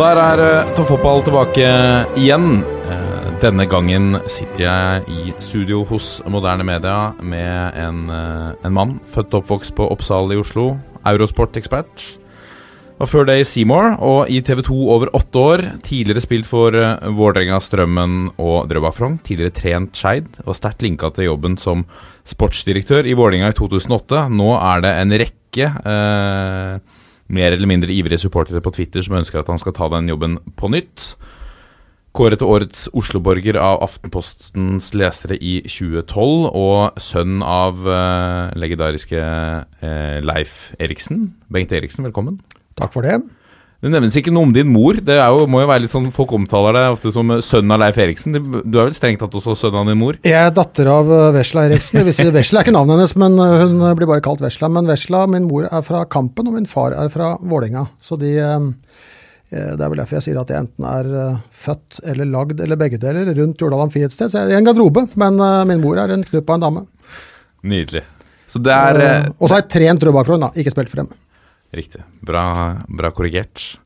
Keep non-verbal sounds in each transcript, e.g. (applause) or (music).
Og der er uh, toppfotball tilbake igjen. Eh, denne gangen sitter jeg i studio hos Moderne Media med en, eh, en mann født og oppvokst på Oppsal i Oslo. Eurosport-ekspert. Og før det i Seymour og i TV 2 over åtte år. Tidligere spilt for Vålerenga, Strømmen og Drøbak. Tidligere trent Skeid og sterkt linka til jobben som sportsdirektør i Vålerenga i 2008. Nå er det en rekke eh, mer eller mindre ivrige supportere på Twitter som ønsker at han skal ta den jobben på nytt. Kåret til årets Oslo-borger av Aftenpostens lesere i 2012, og sønn av eh, legendariske eh, Leif Eriksen. Bengt Eriksen, velkommen. Takk for det. Det nevnes ikke noe om din mor. Det er jo, må jo være litt sånn Folk omtaler deg ofte som sønnen av Leif Eriksen. Du er vel strengt tatt også sønnen av din mor? Jeg er datter av eh, Vesla Eriksen. Si, Vesla er ikke navnet hennes, men eh, hun blir bare kalt Vesla. Men Vesla, min mor er fra Kampen, og min far er fra Vålinga. Så de eh, eh, Det er vel derfor jeg sier at jeg enten er eh, født eller lagd eller begge deler rundt Jordal Amfihetsted. Så jeg er en garderobe, men eh, min mor er en knupp av en dame. Nydelig. Så det er eh, Eh, Og så har jeg trent Drøbak-Frogn, da. Ikke spilt for dem. Riktig. Bra, bra korrigert.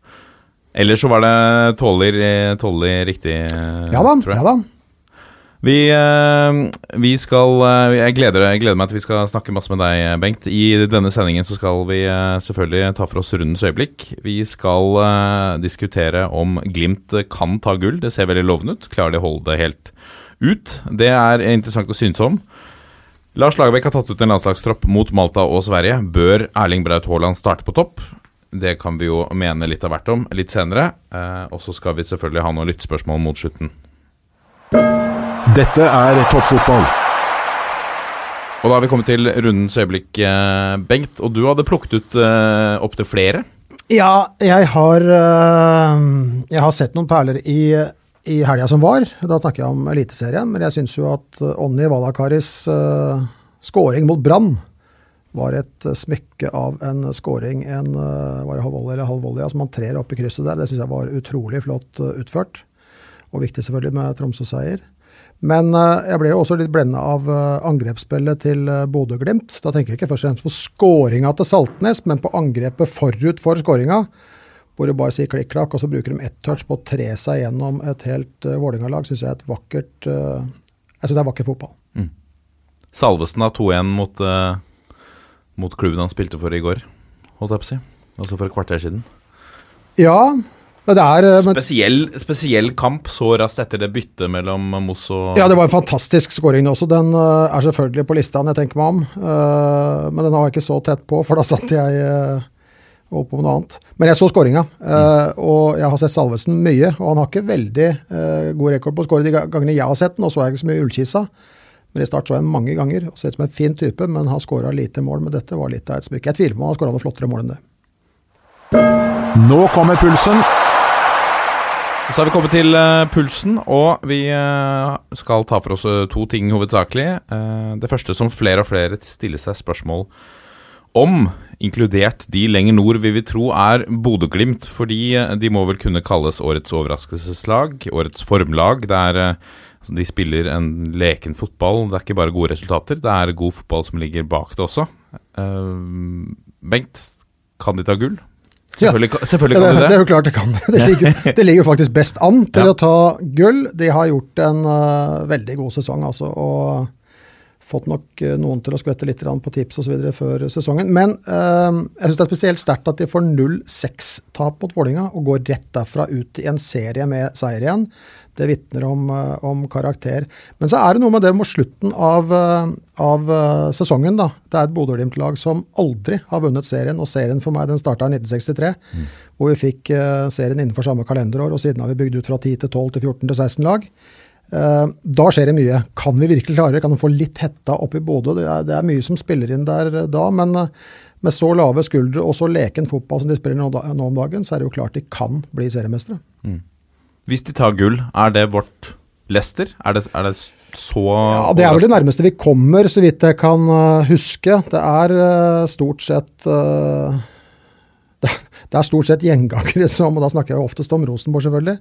Ellers så var det tåler, tåler riktig, eh, Ja da. tror jeg. ja da. Vi, eh, vi skal eh, jeg gleder, jeg gleder meg til vi skal snakke masse med deg, Bengt. I denne sendingen så skal vi eh, selvfølgelig ta for oss rundens øyeblikk. Vi skal eh, diskutere om Glimt kan ta gull. Det ser veldig lovende ut. Klarer de å holde det helt ut? Det er interessant å synes om. Lars Lagerbäck har tatt ut en landslagstropp mot Malta og Sverige. Bør Erling Braut Haaland starte på topp? Det kan vi jo mene litt av hvert om litt senere. Eh, og så skal vi selvfølgelig ha noen lyttespørsmål mot slutten. Dette er toppfotball. Og da har vi kommet til rundens øyeblikk, eh, Bengt. Og du hadde plukket ut eh, opptil flere. Ja, jeg har, jeg har sett noen perler i, i helga som var. Da snakker jeg om Eliteserien. Men jeg syns jo at øh, Onni Valakaris uh, scoring mot Brann var et øh, smykke av en scoring. En uh, var det halv volley eller halv volley, som han trer opp i krysset der. Det syns jeg var utrolig flott uh, utført. Og viktig selvfølgelig med Tromsø-seier. Men jeg ble jo også litt blenda av angrepsspillet til Bodø-Glimt. Da tenker jeg ikke først og fremst på skåringa til Saltnes, men på angrepet forut for skåringa. Hvor du bare sier klikk-klakk, og så bruker de ett touch på å tre seg gjennom et helt uh, Vålerenga-lag. Syns jeg er et vakkert uh, Jeg syns det er vakker fotball. Salvesen har 2-1 mot, uh, mot klubben han spilte for i går, holdt jeg på å si. Altså for et kvarter siden. Ja, det er men, Spesiell, spesiell kamp så raskt etter det byttet mellom Moss og Ja, det var en fantastisk skåring også. Den er selvfølgelig på lista når jeg tenker meg om. Men den har jeg ikke så tett på, for da satt jeg opp på noe annet. Men jeg så skåringa, øh, og jeg har sett Salvesen mye. Og han har ikke veldig øh, god rekord på å skåre de gangene jeg har sett den, og så er jeg ikke så mye Ullkisa. Men i start så jeg ham mange ganger, og Sett som en fin type, men har skåra lite mål. Men dette var litt av et smykke. Jeg tviler på om han har skåra noe flottere mål enn det. Nå kommer pulsen. Så har vi kommet til eh, pulsen, og vi eh, skal ta for oss eh, to ting hovedsakelig. Eh, det første som flere og flere stiller seg spørsmål om, inkludert de lenger nord vi vil tro er Bodø-Glimt, fordi eh, de må vel kunne kalles årets overraskelseslag, årets formlag. Det er, eh, altså, de spiller en leken fotball, det er ikke bare gode resultater, det er god fotball som ligger bak det også. Eh, Bengt, kan de ta gull? Ja. Selvfølgelig, kan- selvfølgelig Ja, det, de det det. er jo klart det kan. Det ligger, det ligger faktisk best an til Ja. å ta gull. De har gjort en uh, veldig god sesong, altså. Og fått nok øh, noen til å skvette litt på tips osv. før sesongen. Men eh, jeg syns det er spesielt sterkt at de får 0-6-tap mot Vålinga og går rett derfra ut i en serie med seier igjen. Det vitner om, øh, om karakter. Men så er det noe med det mot slutten av, øh, av sesongen. da. Det er et Bodø-Glimt-lag som aldri har vunnet serien, og serien for meg den starta i 1963. Hvor vi fikk serien innenfor samme kalenderår, og siden har vi bygd ut fra 10 til 12 til 14 til 16 lag. Eh, Da skjer det mye. Kan vi virkelig klare det? Kan de få litt hetta opp i Bodø? Det det er mye som spiller inn der eh, da, men eh, med så lave skuldre og så leken fotball som de spiller nå, nå om dagen, så er det jo klart de kan bli seriemestere. Hvis de tar gull, er det vårt Leicester? Er det, er det så Ja, Det er vel det nærmeste vi kommer, så vidt jeg kan huske. Det er stort sett eh, det, er stort sett gjengangere som, og da snakker jeg jo oftest om Rosenborg, selvfølgelig.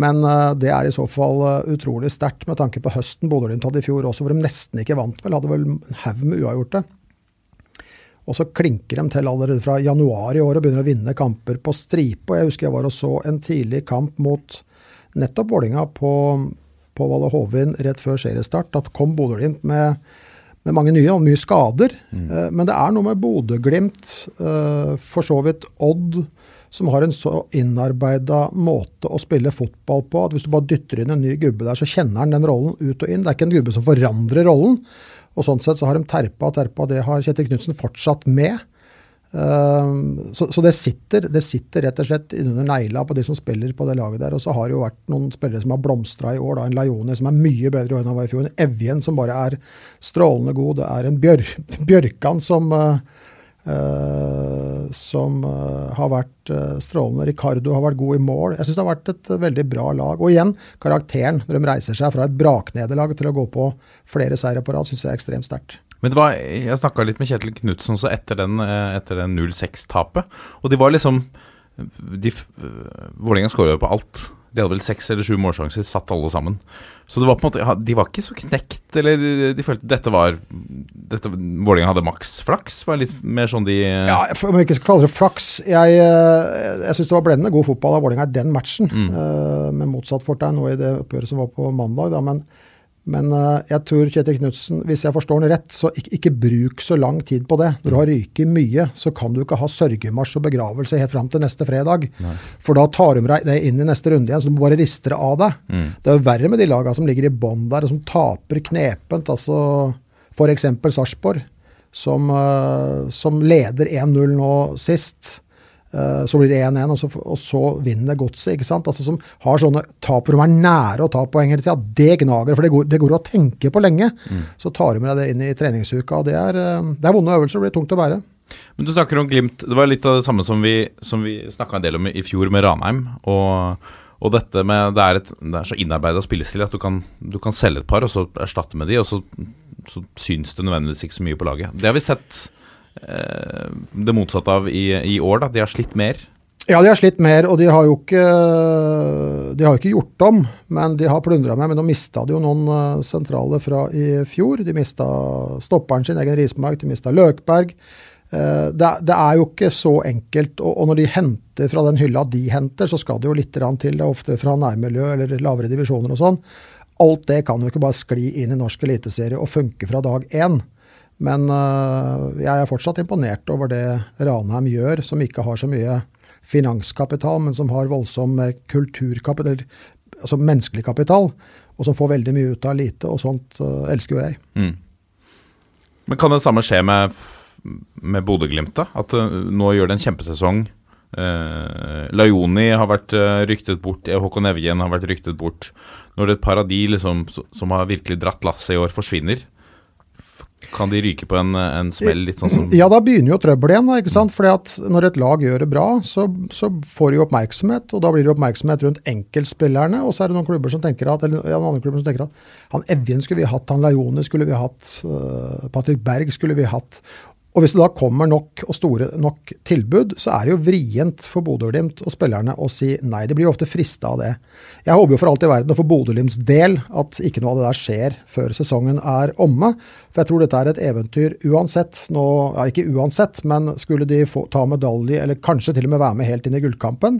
Men uh, det er i så fall eh, utrolig sterkt med tanke på høsten Bodø-Glimt hadde i fjor også, hvor de nesten ikke vant, vel. Hadde vel en haug med uavgjorte. Og så klinker de til allerede fra januar i år og begynner å vinne kamper på stripe. Og jeg husker jeg var og så en tidlig kamp mot nettopp Vålinga på, på Valle Hovin rett før seriestart. Da kom Bodø-Glimt med, med mange nye og mye skader. Mm. men det er noe med Bodø-Glimt, eh, for så vidt Odd, som har en så innarbeida måte å spille fotball på at hvis du bare dytter inn en ny gubbe der, så kjenner han den rollen ut og inn. Det er ikke en gubbe som forandrer rollen. Og sånn sett så har de terpa og terpa. Det har Kjetil Knutsen fortsatt med. Ehm, så, så det, sitter, det sitter rett og slett under negla på de som spiller på det laget der. Og så har det jo vært noen spillere som har blomstra i år. Da. En Laioni som er mye bedre i år enn han var i fjor. En Evjen som bare er strålende god. Det er en Bjør, (laughs) Bjørkan som uh, Uh, som uh, har vært uh, strålende. Ricardo har vært god i mål. Jeg syns det har vært et veldig bra lag. Og igjen, karakteren når de reiser seg fra et braknederlag til å gå på flere seire på rad, syns jeg er ekstremt sterkt. Men var, jeg snakka litt med Kjetil Knutsen også etter den, eh, etter den 0-6-tapet. Og de var liksom de, øh, Vålerenga skåra jo på alt. De hadde vel seks eller sju målsjanser, satt alle sammen. Så det var på en måte De var ikke så knekt, eller de følte dette var dette, Vålerenga hadde maks flaks? Var litt mer sånn de Ja, Om vi ikke skal kalle det flaks Jeg, eh, jeg syns det var blendende god fotball av Vålerenga i den matchen, eh, med motsatt fortegn nå i det oppgjøret som var på mandag. Da. Men, men eh, jeg tror Kjetil Knutsen, hvis jeg forstår han rett, så ikke, ikke bruk så lang tid på det. Når du har ryket mye, så kan du ikke ha sørgemarsj og begravelse helt fram til neste fredag. For da tar de deg inn i neste runde igjen, så du må bare riste det av deg. Det er jo verre med de lagene som ligger i bånn der, og som taper knepent. altså F.eks. Sarpsborg, som, eh, som leder 1-0 nå sist. Eh, Så blir det 1-1, og, så- og så vinner godset. ikke sant? Altså Som har sånne tap hvor de er nære å ta poeng hele tida. Det gnager, for det går, det går å tenke på lenge. Så tar du med deg det inn i treningsuka. og Det er, eh, det er vonde øvelser, det blir tungt å bære. Men du snakker om Glimt. Det var litt av det samme som vi, som vi snakka en del om i fjor med Ranheim. Og, og dette med Det er, et, det er så innarbeida spillestil at du kan, du kan selge et par og så erstatte med de, og så, så syns det nødvendigvis ikke så mye på laget. Det har vi sett det motsatte av i, i år. da De har slitt mer. Ja, de har slitt mer, og de har jo ikke, de har ikke gjort om, men de har plundra med. Men de mista jo noen eh, sentrale fra i fjor. De mista stopperen sin, egen Rismark, de mista Løkberg. Eh, Det, det er jo ikke så enkelt. Og, og når de henter fra den hylla de henter, så skal det jo litt til. Det er ofte fra nærmiljø eller lavere divisjoner og sånn. Alt det kan jo ikke bare skli inn i norsk eliteserie og funke fra dag én. Men øh, jeg er fortsatt imponert over det Ranheim gjør, som ikke har så mye finanskapital, men som har voldsom eh, kulturkapital, altså menneskelig kapital, og som får veldig mye ut av lite, og sånt øh, elsker jo jeg. Mm. Men kan det samme skje med, med Bodø-Glimt? da? At eh, nå gjør det en kjempesesong. Uh, Laioni har vært uh, ryktet bort, eh, Håkon Evjen har vært ryktet bort. Når et par av de liksom, som har virkelig dratt lasset i år, forsvinner, kan de ryke på en, en smell litt sånn som Ja, da begynner jo trøbbelet igjen. da, ikke sant? Fordi at når et lag gjør det bra, så, så får de oppmerksomhet. Og da blir det oppmerksomhet rundt enkeltspillerne. Og så er det noen klubber som tenker at eller ja, noen andre klubber som tenker at han Evjen skulle vi hatt, han Laione skulle vi hatt, uh, Patrick Berg skulle vi hatt. Og hvis det da kommer nok og store nok tilbud, så er det jo vrient for Bodø-Glimt og spillerne å si nei. De blir jo ofte frista av det. Jeg håper jo for alt i verden, og for Bodø-Glimts del, at ikke noe av det der skjer før sesongen er omme. For jeg tror dette er et eventyr uansett. Nå, ja, ikke uansett, men skulle de få, ta medalje, eller kanskje til og med være med helt inn i gullkampen,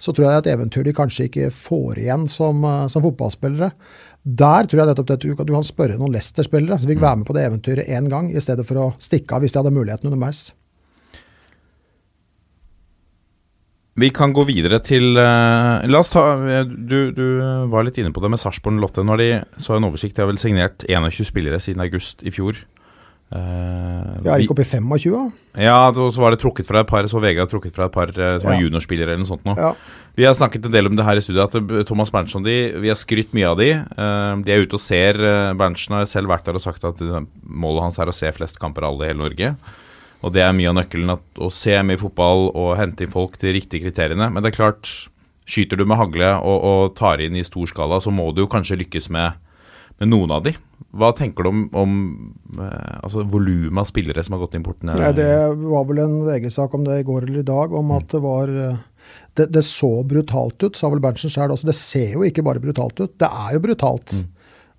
så tror jeg det er et eventyr de kanskje ikke får igjen som, eh, som fotballspillere. Der tror jeg nettopp det, at du kan spørre noen Leicester-spillere som fikk være med på det eventyret én gang, i stedet for å stikke av hvis de hadde muligheten underveis. Vi kan gå videre til uh, La oss ta Du, du var litt inne på det med Sarpsborg Lotte. Når de så en oversikt. De har vel signert 21 spillere siden august i fjor. Eh, ja, er ikke oppe i 25, da. Ja, og så var det trukket fra et par, så VG har trukket fra et par eh, som er juniorspillere eller noe sånt nå. Ja. Vi har snakket en del om det her i studio, at eh, Thomas Berntsen og de, vi har skrytt mye av de. Uh, de er ute og ser. Uh, Berntsen har selv vært der og sagt at målet hans er å se flest kamper av alle i hele Norge. Og det er mye av nøkkelen, at, å se mye fotball og hente inn folk til riktige kriteriene. Men det er klart, skyter du med hagle og, og tar inn i stor skala, så må du jo kanskje lykkes med, med noen av de. Hva tenker du om, om eh, altså volumet av spillere som har gått inn portene? Nei, det var vel en VG-sak om det i går eller i dag, om at det var eh, Det, det så brutalt ut, sa vel Berntsen sjøl også. Det ser jo ikke bare brutalt ut, det er jo brutalt.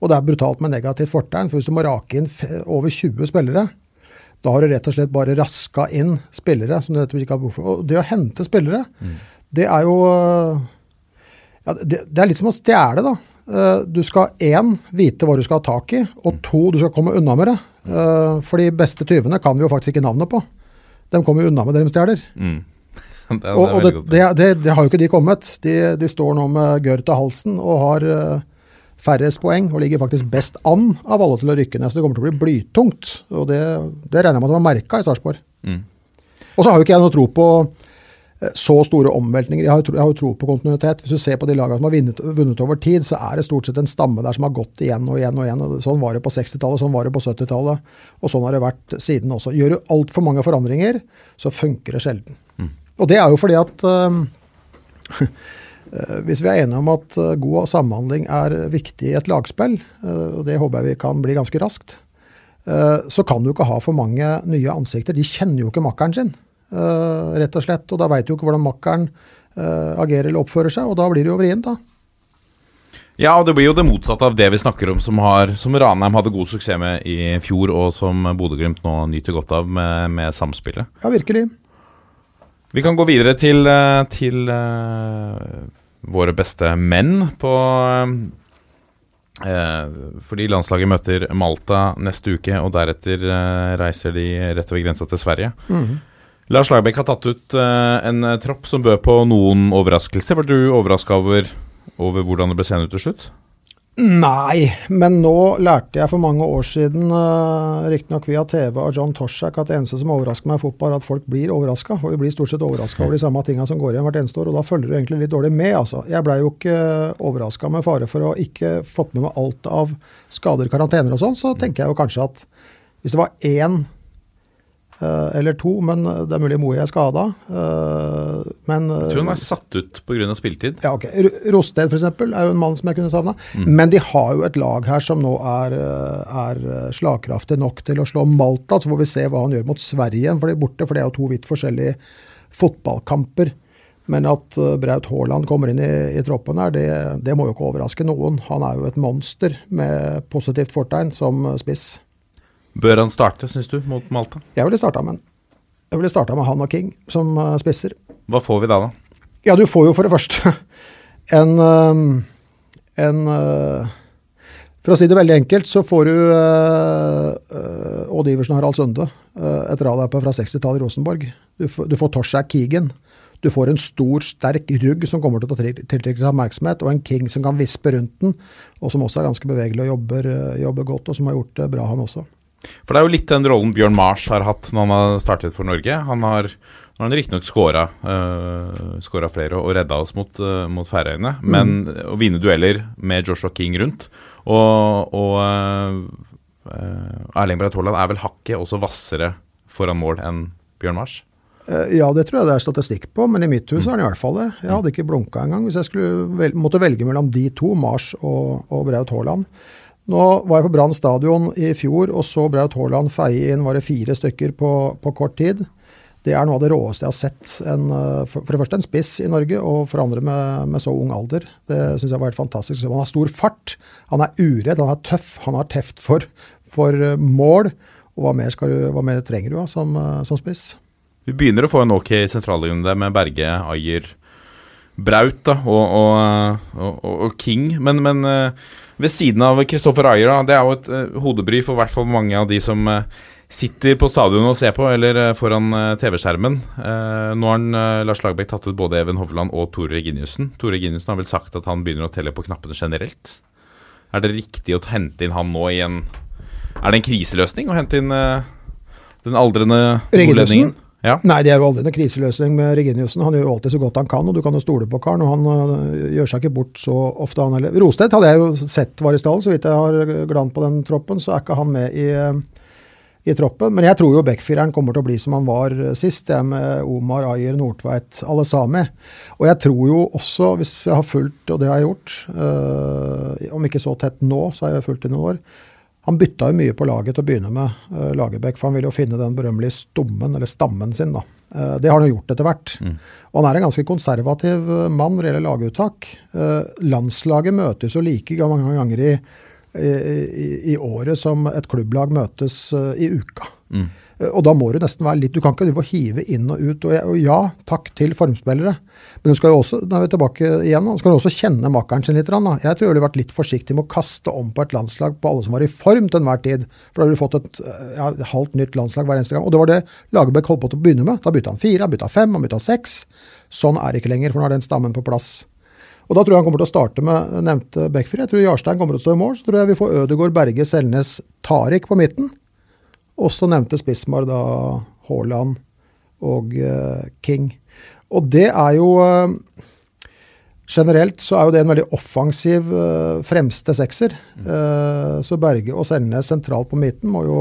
Og det er brutalt med negativt fortegn. For hvis du må rake inn over 20 spillere, da har du rett og slett bare raska inn spillere som du ikke har behov for. Og det å hente spillere, det er jo øh, ja, det, det er litt som å stjele, da. Eh, Du skal én vite hva du skal ha tak i, og to du skal komme unna med det. Eh, For de beste tyvene kan vi jo faktisk ikke navnet på. De kommer jo unna med det de stjeler. Mm. (laughs) det, Og, og det det, det, det, har jo ikke de kommet. De, de står nå med gørr til halsen og har eh, færrest poeng, og ligger faktisk best an av alle til å rykke ned. Så det kommer til å bli blytungt. Og det, det regner jeg med at de har merka i Sarpsborg. Mm. Og så har jo ikke jeg noe tro på så store omveltninger. Jeg har, jo tro, jeg har tro på kontinuitet. Hvis du ser på de lagene som har vunnet, vunnet over tid, så er det stort sett en stamme der som har gått igjen og igjen og igjen. Sånn var det på 60-tallet, sånn var det på 70-tallet, og sånn har det vært siden også. Gjør du altfor mange forandringer, så funker det sjelden. Og det er jo fordi at eh, (laughs) eh, hvis vi er enige om at eh, god samhandling er viktig i et lagspill, eh, og det håper jeg vi kan bli ganske raskt, eh, så kan du ikke ha for mange nye ansikter. De kjenner jo ikke makkeren sin, eh, rett og slett. Og da veit du jo ikke hvordan makkeren uh, agerer eller oppfører seg, og da blir det jo vrient, da. Ja, og det blir jo det motsatte av det vi snakker om, som, har, som Ranheim hadde god suksess med i fjor, og som Bodø-Glimt nå nyter godt av med, med samspillet. Ja, virkelig. Vi kan gå videre til, eh, til uh, våre beste menn på Fordi landslaget møter Malta neste uke, og deretter reiser de rett over grensa til Sverige. Lars Lagerbäck har tatt ut eh, en eh, tropp som bød på noen overraskelser. Var du overraska over, over hvordan det ble seende ut til slutt? Nei, men nå lærte jeg for mange år siden, uh, riktignok via TV av John Toshak, at det eneste som overrasker meg i fotball, er at folk blir overraska. Og vi blir stort sett overraska over de samme tinga som går igjen hvert eneste år, og da følger du egentlig litt dårlig med, altså. Jeg blei jo ikke overraska med fare for å ikke fått med meg alt av skader, karantener og sånn, så tenker jeg jo kanskje at hvis det var én eller to, men det er mulig Moe er skada. men Jeg tror han eh, er satt ut pga. spilletid. ja, ok. Rosted eksempel, er jo en mann som jeg kunne savna. Men de har jo et lag her som nå er, eh, er eh, slagkraftig nok til å slå Malta. Så får vi se hva han gjør mot Sverige igjen, for det er borte. For det er jo to vidt forskjellige fotballkamper. Men at eh, Braut Haaland kommer inn i, i troppen her, det, det må jo ikke overraske noen. Han er jo et monster med positivt fortegn som eh, spiss. Bør han starte, syns du, mot Malta? Jeg ville starta med, med han og King som eh, spisser. Hva får vi da, da? Ja, du får jo for det første (laughs) en, en øh, For å si det veldig enkelt, så får du Odd Iversen og Harald Sunde, et radarpar fra 60-tallet i Rosenborg. Du, får- du får Toshak Keegan. Du får en stor, sterk rugg som kommer til å til- tiltrekke seg oppmerksomhet, og en King som kan vispe rundt den, og som også er ganske bevegelig og jobber, jobber godt, og som har gjort det bra, han også. For det er jo litt den rollen Bjørn Mars har hatt når han har startet for Norge. Han har, har han riktignok skåra uh, flere og redda oss mot, uh, mot Færøyene, men å vinne dueller med Joshua King rundt Og, og uh, Erling Braut Haaland er vel hakket også hvassere foran mål enn Bjørn Mars. Eh, Ja, det tror jeg det er statistikk på, men i mitt hus er han i hvert fall det. Jeg hadde ikke blunka engang hvis jeg skulle vel, måtte velge mellom de to, Mars og, og Braut Haaland. Nå var jeg på Brann stadion i fjor og så Braut Haaland feie inn var det fire stykker på, på kort tid. Det er noe av det råeste jeg har sett. En, eh, for, det første en spiss i Norge, og for andre med, med så ung alder. Det syns jeg var helt fantastisk. Han har stor fart, han er uredd, han er tøff, han har teft for, for eh, mål. Og hva mer, du, hva mer trenger du da, som, eh, som spiss? Vi begynner å få en ok sentrallinje med Berge, Ayer, Braut da, og, og, og, og, King. Men, men ved siden av Kristoffer Ayer, da, det er jo et uh, hodebry for hvert fall mange av de som uh, sitter på stadionet og ser på, eller eh, foran TV-skjermen. Nå har han, Lars Lagerbäck tatt ut både Even Hovland og Tore Reginiussen. Tore Reginiussen har vel sagt at han begynner å telle på knappene generelt. Er det riktig å hente inn han nå i en Er det en kriseløsning å hente inn den aldrende nordlendingen? Ja. Nei, det er jo aldri noen kriseløsning med Reginiussen. Han gjør jo alltid så godt han kan, og du kan jo stole på karen. Og han uh, gjør seg ikke bort så ofte, han heller. Rostedt hadde jeg jo sett var i stallen, så vidt jeg har glant på den troppen, så er ikke han med i, øh, i troppen. Men jeg tror jo backfireren kommer til å bli som han var øh, sist, det med Omar, Ayer, Nordtveit, alle Sami. Og jeg tror jo også, hvis jeg har fulgt, og det har jeg gjort, øh, om ikke så tett nå, så har jeg fulgt i noen år, han bytta jo mye på laget til å begynne med, uh, Lagerbäck, for han ville jo finne den berømmelige stommen, eller stammen sin. da. Eh, det har han jo gjort etter hvert. Og han er en ganske konservativ eh, mann når det gjelder laguttak. Eh, landslaget møtes jo like mange ganger i, i, i, i året som et klubblag møtes eh, i uka. Mm. Eh, Og da må du nesten være litt Du kan ikke drive og hive inn og ut. Og, ja, takk til formspillere. Men du skal jo også da er vi tilbake igjen, du skal jo også kjenne makkeren sin litt. Da. Jeg tror jeg ville vært litt forsiktig med å kaste om på et landslag på alle som var i form til enhver tid. For da ville du fått et, eh, ja, halvt nytt landslag hver eneste gang. Og det var det Lagerbäck holdt på til å begynne med. Da bytta han fire, han bytta fem, han bytta seks. Sånn er det ikke lenger, for nå er den stammen på plass. Og da tror jeg han kommer til å starte med nevnte backfire. Jeg tror Jarstein kommer til å stå i mål. Så tror jeg vi får Ødegaard, Berge, Selnes, Tariq på midten. Og så nevnte Spismar da Haaland og eh, King. Og det er jo eh, Generelt så er jo det en veldig offensiv eh, fremste sekser. Så Berge og Selnes sentralt på midten må jo,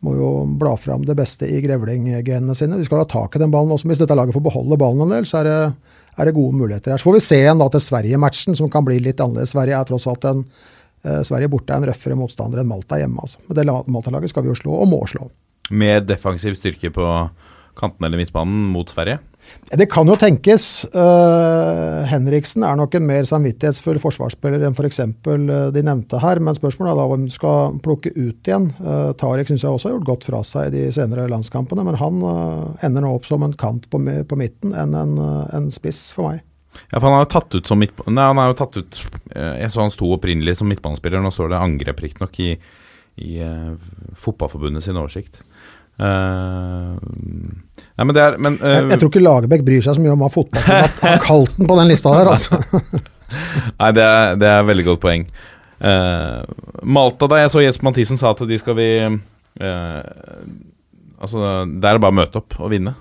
må jo bla fram det beste i grevlinggenene sine. De skal ha tak i den ballen også. Hvis dette laget får beholde ballen en del, så er det, er det gode muligheter her. Så får vi se igjen da til Sverige-matchen, som kan bli litt annerledes. Sverige er tross alt en Sverige borte er en røffere motstander enn Malta hjemme. Altså. Men det Malta-laget skal vi jo slå, og må slå. Mer defensiv styrke på kanten eller midtbanen mot Sverige? Det kan jo tenkes. Uh, Henriksen er nok en mer samvittighetsfull forsvarsspiller enn f.eks. Uh, de nevnte her, men spørsmålet er da om du skal plukke ut igjen. Uh, Tariq syns jeg også har gjort godt fra seg i de senere landskampene, men han eh, ender nå opp som en kant på, på midten enn en, eh, en spiss for meg. Ja, for han er jo tatt ut som midtba... Nei, han er jo tatt ut eh, Jeg så han sto opprinnelig som midtbanespiller, nå står det angrep riktignok i, i uh, Fotballforbundet sin oversikt. Uh, nei, men det er men, uh, Jeg, jeg tror ikke Lagerbäck bryr seg så mye om hva fotballklubben har kalt den på den lista der, altså. (laughs) Nei, det er, det er veldig godt poeng. Uh, Malta, da jeg så Jesper Mathisen sa at de skal vi Altså, det er bare å møte opp og vinne.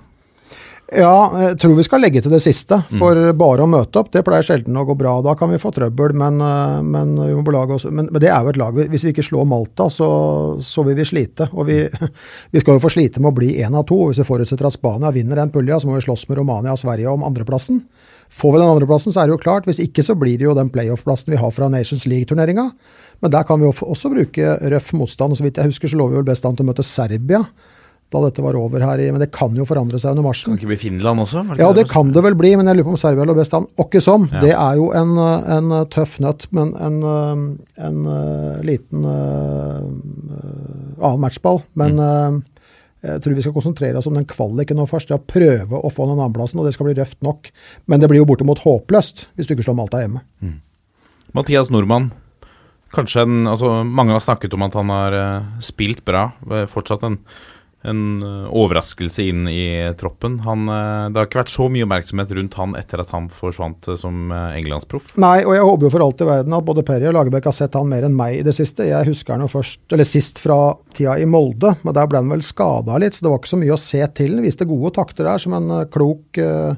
Ja, jeg tror vi skal legge til det siste. For bare å møte opp, det pleier sjelden å gå bra. Da kan vi få trøbbel, men, eh, men vi. Men, men det er jo et lag Hvis vi ikke slår Malta, så, så vil vi slite. Og vi, (laughs) vi skal jo få slite med å bli én av to. Hvis vi forutsetter at Spania vinner den pulja, så må vi slåss med Romania og Sverige om andreplassen. Får vi den andreplassen, så er det jo klart. Hvis ikke, så blir det jo den playoff-plassen vi har fra Nations League-turneringa. Men der kan vi også bruke røff motstand. og Så vidt jeg husker, så lå vi vel best an til å møte Serbia da dette var over her i Men det kan jo forandre seg under marsjen. Kan det ikke bli Finland også? Det Ja, det kan det vel bli, men jeg lurer på om Serbia lå best an. Åkke som. Ja. Det er jo en, eh, en tøff nøtt, men en, eh, en eh, liten eh, annen matchball. Men Mm. eh, jeg tror vi skal konsentrere oss om den kvaliken nå først. Ja, prøve å få den annenplassen, og det skal bli røft nok. Men det blir jo bortimot håpløst hvis du ikke slår Malta hjemme. Mathias Nordmann. Kanskje en, altså Mange har snakket om at han har eh, spilt bra. Eh, Fortsatt en, en eh, overraskelse inn i troppen. Han, eh, det har ikke vært så mye oppmerksomhet rundt han etter at han forsvant eh, som englandsproff. Nei, og jeg håper jo for alt i verden at både Perry og Lagerbäck har sett han mer enn meg i det siste. Jeg husker han jo først, eller sist fra tida i Molde, men der ble han vel skada litt, så det var ikke så mye å se til. Han viste gode takter der som en klok uh,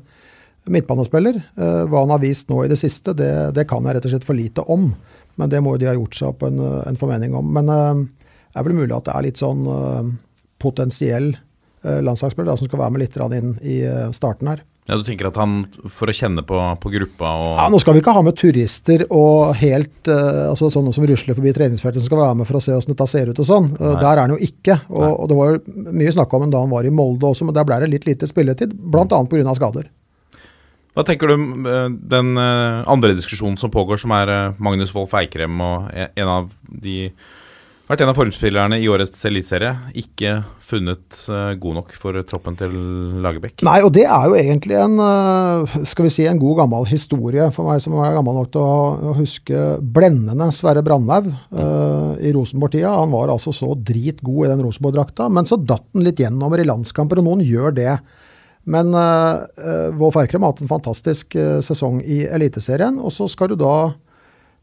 midtbanespiller. Uh, hva han har vist nå i det siste, det, det kan jeg rett og slett for lite om. Men det må jo de ha gjort seg opp en, en formening om. Men eh, det er vel mulig at det er litt sånn potensiell eh, landslagsspiller da, som skal være med litt inn i eh, starten her. Ja, Du tenker at han, for å kjenne på, på gruppa og Ja, Nå skal vi ikke ha med turister og helt uh, altså sånne som rusler forbi treningsfeltet som skal være med for å se hvordan dette ser ut og sånn. Uh, der er han jo ikke. Og, og det var jo mye snakk om da han var i Molde også, men der ble det litt lite spilletid. Bl.a. pga. skader. Hva tenker du om den andre diskusjonen som pågår, som er Magnus Wolff Eikrem og e- en av de vært en av formspillerne i årets eliteserie. Ikke funnet eh, god nok for troppen til Lagerbäck. Nei, og det er jo egentlig en eh, skal vi si, en god gammel historie for meg som er gammel nok til å, huske blendende Sverre Brandhaug uh, i Rosenborg-tida. Han var altså så dritgod i den Rosenborg-drakta, men så datt han litt gjennomer i landskamper, og noen gjør det. Men uh, Wolf Eikrem har hatt en fantastisk uh, sesong i Eliteserien, og så skal du da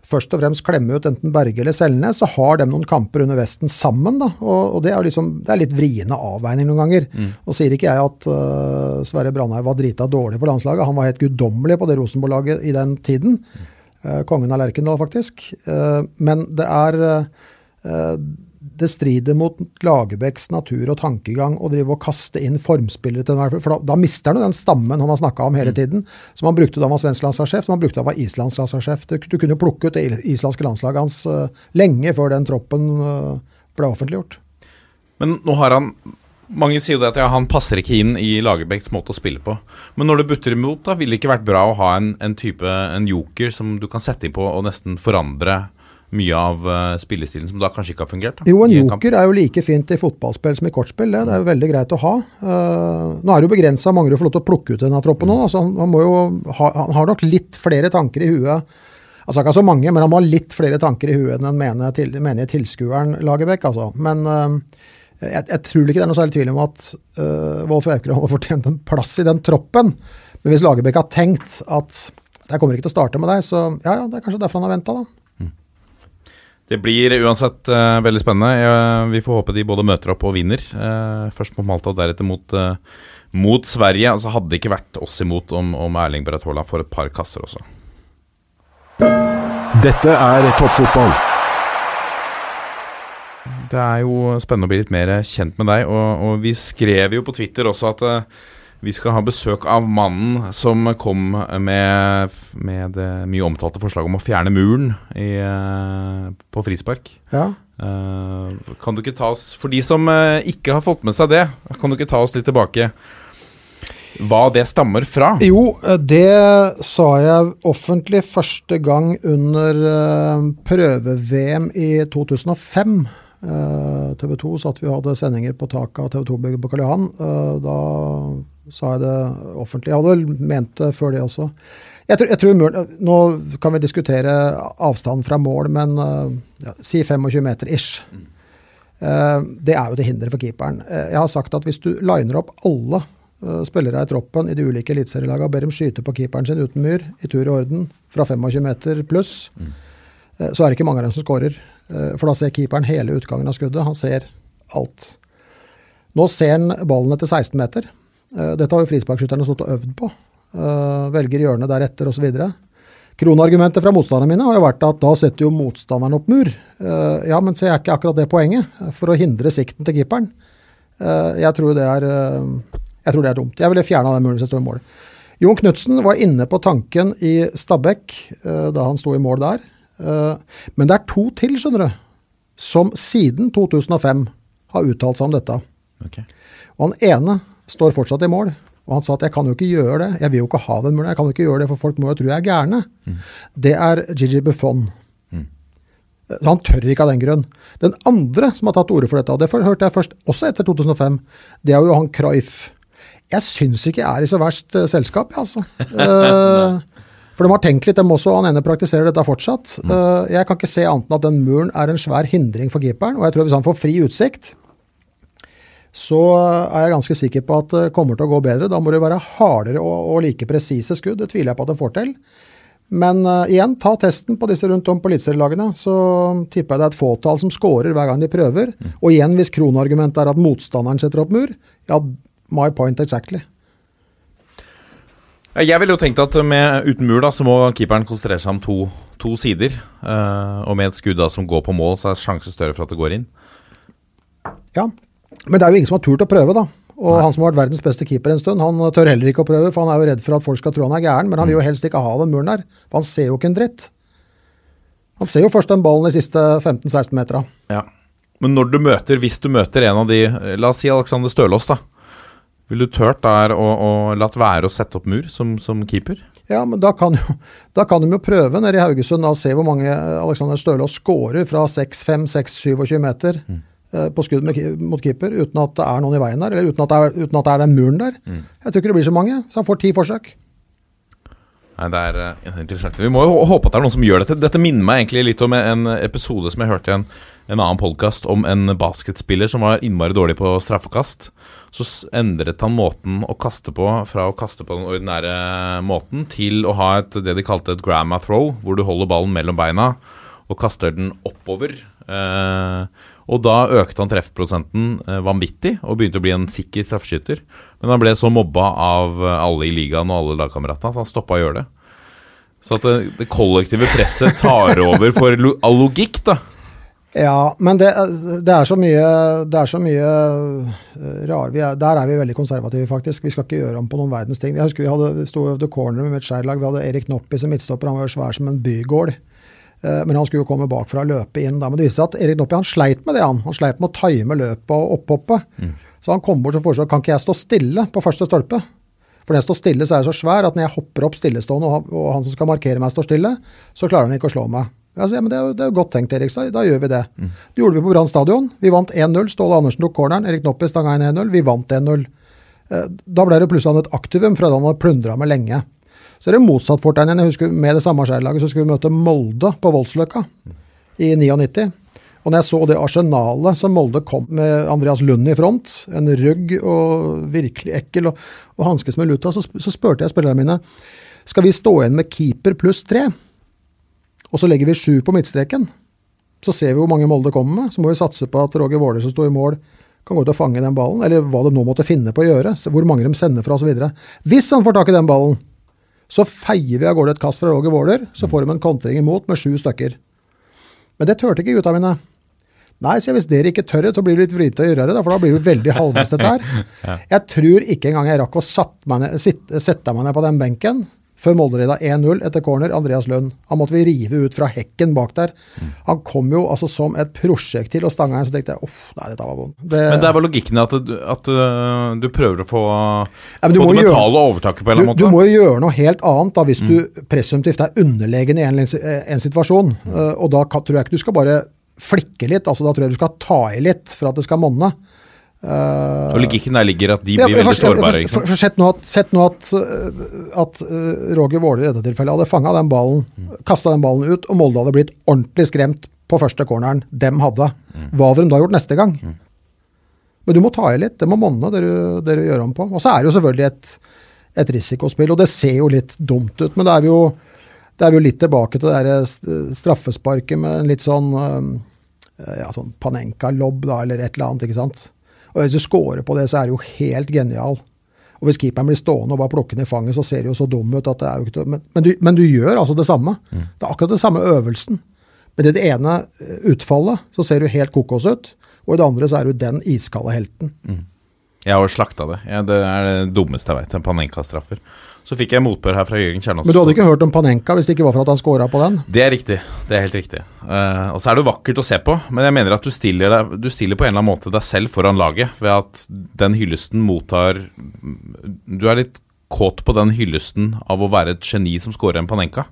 først og fremst klemme ut enten Berge eller Selnes, så har de noen kamper under vesten sammen. da, og, og Det er liksom, det er litt vriene avveining noen ganger. Og sier ikke jeg at uh, Sverre Brandhaug var drita dårlig på landslaget. Han var helt guddommelig på det Rosenborg-laget i den tiden. Uh, kongen av Lerkendal, faktisk. Uh, men det er det strider mot Lagerbäcks natur og tankegang å drive og kaste inn formspillere til enhver For da, da mister han jo den stammen han har snakka om hele tiden, som han brukte da han var svensk landslagssjef, som han brukte da han var Islands landslagssjef. Du, du kunne jo plukke ut det islandske landslaget hans uh, lenge før den troppen uh, ble offentliggjort. Men nå har han Mange sier jo det at ja, han passer ikke inn i Lagerbäcks måte å spille på. Men når det butter imot, da ville det ikke vært bra å ha en, en type En joker som du kan sette inn på og nesten forandre mye av eh, spillestilen som da kanskje ikke har fungert? Da, Jo, en joker er jo like fint i fotballspill som i kortspill. Det, det er jo veldig greit å ha. Uh, nå er det jo begrensa mange du får lov til å plukke ut denne troppen nå. Altså, han, han, jo ha, han har nok litt flere tanker i huet. Altså ikke så mange, men han må ha litt flere tanker i huet enn den menige, til, menige tilskueren Lagerbäck. Altså. Men uh, jeg, jeg tror ikke det er noe særlig tvil om at uh, Wolf Aukrust hadde fortjent en plass i den troppen. Men hvis Lagerbäck har tenkt at jeg kommer ikke til å starte med deg, så ja, ja, det er kanskje derfor han har venta, da. Det blir uansett uh, veldig spennende. Uh, vi får håpe de både møter opp og vinner. Uh, først mot Malta og deretter mot, mot Sverige. Altså hadde det ikke vært oss imot om, om Erling Braut Haaland får et par kasser også. Dette er toppfotball. Det er jo spennende å bli litt mer kjent med deg, og, og vi skrev jo på Twitter også at vi skal ha besøk av mannen som kom med, med det mye omtalte forslaget om å fjerne muren i, eh, på frispark. Ja. Eh, kan du ikke ta oss For de som eh, ikke har fått med seg det, kan du ikke ta oss litt tilbake hva det stammer fra? Jo, eh, det sa jeg offentlig første gang under eh, prøve-VM i 2005. Eh, TV 2 satt vi og hadde sendinger på taket av TV 2-bygget på Karl Johan. Eh, Da sa jeg det offentlig. Jeg hadde vel ment det før det også. Jeg tror, jeg tror Nå kan vi diskutere avstanden fra mål, men eh, ja, si 25 meter ish. Eh, Det er jo det hinderet for keeperen. Eh, Jeg har sagt at hvis du liner opp alle spillere i troppen i de ulike eliteserielagene og ber dem skyte på keeperen sin uten mur, i tur og orden, fra 25 meter pluss, så er det ikke mange av dem som skårer. For da ser keeperen hele utgangen av skuddet. Han ser alt. Nå ser han ballen etter 16 meter. Eh, Dette har jo frisparkskytterne stått og øvd på. Eh, Velger hjørnet deretter osv. Kronargumentet fra motstanderne mine har jo vært at da setter jo motstanderen opp mur. Eh, Ja, men ser er ikke akkurat det poenget, for å hindre sikten til keeperen. Jeg tror det er, jeg tror det er dumt. Jeg ville fjerna den muren hvis jeg sto i mål. Jon Knutsen var inne på tanken i Stabæk da han sto i mål der. Men det er to til, skjønner du, som siden 2005 har uttalt seg om dette. Okay. Og han ene står fortsatt i mål. Og han sa at jeg kan jo ikke gjøre det, jeg vil jo ikke ha den muren, jeg kan jo ikke gjøre det, for folk må jo tro jeg er gærne. Det er Gigi Buffon. Så han tør ikke av den grunn. Den andre som har tatt til orde for dette, og det hørte jeg først også etter 2005, det er jo Johan Cruyff. Jeg syns ikke jeg er i så verst uh, selskap, jeg, altså. (laughs) Uh, for de har tenkt litt, dem også, og han ene praktiserer dette fortsatt. Uh, jeg kan ikke se annet enn at den muren er en svær hindring for keeperen, og jeg tror hvis han får fri utsikt, så er jeg ganske sikker på at det kommer til å gå bedre. Da må det være hardere og, og like presise skudd. Det tviler jeg på at det får til. Men uh, igjen, ta testen på disse rundt om på eliteserielagene. Så tipper jeg det er et fåtall som scorer hver gang de prøver. Og igjen, hvis kronargumentet er at motstanderen setter opp mur, ja, my point exactly. Jeg ville jo tenkt at med, uten mur da, så må keeperen konsentrere seg om to, to sider. Uh, og med et skudd da som går på mål, så er sjansen større for at det går inn. Ja, men det er jo ingen som har turt å prøve, da. Og han som har vært verdens beste keeper en stund, han tør heller ikke å prøve, for han er jo redd for at folk skal tro han er gæren. Men han vil jo helst ikke ha den muren der, for han ser jo ikke en dritt. Han ser jo først den ballen de siste 15-16 metera. Ja. Men når du møter, hvis du møter en av de eh, La oss si Alexander Stølås, da. Ville du turt der å, å latt være å sette opp mur som, som keeper? Ja, men da kan, jo, da kan de jo prøve nede i Haugesund og se hvor mange Alexander Stølås skårer fra 6-5-6-27 meter eh, på skudd med, mot keeper uten at det er noen i veien der, eller uten at det er, uten at det er den muren der. Jeg tror ikke det blir så mange, så han får ti forsøk. Nei, det er uh, interessant. Vi må jo håpe at det er noen som gjør dette. Dette minner meg egentlig litt om en episode som jeg hørte i en, en annen podkast om en basketspiller som var innmari dårlig på straffekast. Så endret han måten å kaste på fra å kaste på den ordinære måten til å ha et, det de kalte et grandma throw, hvor du holder ballen mellom beina og kaster den oppover. Eh, og da økte han treffprosenten eh, vanvittig og begynte å bli en sikker straffeskytter. Men han ble så mobba av eh, alle i ligaen og alle lagkameratene at han stoppa å gjøre det. Så at det, det kollektive presset tar over for all logikk, da. Ja, men det, det er så mye, det er så mye eh, rar vi er, Der er vi veldig konservative, faktisk. Vi skal ikke gjøre om på noen verdens ting. Jeg husker vi hadde, vi sto over the corner med mitt skjærlag. Vi hadde Erik Noppi som midtstopper. Han var svær som en bygård. Eh, Men han skulle jo komme bakfra og løpe inn. Da. Men det viste seg at Erik Noppi han sleit med det. Han Han sleit med å time løpet og opphoppet. Så han kom bort og foreslo kan ikke jeg stå stille på første stolpe. For når jeg står stille, så er jeg så svær at når jeg hopper opp stillestående, og han, og han som skal markere meg, står stille, så klarer han ikke å slå meg. Jeg sier, men det er, jo, det er jo godt tenkt, Erik. sa. Da gjør vi det. Det gjorde vi på Brann stadion. Vi vant 1-0. Ståle Andersen tok corneren. Erik Noppi stanga inn 1-0. Vi vant 1-0. Eh, Da ble det plutselig et aktivum fra det han hadde plundra med lenge. Så er det motsatt fortegn igjen. Jeg husker Med det samme skjærlaget så skulle vi møte Molde på Voldsløkka i 99. Og når jeg så det arsenalet som Molde kom med Andreas Lund i front, en rugg og virkelig ekkel, og, og hanskes med luta, så, så spurte jeg spillerne mine skal vi stå igjen med keeper pluss tre, og så legger vi sju på midtstreken. Så ser vi hvor mange Molde kommer med. Så må vi satse på at Roger Våler som står i mål, kan gå ut og fange den ballen, eller hva det nå måtte finne på å gjøre. Hvor mange de sender fra osv. Hvis han får tak i den ballen, så feier vi av gårde et kast fra Roger Våler, så får de en kontring imot med sju stykker. Men det turte ikke gutta mine. Nei, jeg, hvis dere ikke tør det, så blir det litt vrient å gjøre det, for da blir det veldig halvveis dette her. (laughs) Jeg tror ikke engang jeg rakk å sette meg ned, sitte, sette meg ned på den benken før Molde leda 1-0 etter corner. Andreas Lund. Han måtte vi rive ut fra hekken bak der. Han kom jo altså som et prosjektil og stanga en, så tenkte jeg uff, nei, dette var vondt. Det, Men det er bare logikken at, du- at uh, du prøver å få, Ja, få det det gjøre- mentale overtaket på en eller annen måte? du må jo gjøre noe helt annet da, hvis du presumptivt er underlegen i en, en situasjon. Mm. og da tror jeg ikke du skal bare flikke litt, altså da tror jeg du skal ta i litt for at det skal monne. Eh, Og logikken der ligger at de ja, blir veldig for- for- sårbare. for- for- for Sett nå at, sett nå at, øh, at uh, Roger Våler i dette tilfellet hadde fanga den ballen, kasta den ballen ut, og Molde hadde blitt ordentlig skremt på første corneren dem hadde. Hva hadde de da gjort neste gang? Men du må ta i litt. Det må monne, det du, det du gjør om på. Og så er det jo selvfølgelig et, et risikospill, og det ser jo litt dumt ut. Men det er jo, det er jo litt tilbake til det der straffesparket med en litt sånn ja, sånn Panenka-lobb da, eller et eller annet, ikke sant. Og hvis du scorer på det, så er det jo helt genial. Og hvis keeperen blir stående og bare plukker den i fanget, så ser det jo så dum ut at det er jo ikke Men, men, du, men du gjør altså det samme. Det er akkurat det samme øvelsen. Men i det ene eh, utfallet så ser du helt kokos ut, og i det andre så er du den iskalde helten. Jeg har slakta det. Ja, det er det dummeste jeg vet. Panenka-straffer. Så fikk jeg motbør her fra Jørgen Kjernås. Men du hadde ikke hørt om Panenka hvis det ikke var for at han scora på den? Det er riktig. Det er helt riktig. Uh, og så er det vakkert å se på, men jeg mener at du stiller, deg, du stiller på en eller annen måte deg selv foran laget ved at den hyllesten mottar Du er litt kåt på den hyllesten av å være et geni som scorer en Panenka.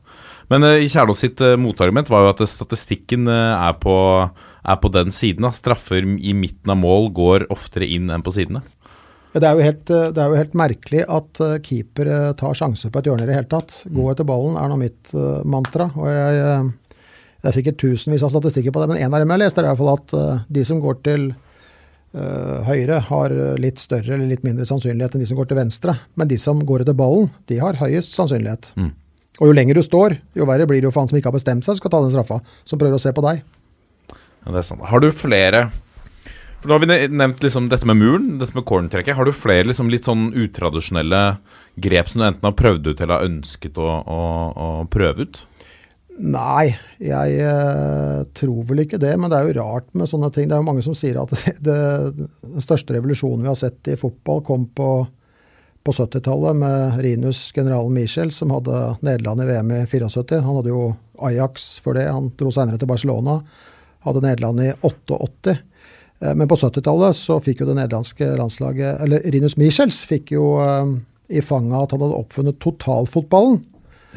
Men uh, Kjernås sitt uh, motargument var jo at statistikken er, på, er på den siden. Da. Straffer i midten av mål går oftere inn enn på sidene. Det er, jo helt, eh, det er jo helt merkelig at eh, keeper eh, tar sjanser på et hjørne i det hele tatt. Gå etter ballen er nå mitt mantra. og jeg, Det er sikkert tusenvis av statistikker på det, men en av dem jeg leste, er i hvert fall at de som går til høyre, har litt større eller litt mindre sannsynlighet enn de som går til venstre. Men de som går etter ballen, de har høyest sannsynlighet. Mm. Og jo lenger du står, jo verre blir det jo for han som ikke har bestemt seg, skal ta den straffa, som prøver å se på deg. Ja, det er sant. Har du flere For Nå har vi nevnt liksom dette med muren, dette med cornertrekket. Har du flere liksom litt sånn utradisjonelle grep som du enten har prøvd ut eller har ønsket å, å, å prøve ut? Nei, jeg eh, tror vel ikke det, men det er jo rart med sånne ting. Det er jo mange som sier at (laughs) det, det, den største revolusjonen vi har sett i fotball, kom på, på 70-tallet med Rinus, generalen Michel, som hadde Nederland i VM i 74. Han hadde jo Ajax for det. Han dro senere til Barcelona. Hadde Nederland i 88. Eh, Men på 70-tallet så fikk jo det nederlandske landslaget Eller Rinus Michels fikk jo eh, i fanget at han hadde oppfunnet totalfotballen.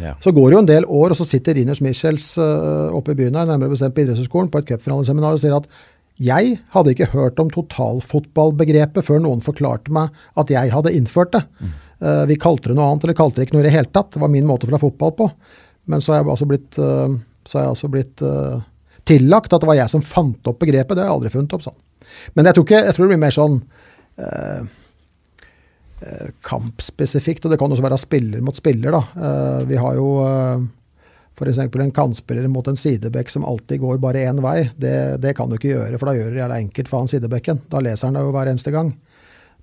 Ja. Så går det jo en del år, og så sitter Rinus Michels uh, oppe i byen her, nærmere bestemt på idrettshøyskolen, på et cupfinaleseminar og sier at jeg hadde ikke hørt om totalfotballbegrepet før noen forklarte meg at jeg hadde innført det. Mm. vi kalte det noe annet, eller kalte det ikke noe i det hele tatt. Det var min måte å spille fotball på. Men så har jeg altså blitt, eh, jeg altså blitt eh, tillagt at det var jeg som fant opp begrepet. Det har jeg aldri funnet opp sånn. Men jeg tror, ikke, jeg tror det blir mer sånn eh, eh, kampspesifikt, og det kan også være spiller mot spiller. da. Eh, vi har jo eh, f.eks. en kantspiller mot en sidebekk som alltid går bare én vei. Det, det kan du ikke gjøre, for da gjør det enkelt for han sidebekken. Da leser han det jo hver eneste gang.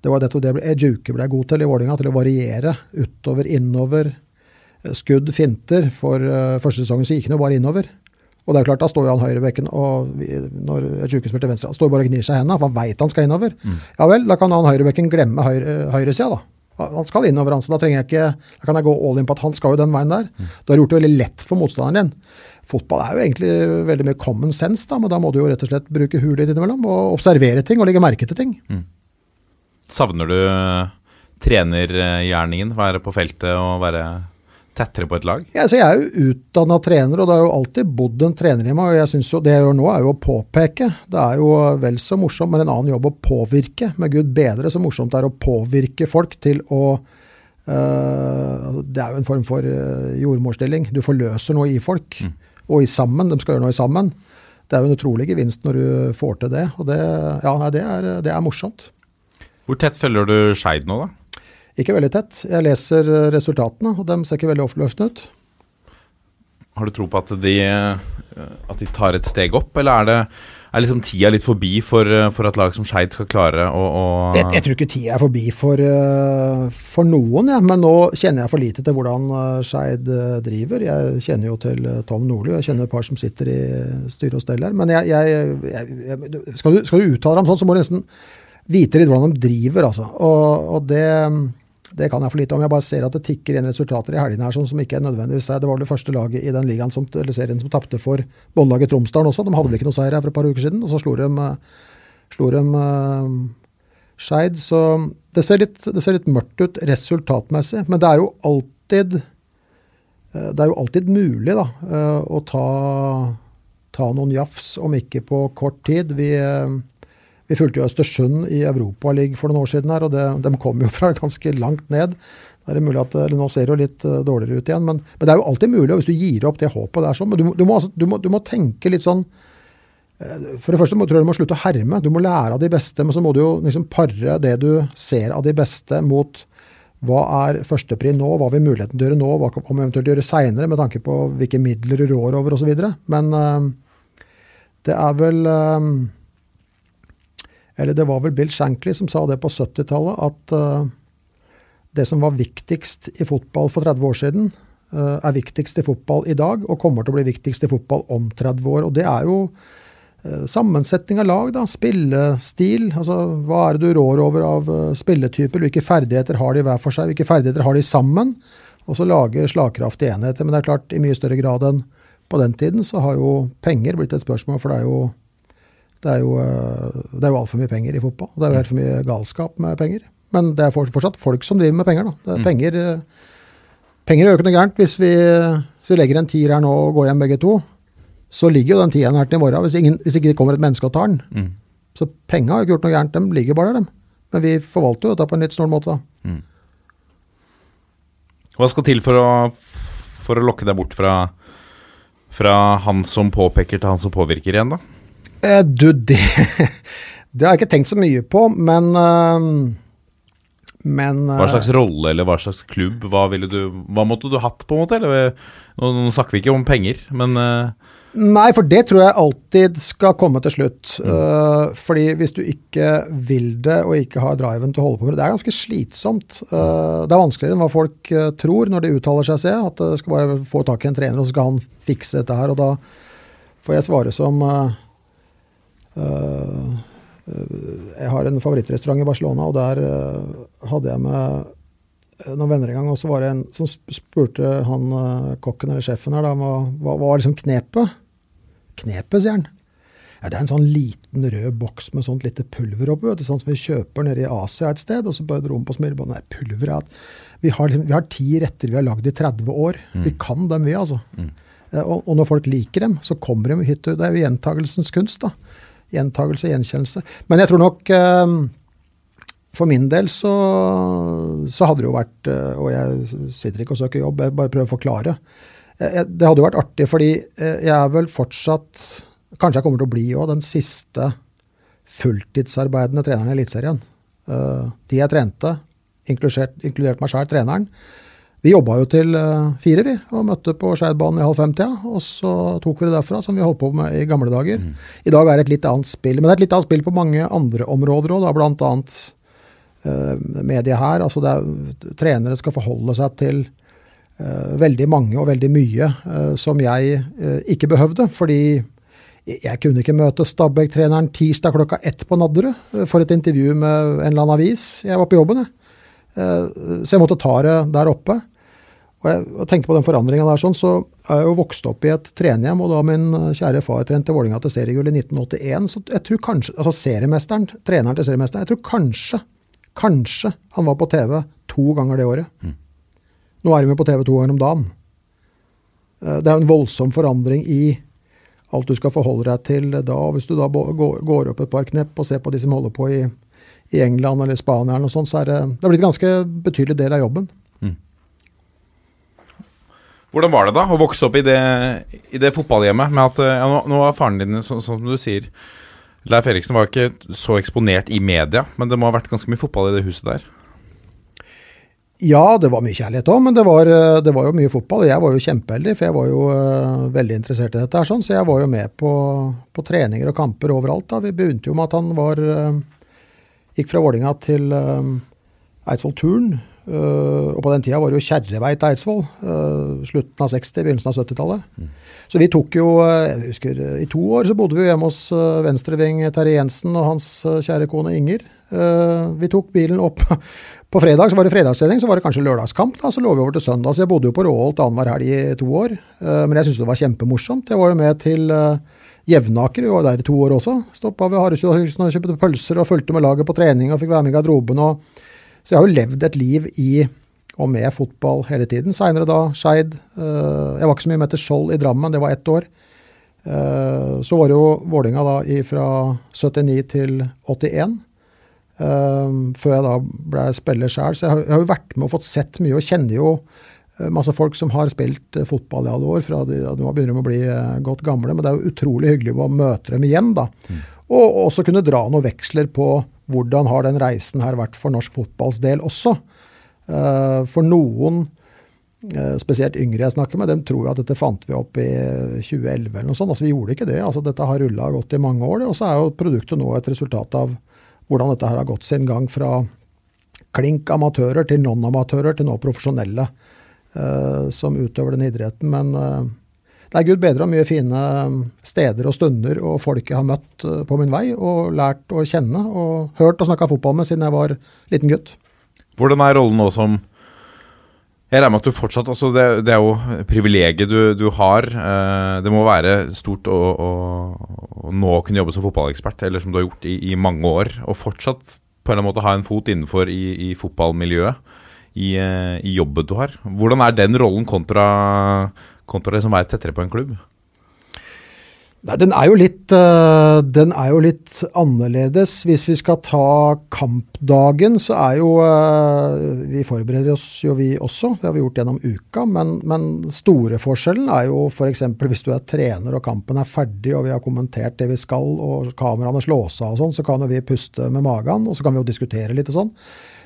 Det var dette det Ejuke ble god til i Vålerenga, til å variere utover, innover. eh, Skudd, finter. For uh, første sesongen så gikk han jo bare innover. Og det er klart, da står jo han høyrebekken og vi, når Ejuke spiller til venstre, han står bare og gnir seg i hendene, for han veit han skal innover. Ja vel, da kan han høyrebekken glemme høyre, høyresida, da. Han skal innover, han, så da trenger jeg ikke, da kan jeg gå all in på at han skal jo den veien der. Da har du gjort det veldig lett for motstanderen din. Fotball er jo egentlig veldig mye common sense, da, men da må du jo rett og slett bruke huet litt innimellom og observere ting og legge merke til ting. Savner du eh, trenergjerningen? Være på feltet og være tettere på et lag? Ja, så jeg er jo utdanna trener, og det har jo alltid bodd en trener i meg. og jeg synes jo Det jeg gjør nå, er jo å påpeke. Det er jo vel så morsomt, men en annen jobb å påvirke. Med Gud bedre så morsomt det er å påvirke folk til å øh, Det er jo en form for øh, jordmorstilling. Du forløser noe i folk, og i sammen. De skal gjøre noe i sammen. Det er jo en utrolig gevinst når du får til det. Og det, ja, nei, det, er, det er morsomt. Hvor tett følger du Skeid nå, da? Ikke veldig tett. Jeg leser øh, resultatene, og de ser ikke veldig oppløftende ut. Har du tro på at de, eh, at de tar et steg opp, eller er, det, er liksom tida litt forbi for, eh, for at lag som Skeid skal klare å, å Jeg, jeg tror ikke tida er forbi for, for noen, ja. men nå kjenner jeg for lite til hvordan Skeid driver. Jeg kjenner jo til Tom Nordli, jeg kjenner et par som sitter i styre og stell her. Men jeg, jeg, skal, du, skal du uttale deg om sånn, så må du nesten vite litt hvordan de driver, altså. Og, og det, det kan jeg for lite om. Jeg bare ser at det tikker inn resultater i helgene her som, som ikke er nødvendigvis. Det var det første laget i den ligaen som, eller serien som tapte for båndlaget Tromsdalen også. De hadde vel ikke noe seier her for et par uker siden, og så slo de, øh, slo de uh, Skeid. Så det ser, litt, det ser litt mørkt ut resultatmessig, men det er jo alltid eh, det er jo alltid mulig da, eh, å ta, ta noen jafs, om ikke på kort tid. Vi, eh, vi fulgte jo Østersund i Europaligaen for noen år siden, her, og det, de kom jo fra (laughs) ganske langt ned. Det er mulig at, eller Nå ser det jo litt eh, dårligere ut igjen, men, men det er jo alltid mulig hvis du gir opp det håpet der. sånn, du, du, må, altså, du, må, du må tenke litt sånn eh, For det første må, tror jeg du må slutte å herme. Du må lære av de beste, men så må du jo liksom pare det du ser av de beste, mot hva er førstepri nå, hva har vi muligheten til å gjøre nå, hva kan vi eventuelt gjøre seinere, med tanke på hvilke midler du rår over osv. Men øh, det er vel eh, Eller det var vel Bill Shankly som sa det på 70-tallet, at uh, det som var viktigst i fotball for 30 år siden, uh, er viktigst i fotball i dag, og kommer til å bli viktigst i fotball om 30 år. Og det er jo uh, sammensetning av lag, da. Spillestil. Altså hva er det du rår over av spilletyper? Hvilke ferdigheter har de hver for seg? Hvilke ferdigheter har de sammen? Og så lage slagkraftige enheter. Men det er klart, i mye større grad enn på den tiden, så har jo penger blitt et spørsmål, for det er jo det er jo, eh, det er jo altfor mye penger i fotball. Det er jo helt for mye galskap med penger. Men det er fortsatt folk som driver med penger. da. Det er penger, eh, penger ikke noe gærent. Hvis vi, hvis vi legger en tier her nå og går hjem begge to, så ligger jo den tieren her til i morgen hvis, ingen, hvis ikke det kommer et menneske og tar den. Mm. Så penga har jo ikke gjort noe gærent, de ligger bare der, dem. Men vi forvalter jo dette på en litt snål måte. da. Hva skal til for å, for å lokke deg bort fra, fra han som påpeker til han som påvirker igjen, da? Eh, du, det, (laughs) det har jeg ikke tenkt så mye på, men eh, Men Hva eh, slags rolle eller hva slags klubb? Hva, ville du, hva måtte du hatt, på en måte? Eller, nå, nå snakker vi ikke om penger, men eh, Nei, for det tror jeg alltid skal komme til slutt. Eh, fordi hvis du ikke vil det, og ikke har driven til å holde på med det, det er ganske slitsomt. Uh, det er vanskeligere enn hva folk uh, tror når de uttaler seg, ser. At det skal bare få tak i en trener, og så skal han fikse dette her. Og da får jeg svare som eh, eh, eh, Jeg har en favorittrestaurant i Barcelona, og der eh, hadde jeg med eh, noen venner en gang, og så var det en som spurte han eh, kokken eller sjefen her, da, hva, var liksom knepet? Knepet, sier han. Ja, det er en sånn liten rød boks med sånt lite pulver oppi, sånn som vi kjøper nede i Asia et sted, og så bare dro han på smilebåndet. Nei, pulver er at vi har, liksom- vi har ti retter vi har lagd i 30 år. Vi kan dem, vi, altså. Mm. Og, og når folk liker dem, så kommer de hit. Det er jo gjentagelsens kunst, da. Gjentagelse, gjenkjennelse. Men jeg tror nok eh, for min del så, så hadde det jo vært eh, Og jeg sitter ikke og søker jobb, jeg bare prøver å forklare. Eh, Det hadde jo vært artig, fordi jeg er vel fortsatt Kanskje jeg kommer til å bli òg den siste fulltidsarbeidende treneren i Eliteserien. De jeg trente, inkludert, inkludert meg sjøl, treneren, vi jobba jo til eh, fire, vi, og møtte på Skeidbanen i halv fem-tida. Og så tok vi det derfra, som vi holdt på med i gamle dager. I dag er det et litt annet spill. Men det er et litt annet spill på mange andre områder òg, annet uh, mediet her. Altså er, trenere skal forholde seg til uh, veldig mange og veldig mye uh, som jeg uh, ikke behøvde. Fordi jeg kunne ikke møte Stabæk-treneren tirsdag klokka ett på Nadderud for et intervju med en eller annen avis. Jeg var på jobben, jeg. Så jeg måtte ta det der oppe. Og jeg og tenker på den forandringa der, sånn, så er jeg jo vokst opp i et trenerhjem, og da min eh, kjære far trente Vålinga til seriegull i 1981, så jeg tror kanskje Altså seriemesteren, treneren til seriemesteren, jeg tror kanskje, kanskje han var på TV to ganger det året. Nå er de jo på TV to ganger om dagen. Eh, Det er jo en voldsom forandring i alt du skal forholde deg til da. Hvis du da går går opp et par knepp og ser på de som holder på i, i England eller Spania, eller noe sånt, så er det, det er blitt en ganske betydelig del av jobben. Hvordan var det da å vokse opp i det, i det fotballhjemmet med at ja, nå, nå var faren din, som du sier Leif Eriksen var ikke så eksponert i media, men det må ha vært ganske mye fotball i det huset der. Ja, det var mye kjærlighet òg, men det var, eh, det var jo mye fotball. Og jeg var jo kjempeheldig, for jeg var jo uh, veldig interessert i dette. her, sånn, Så jeg var jo med på, på treninger og kamper overalt. da. Vi begynte jo med at han var uh, Gikk fra Vålinga til uh, Eidsvoll Turn. Eh, og på den tida var det jo Kjerrevei til Eidsvoll. eh, slutten av 60-, begynnelsen av 70-tallet. Så vi tok jo eh, jeg husker, I to år så bodde vi hjemme hos venstreving Terje Jensen og hans kjære kone Inger. Vi tok bilen opp (laughs) på fredag, så var det fredagssending, så var det kanskje lørdagskamp. da, Så lå vi over til søndag. Så jeg bodde jo på Råholt annenhver helg i to år. Men jeg syntes det var kjempemorsomt. Jeg var jo med til Jevnaker, vi var der i to år også. Stoppa ved Harreshusen og kjøpte pølser og fulgte med laget på trening og fikk være med i garderoben. Og, så jeg har jo levd et liv i og med fotball hele tiden. Seinere da Skeid. eh, jeg var ikke så mye med til Skjold i Drammen, det var ett år. Eh, så var det jo Vålinga da fra 79 til 81. eh, før jeg da ble spiller sjøl. Så jeg har, jo vært med og fått sett mye, og kjenner jo masse folk som har spilt fotball i alle år. fra de, Nå begynner de å bli godt gamle, men det er jo utrolig hyggelig å møte dem igjen. da. Og også kunne dra noen veksler på hvordan har den reisen her vært for norsk fotballs del også. Eh, for noen, eh, spesielt yngre jeg snakker med, dem tror jo at dette fant vi opp i 2011 eller noe sånt. Altså Vi gjorde ikke det. altså Dette har rulla godt i mange år. Og så er jo produktet nå et resultat av hvordan dette her har gått sin gang fra klink amatører til non-amatører til nå profesjonelle eh, som utøver den idretten. Men det er gud bedre og mye fine steder og stunder og folk jeg har møtt eh, på min vei og lært å kjenne og hørt og snakka fotball med siden jeg var liten gutt. Hvordan er rollen nå som Jeg regner med at du fortsatt altså det, det er jo privilegiet du, du har. Eh, det må være stort å, å, å nå kunne jobbe som fotballekspert, eller som du har gjort i, i mange år, og fortsatt på en eller annen måte ha en fot innenfor i, i fotballmiljøet. I, eh, I jobben du har. Hvordan er den rollen kontra, kontra det som er tettere på en klubb? Nei, den er, jo litt, eh, den er jo litt annerledes. Hvis vi skal ta kampdagen, så er jo eh, Vi forbereder oss jo vi også, det har vi gjort gjennom uka. Men, men store forskjellen er jo f.eks. hvis du er trener og kampen er ferdig og vi har kommentert det vi skal og kameraene slås av og sånn, så kan jo vi puste med magen og så kan vi jo diskutere litt og sånn.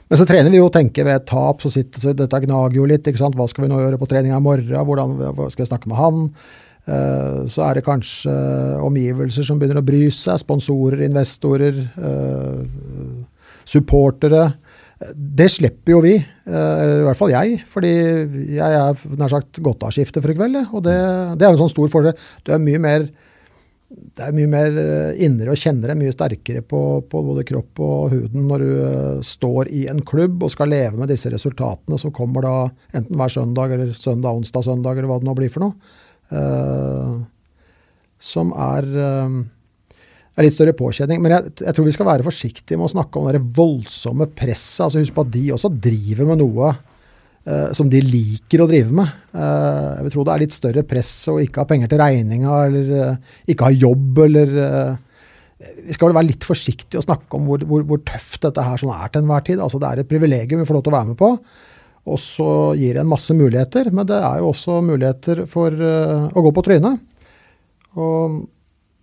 Men så trener vi jo og tenker ved et tap, så sitter så dette gnager jo litt. Hva skal vi nå gjøre på treninga i morgen? Hvordan skal jeg snakke med han? Eh, Så er det kanskje omgivelser som begynner å bry seg. Sponsorer, investorer, eh, supportere. Det slipper jo vi, eh, eller i hvert fall jeg. Fordi jeg er nær sagt godtavskifte for i kveld. Og det, det er jo en sånn stor fordel. Du er mye mer det er mye mer eh, indre og kjenner deg mye sterkere på, på både kropp og huden når du eh, står i en klubb og skal leve med disse resultatene som kommer da enten hver søndag eller søndag, onsdag, søndag eller hva det nå blir for noe. Eh, som er, eh, er litt større påkjenning. Men jeg, jeg tror vi skal være forsiktige med å snakke om det voldsomme presset. altså Husk på at de også driver med noe som de liker å drive med. Eh, jeg vil tro det er litt større press å ikke ha penger til regninga, eller eh, ikke ha jobb, eller eh, vi skal vel være litt forsiktige å snakke om hvor, hvor, hvor tøft dette her sånn er til enhver tid. Altså Det er et privilegium vi får lov til å være med på. Og så gir det en masse muligheter, men det er jo også muligheter for å gå på trynet. Og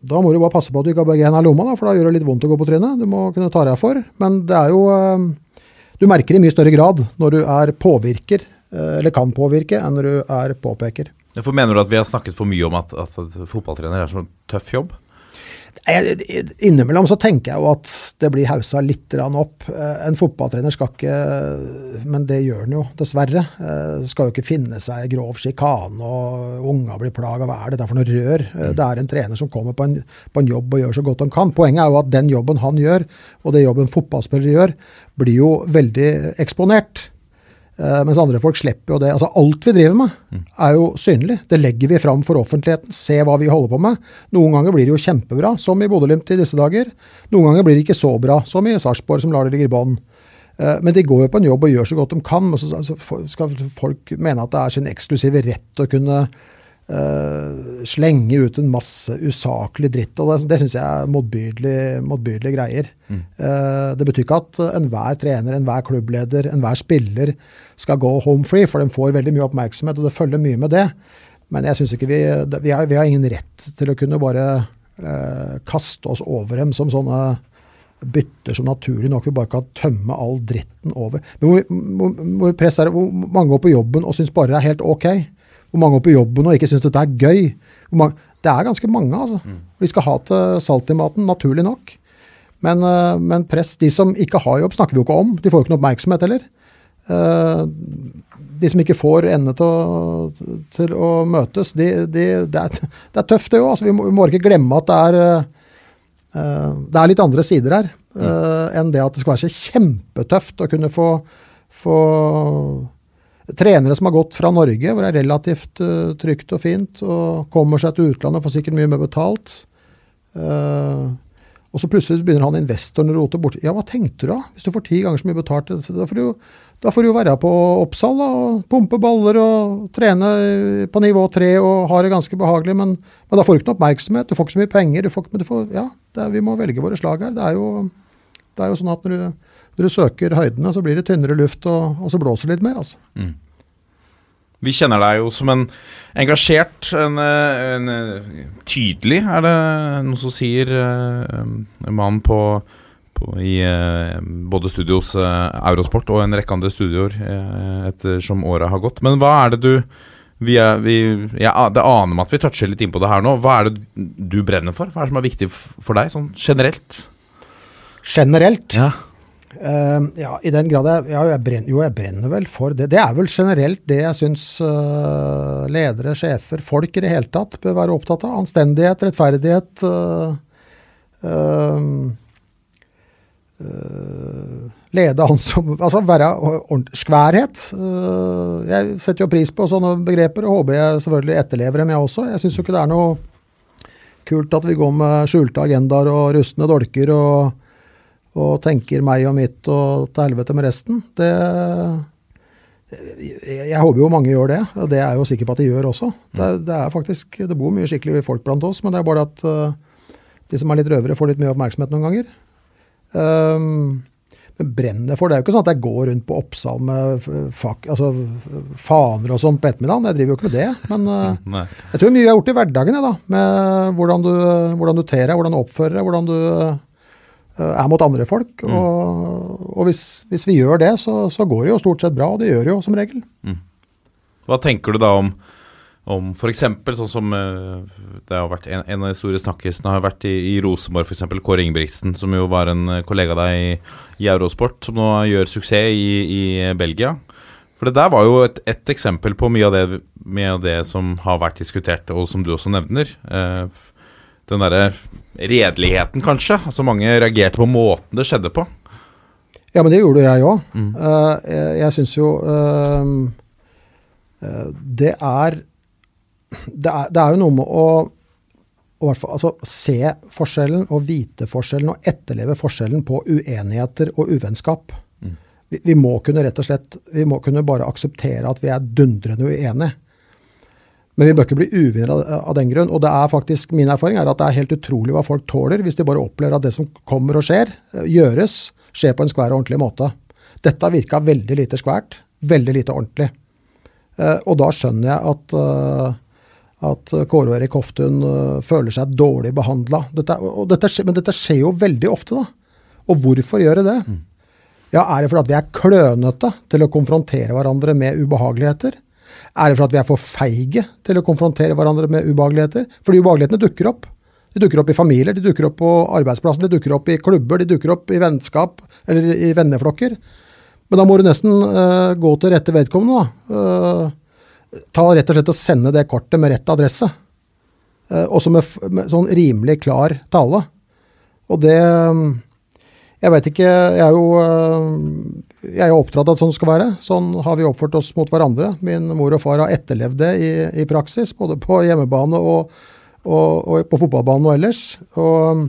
da må du bare passe på at du ikke har begge hendene i lomma, da, for da gjør det litt vondt å gå på trynet. Du må kunne ta deg for. Men det er jo Du merker i mye større grad når du er påvirker, uh, eller kan påvirke, enn når du er påpeker. For Mener du at vi har snakket for mye om at, at fotballtrener er så tøff jobb? Innimellom så tenker jeg jo at det blir haussa litt opp. Eh, en fotballtrener skal ikke Men det gjør han jo, dessverre. Eh, skal jo ikke finne seg grov sjikane og unga blir plaga. Hva er dette for noe rør? Eh, det er en trener som kommer på en, på en, jobb og gjør så godt han kan. Poenget er jo at den jobben han gjør, og det jobben fotballspillere gjør, blir jo veldig eksponert. Uh, mens andre folk slipper jo det. Altså Alt vi driver med, mm. er jo synlig. Det legger vi fram for offentligheten. Se hva vi holder på med. Noen ganger blir det jo kjempebra, som i Bodø-Glimt i disse dager. Noen ganger blir det ikke så bra, som i Sarpsborg, som lar det ligge i bånn. Uh, men de går jo på en jobb og gjør så godt de kan. Men så skal folk mene at det er sin eksklusive rett å kunne Uh, slenge ut en masse usaklig dritt. og Det, det syns jeg er motbydelige, greier. Mm. Uh, det betyr ikke at enhver trener, enhver klubbleder, enhver spiller skal gå home free, for de får veldig mye oppmerksomhet, og det følger mye med det. Men jeg syns ikke vi vi har, vi har, ingen rett til å kunne bare uh, kaste oss over dem som sånne bytter som naturlig nok vi bare kan tømme all dritten over. Men hvor, hvor, hvor, hvor mange går på jobben og syns bare det er helt ok hvor mange går på jobben og ikke syns dette er gøy. Mange, det er ganske mange, altså. Mm. De skal ha til salt i maten, naturlig nok. Men, uh, men, press De som ikke har jobb, snakker vi jo ikke om. De får jo ikke noe oppmerksomhet heller. Uh, de som ikke får ende til, til, å møtes, de, de, det, er, det, er, tøft, det òg. Altså, vi, vi, må ikke glemme at det er, uh, det er litt andre sider her. Mm. enn det at det skal være så kjempetøft å kunne få, få trenere som har gått fra Norge, hvor det er relativt uh, trygt og fint, og kommer seg til utlandet og får sikkert mye mer betalt. Uh, og så plutselig begynner han investoren å rote bort. Ja, hva tenkte du da? Hvis du får ti ganger så mye betalt, da får du, da får du jo være på Oppsal da, og pumpe baller og trene på nivå tre og ha det ganske behagelig, men, men, da får du ikke noe oppmerksomhet, du får ikke så mye penger. Får, ja, er, vi må velge våre slag her. Det er jo, det er jo sånn at når du når du søker høydene, så blir det tynnere luft, og, og så blåser det litt mer. altså. Mm. Vi kjenner deg jo som en engasjert, en, en, tydelig, er det noe som sier, en mann på, på, i både studios Eurosport og en rekke andre studioer ettersom året har gått. Men hva er det du vi er, vi, jeg, Det aner meg at vi toucher litt inn på det her nå. Hva er det du brenner for? Hva er det som er viktig for deg, sånn generelt? Generelt? Ja. Uh, ja, i den grad jeg, ja, jeg brenner, Jo, jeg brenner vel for det. Det er vel generelt det jeg syns uh, ledere, sjefer, folk i det hele tatt bør være opptatt av. Anstendighet, rettferdighet. Uh, lede han som Altså være skværhet. jeg setter jo pris på sånne begreper, og håper jeg selvfølgelig etterlever dem, jeg også. Jeg syns jo ikke det er noe kult at vi går med skjulte agendaer og rustne dolker og og tenker meg og mitt og til helvete med resten. Det jeg håper jo mange gjør det, og det er jeg jo sikker på at de gjør også. Det, det er faktisk, det bor mye skikkelige folk blant oss, men det er bare at uh, de som er litt røvere, får litt mye oppmerksomhet noen ganger. Um, men brenner for Det er jo ikke sånn at jeg går rundt på Oppsal med fak, altså, faner og sånn på ettermiddagen. Jeg driver jo ikke med det. Men (laughs) uh, jeg tror mye jeg har gjort i hverdagen, jeg, da, med hvordan du, hvordan du ter deg, hvordan du oppfører deg, hvordan du er mot andre folk. Mm. Og, og hvis, hvis, vi gjør det, så, så, går det jo stort sett bra, og det gjør det jo som regel. Mm. Hva tenker du da om, om f.eks. sånn som eh, det har vært En, en av de store snakkisene har vært i, i Rosenborg, f.eks. Kåre Ingebrigtsen, som jo var en kollega av deg i, i, Eurosport, som nå gjør suksess i, i Belgia. For det der var jo et, et eksempel på mye av, det, mye av, det, som har vært diskutert, og som du også nevner. Eh, den derre redeligheten, kanskje. Altså Mange reagerte på måten det skjedde på. Ja, men det gjorde jeg òg. Mm. Uh, jeg jeg syns jo uh, det, er, det er Det er jo noe med å fall, altså, se forskjellen og vite forskjellen og etterleve forskjellen på uenigheter og uvennskap. Mm. Vi, vi, må kunne rett og slett vi må kunne bare akseptere at vi er dundrende uenige. Men vi bør ikke bli uvinnere av, av den grunn. Og det er faktisk, min erfaring er at det er helt utrolig hva folk tåler hvis de bare opplever at det som kommer og skjer, eh, gjøres, skjer på en skvær og ordentlig måte. Dette virka veldig lite skvært, veldig lite ordentlig. Eh, og da skjønner jeg at, eh, at Kåre og Erik Hoftun føler seg dårlig behandla. Men dette skjer jo veldig ofte, da. Og hvorfor gjør det det? Ja, Er det fordi at vi er klønete til å konfrontere hverandre med ubehageligheter? Er det for at vi er for feige til å konfrontere hverandre med ubehageligheter? Fordi ubehagelighetene dukker opp. De dukker opp i familier, de dukker opp på arbeidsplassen, de dukker opp i klubber, de dukker opp i vennskap eller i venneflokker. Men da må du nesten uh, gå til rette vedkommende. da. Uh, ta rett og slett og sende det kortet med rett adresse. Uh, også med, med sånn rimelig klar tale. Og det Jeg vet ikke Jeg er jo jeg er oppdratt av at sånn skal være. Sånn har vi oppført oss mot hverandre. Min mor og far har etterlevd det i, i praksis, både på hjemmebane og, og, og på fotballbanen og ellers. Og,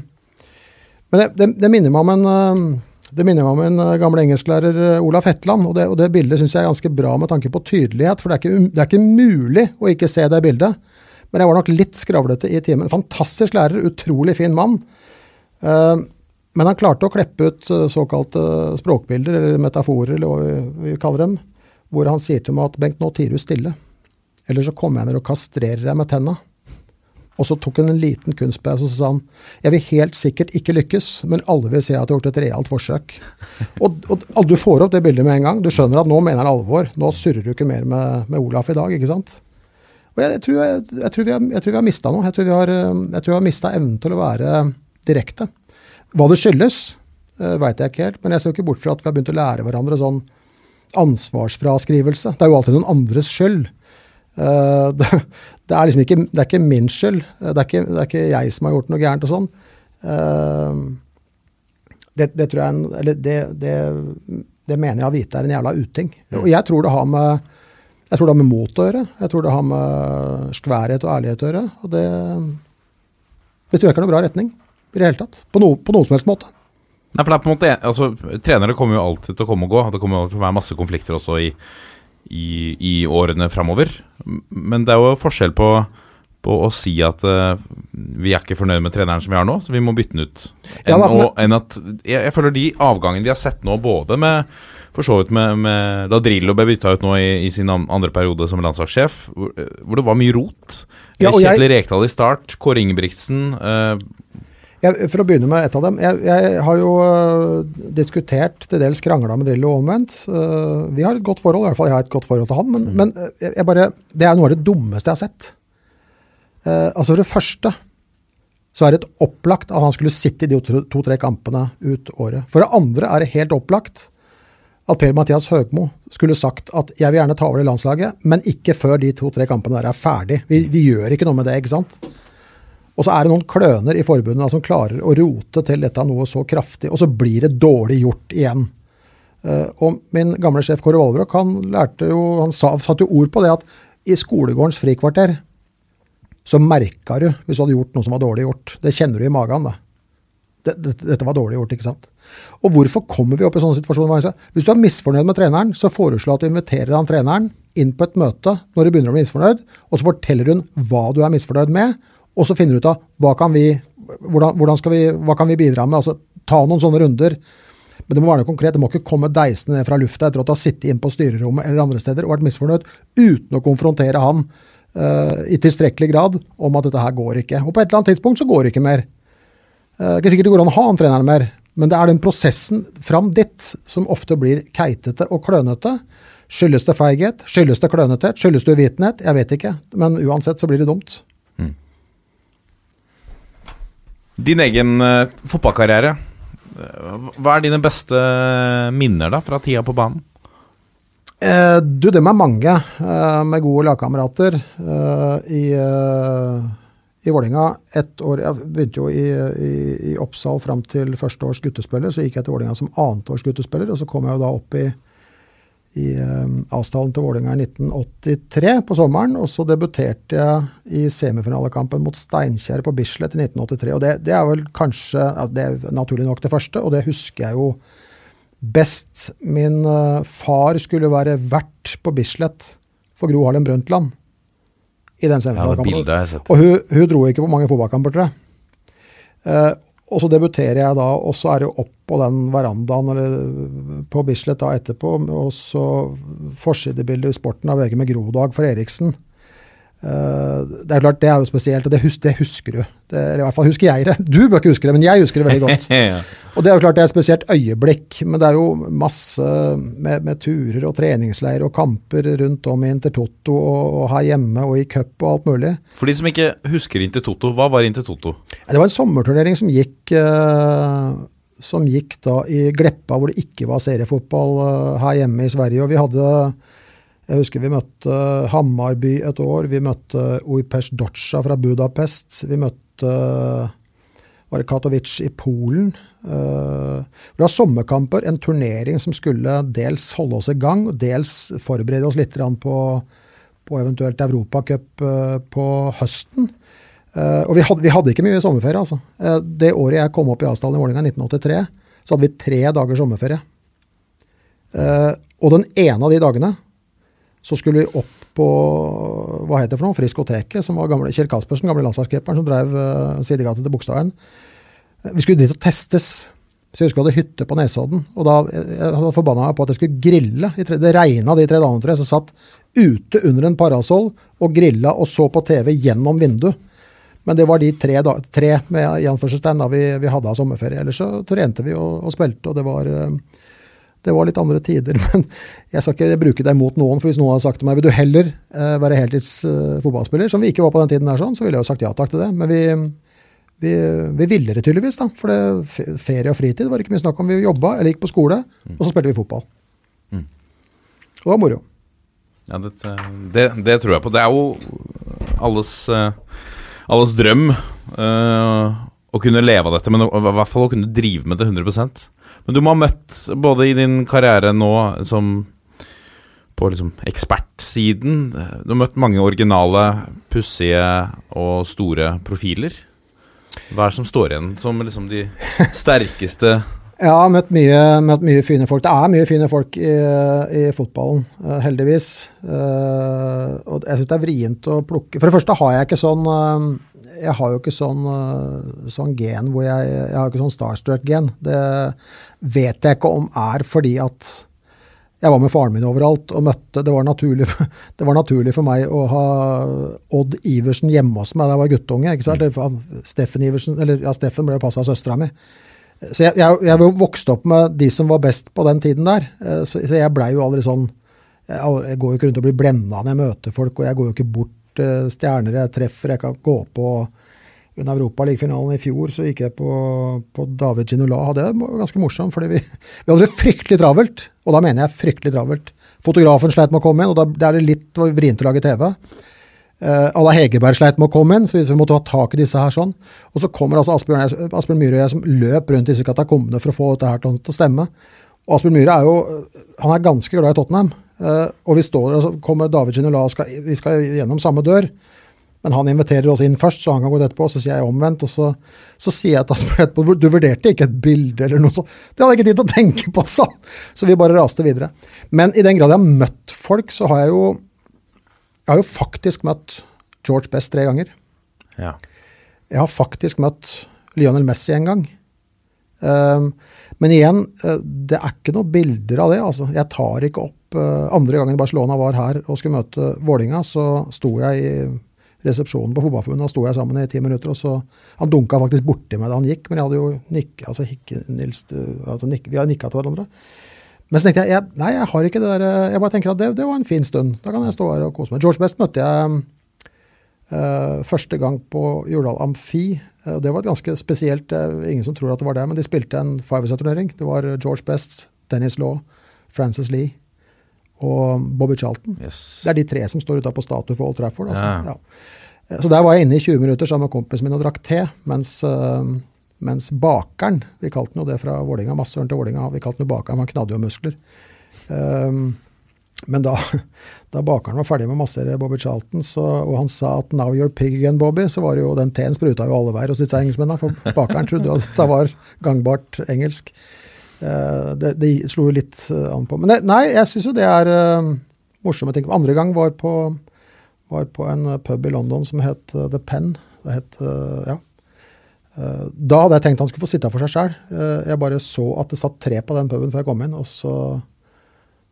men det, det, det minner meg om en eh, det minner meg om en eh, gammel engelsklærer, eh, Olaf Hetland. Og det, og det bildet syns jeg er ganske bra med tanke på tydelighet. For det er, ikke, um- det er ikke mulig å ikke se det bildet. Men jeg var nok litt skravlete i timen. Fantastisk lærer, utrolig fin mann. Eh, men han klarte å kleppe ut eh, såkalte språkbilder, eller metaforer, eller hva vi, vi kaller dem, hvor han sier til meg at Bengt, nå tier du stille. Eller så kommer jeg ned og kastrerer deg med tenna. Og så tok hun en liten kunstpause og så sa han jeg vil helt sikkert ikke lykkes, men alle vil se at jeg har gjort et realt forsøk. (laughs) og, og, og du får opp det bildet med en gang. Du skjønner at nå mener han alvor. Nå surrer du ikke mer med, med Olaf i dag, ikke sant? Og jeg, jeg, tror, jeg, jeg, tror, vi har, jeg tror vi har mista noe. Jeg tror vi har, eh, jeg tror vi har mista evnen til å være direkte. Hva det skyldes, uh, veit jeg ikke helt, men jeg ser jo ikke bort fra at vi har begynt å lære hverandre sånn ansvarsfraskrivelse. Det er jo alltid noen andres skyld. Eh, (laughs) det, det er liksom ikke, det er ikke min skyld. Eh, Det er ikke, det er ikke jeg som har gjort noe gærent og sånn. Eh, det, det tror jeg er eller det, det, det mener jeg å vite er en jævla uting. Og jeg tror det har med jeg tror det har med mot å gjøre. Jeg tror det har med skværhet og ærlighet å gjøre. Og det, det tror jeg ikke er noen bra retning i det hele tatt. På, no, på noen som helst måte. Nei, for det er på en måte altså, Trenere kommer jo alltid til å komme og gå. Det kommer jo til å være masse konflikter også i, i, i årene framover. Men det er jo forskjell på, på å si at uh, vi er ikke fornøyd med treneren som vi har nå, så vi må bytte den ut. Enn, Ja da, men- å, enn at jeg, jeg føler de avgangene vi har sett nå, både med for så vidt med, med Da Drillo ble bytta ut nå i, i sin andre periode som landslagssjef, hvor, hvor det var mye rot. Ja, og jeg- Rekdal i start, Kåre Ingebrigtsen eh, Jeg, for å begynne med et av dem. Jeg, jeg har jo øh, diskutert til dels krangla med Drillo omvendt. Uh, vi har et godt forhold, i hvert fall jeg har et godt forhold til han. Men, men øh, jeg, jeg bare, det er noe av det dummeste jeg har sett. Uh, altså For det første så er det et opplagt at han skulle sitte i de to- to-tre kampene ut året. For det andre er det helt opplagt at Per-Mathias Høgmo skulle sagt at jeg vil gjerne ta over det landslaget, men ikke før de to-tre kampene der er ferdig. Vi, vi gjør ikke noe med det, ikke sant? Og så er det noen kløner i forbundet da, som klarer å rote til dette noe så kraftig, og så blir det dårlig gjort igjen. Eh, og min gamle sjef Kåre Valbrok han lærte jo, han sa, satte jo ord på det at i skolegårdens frikvarter så merka du hvis du hadde gjort noe som var dårlig gjort. Det kjenner du i magen, da. Det, det, dette var dårlig gjort, ikke sant. Og hvorfor kommer vi opp i sånne situasjoner? Hvis du er misfornøyd med treneren, så foreslå at du inviterer han treneren inn på et møte når du begynner å bli misfornøyd, og så forteller hun hva du er misfornøyd med, og så finner du ut av hva kan vi, hvordan, hvordan vi, hva kan vi bidra med. Altså ta noen sånne runder. Men det må være noe konkret. Det må ikke komme deisende ned fra lufta etter at du har sittet inne på styrerommet eller andre steder og vært misfornøyd, uten å konfrontere han uh, i tilstrekkelig grad om at dette her går ikke. Og på et eller annet tidspunkt så går det ikke mer. Uh, ikke sikkert det går an å ha han treneren mer, men det er den prosessen fram dit som ofte blir keitete og klønete. Skyldes det feighet? Skyldes det klønethet? Skyldes det uvitenhet? Jeg vet ikke, men uansett så blir det dumt. Din egen eh, fotballkarriere. Eh, Hva er dine beste minner da fra tida på banen? Eh, du, dem er mange eh, med gode lagkamerater eh, i, eh, i Vålinga. ett år, jeg begynte jo i, i, i Oppsal fram til første års guttespiller, så gikk jeg til Vålinga som annetårs guttespiller, og så kom jeg jo da opp i, i eh, avstanden til Vålinga i 1983 på sommeren, og så debuterte jeg i semifinalekampen mot Steinkjer på Bislett i 1983, og det, det er vel kanskje, altså det er naturlig nok det første, og det husker jeg jo best. Min eh, far skulle være vert på Bislett for Gro Harlem Brundtland i den semifinalekampen. sett. Og hun, hun dro ikke på mange fotballkamper, tror jeg. Eh, og så debuterer jeg da, og så er det opp på den verandaen eller på Bislett da etterpå, og så forsidebildet i sporten av VG med Grodag for Eriksen. Eh, det er klart, det er jo spesielt, og det, hus det husker du. Det, eller I hvert fall husker jeg det. Du bør ikke huske det, men jeg husker det veldig godt. (laughs) Ja. Og det er jo klart det er et spesielt øyeblikk, men det er jo masse med, med turer og treningsleirer og kamper rundt om i Intertoto og, og her hjemme og i cup og alt mulig. For de som ikke husker Intertoto, hva var Intertoto? Det var en sommerturnering som gikk, uh, som gikk da i Gleppa, hvor det ikke var seriefotball uh, her hjemme i Sverige. Og vi hadde Jeg husker vi møtte Hammarby et år. Vi møtte Ujpers Dotsja fra Budapest. Vi møtte var det Katowice i Polen. Uh, det var sommerkamper, en turnering som skulle dels holde oss i gang, og dels forberede oss litt på, på eventuelt Europacup uh, på høsten. Eh, og vi hadde, vi hadde ikke mye sommerferie, altså. Eh, det året jeg kom opp i Asdalen i Vålerenga, 1983, så hadde vi tre dager sommerferie. Eh, og den ene av de dagene så skulle vi opp på hva heter det for noe, Friskoteket, som var gamle, Kjell Kaspersen, gamle landslagskeeperen, som drev uh, sidegata til Bogstadveien. Eh, Vi skulle dit og testes. Så jeg husker vi hadde hytte på Nesodden. Og da jeg jeg hadde forbanna meg på at jeg skulle grille. Det regna de tre dagene, tror jeg. Så satt ute under en parasoll og grilla og så på TV gjennom vinduet. Men det var de tre, da, tre med anførselstegn da vi, vi hadde av sommerferie. Ellers så trente vi og, og spilte, og det var, eh, det var litt andre tider. (laughs) Men jeg skal ikke bruke det mot noen, for hvis noen hadde sagt til meg vil du heller eh, være heltids eh, fotballspiller, som vi ikke var på den tiden, der sånn, så ville jeg jo sagt ja takk til det. Men vi, vi, vi ville det tydeligvis, da. For det, ferie og fritid var det ikke mye snakk om. Vi jobba eller gikk på skole, og så spilte vi fotball. Mm. Og det var moro. Ja, det, det, det tror jeg på. Det er jo alles, eh, alles drøm uh, å kunne leve av dette, men i hvert fall å kunne drive med det 100 Men du må ha møtt, både i din karriere nå som på liksom ekspertsiden Du har møtt mange originale, pussige og store profiler. Hva er det som står igjen som liksom de sterkeste (laughs) Jeg har møtt mye, møtt mye fine folk. Det er mye fine folk i, i fotballen, eh, heldigvis. Eh, og jeg syns det er vrient å plukke For det første har jeg ikke sånn eh, Jeg har jo ikke sånn, eh, sånn gen hvor jeg Jeg har ikke sånn starstruck-gen. Det vet jeg ikke om er fordi at jeg var med faren min overalt og møtte Det var naturlig, (laughs) det var naturlig for meg å ha Odd Iversen hjemme hos meg da jeg var guttunge. ikke sant? Mm. Steffen Iversen, eller ja, Steffen ble jo passa av søstera mi. Så jeg, jeg, jeg vokste opp med de som var best på den tiden der. Eh, Så, så jeg blei jo aldri sånn jeg, går jo ikke rundt og blir blenda når jeg møter folk, og jeg går jo ikke bort stjerner jeg treffer. Jeg kan gå på under Europaligafinalen i fjor, så gikk jeg på, på David Ginola. Det var ganske morsomt, fordi vi, vi hadde det fryktelig travelt. Og da mener jeg fryktelig travelt. Fotografen sleit med å komme inn, og da, det er det litt vrient å lage TV. Uh, Alla Hegerberg sleit med å komme inn, så vi måtte ha tak i disse her sånn. Og så kommer altså Asbjørn, Asbjørn Myhre og jeg som løp rundt disse katakombene for å få dette her til, å stemme. Og Asbjørn Myhre er jo han er ganske glad i Tottenham. Eh, og vi står og så kommer David Ginola, skal, vi skal gjennom samme dør. Men han inviterer oss inn først, så han kan gå etterpå. Så sier jeg omvendt. Og så, så sier jeg til Asbjørn etterpå du vurderte ikke et bilde eller noe sånt. Det hadde jeg ikke tid til å tenke på, sa. Så vi bare raste videre. Men i den grad jeg har møtt folk, så har jeg jo Jeg har jo faktisk møtt George Best tre ganger. Ja. Jeg har faktisk møtt Lionel Messi en gang. Um, men igjen, eh, det er ikke noen bilder av det. altså. Jeg tar ikke opp eh, Andre gangen Barcelona var her og skulle møte Vålinga, så sto jeg i resepsjonen på Fotballforbundet og sto jeg sammen i ti minutter. og så, Han dunka faktisk borti meg da han gikk, men jeg hadde jo nikka altså, Nils, altså, nik, vi har nikka til hverandre. Men så tenkte jeg, jeg nei, jeg har ikke det der, jeg bare tenker at det, det var en fin stund. Da kan jeg stå her og kose meg. George Best møtte jeg eh, første gang på Jordal Amfi. Eh, det var et ganske spesielt, ingen som tror at det var det, men de spilte en five-turnering. Det var George Best, Dennis Law, Francis Lee og Bobby Charlton. Yes. Det er de tre som står på statue for Old Trafford. Altså. Ja. Ja. Eh, Så der var jeg inne i 20 minutter sammen med kompisen min og drakk te, mens, eh, mens bakeren Vi kalte den jo det fra Vålinga, massøren til Vålinga. Vi kalte den jo bakeren, for han knadde jo muskler. Um, men da, da bakeren var ferdig med å massere Bobby Charlton, så, og han sa at 'now you're pig again, Bobby', så var det jo den teen spruta jo alle veier hos disse engelskmennene. For (laughs) bakeren trodde jo at det var gangbart engelsk. Eh, det, det slo jo litt eh, an på. Men det, nei, jeg syns jo det er eh, morsomme ting. Andre gang var på, Var på en pub i London som het The Pen. Det het, ja. Da hadde jeg tenkt han skulle få sitte for seg sjøl. Jeg bare så at det satt tre på den puben før jeg kom inn, og så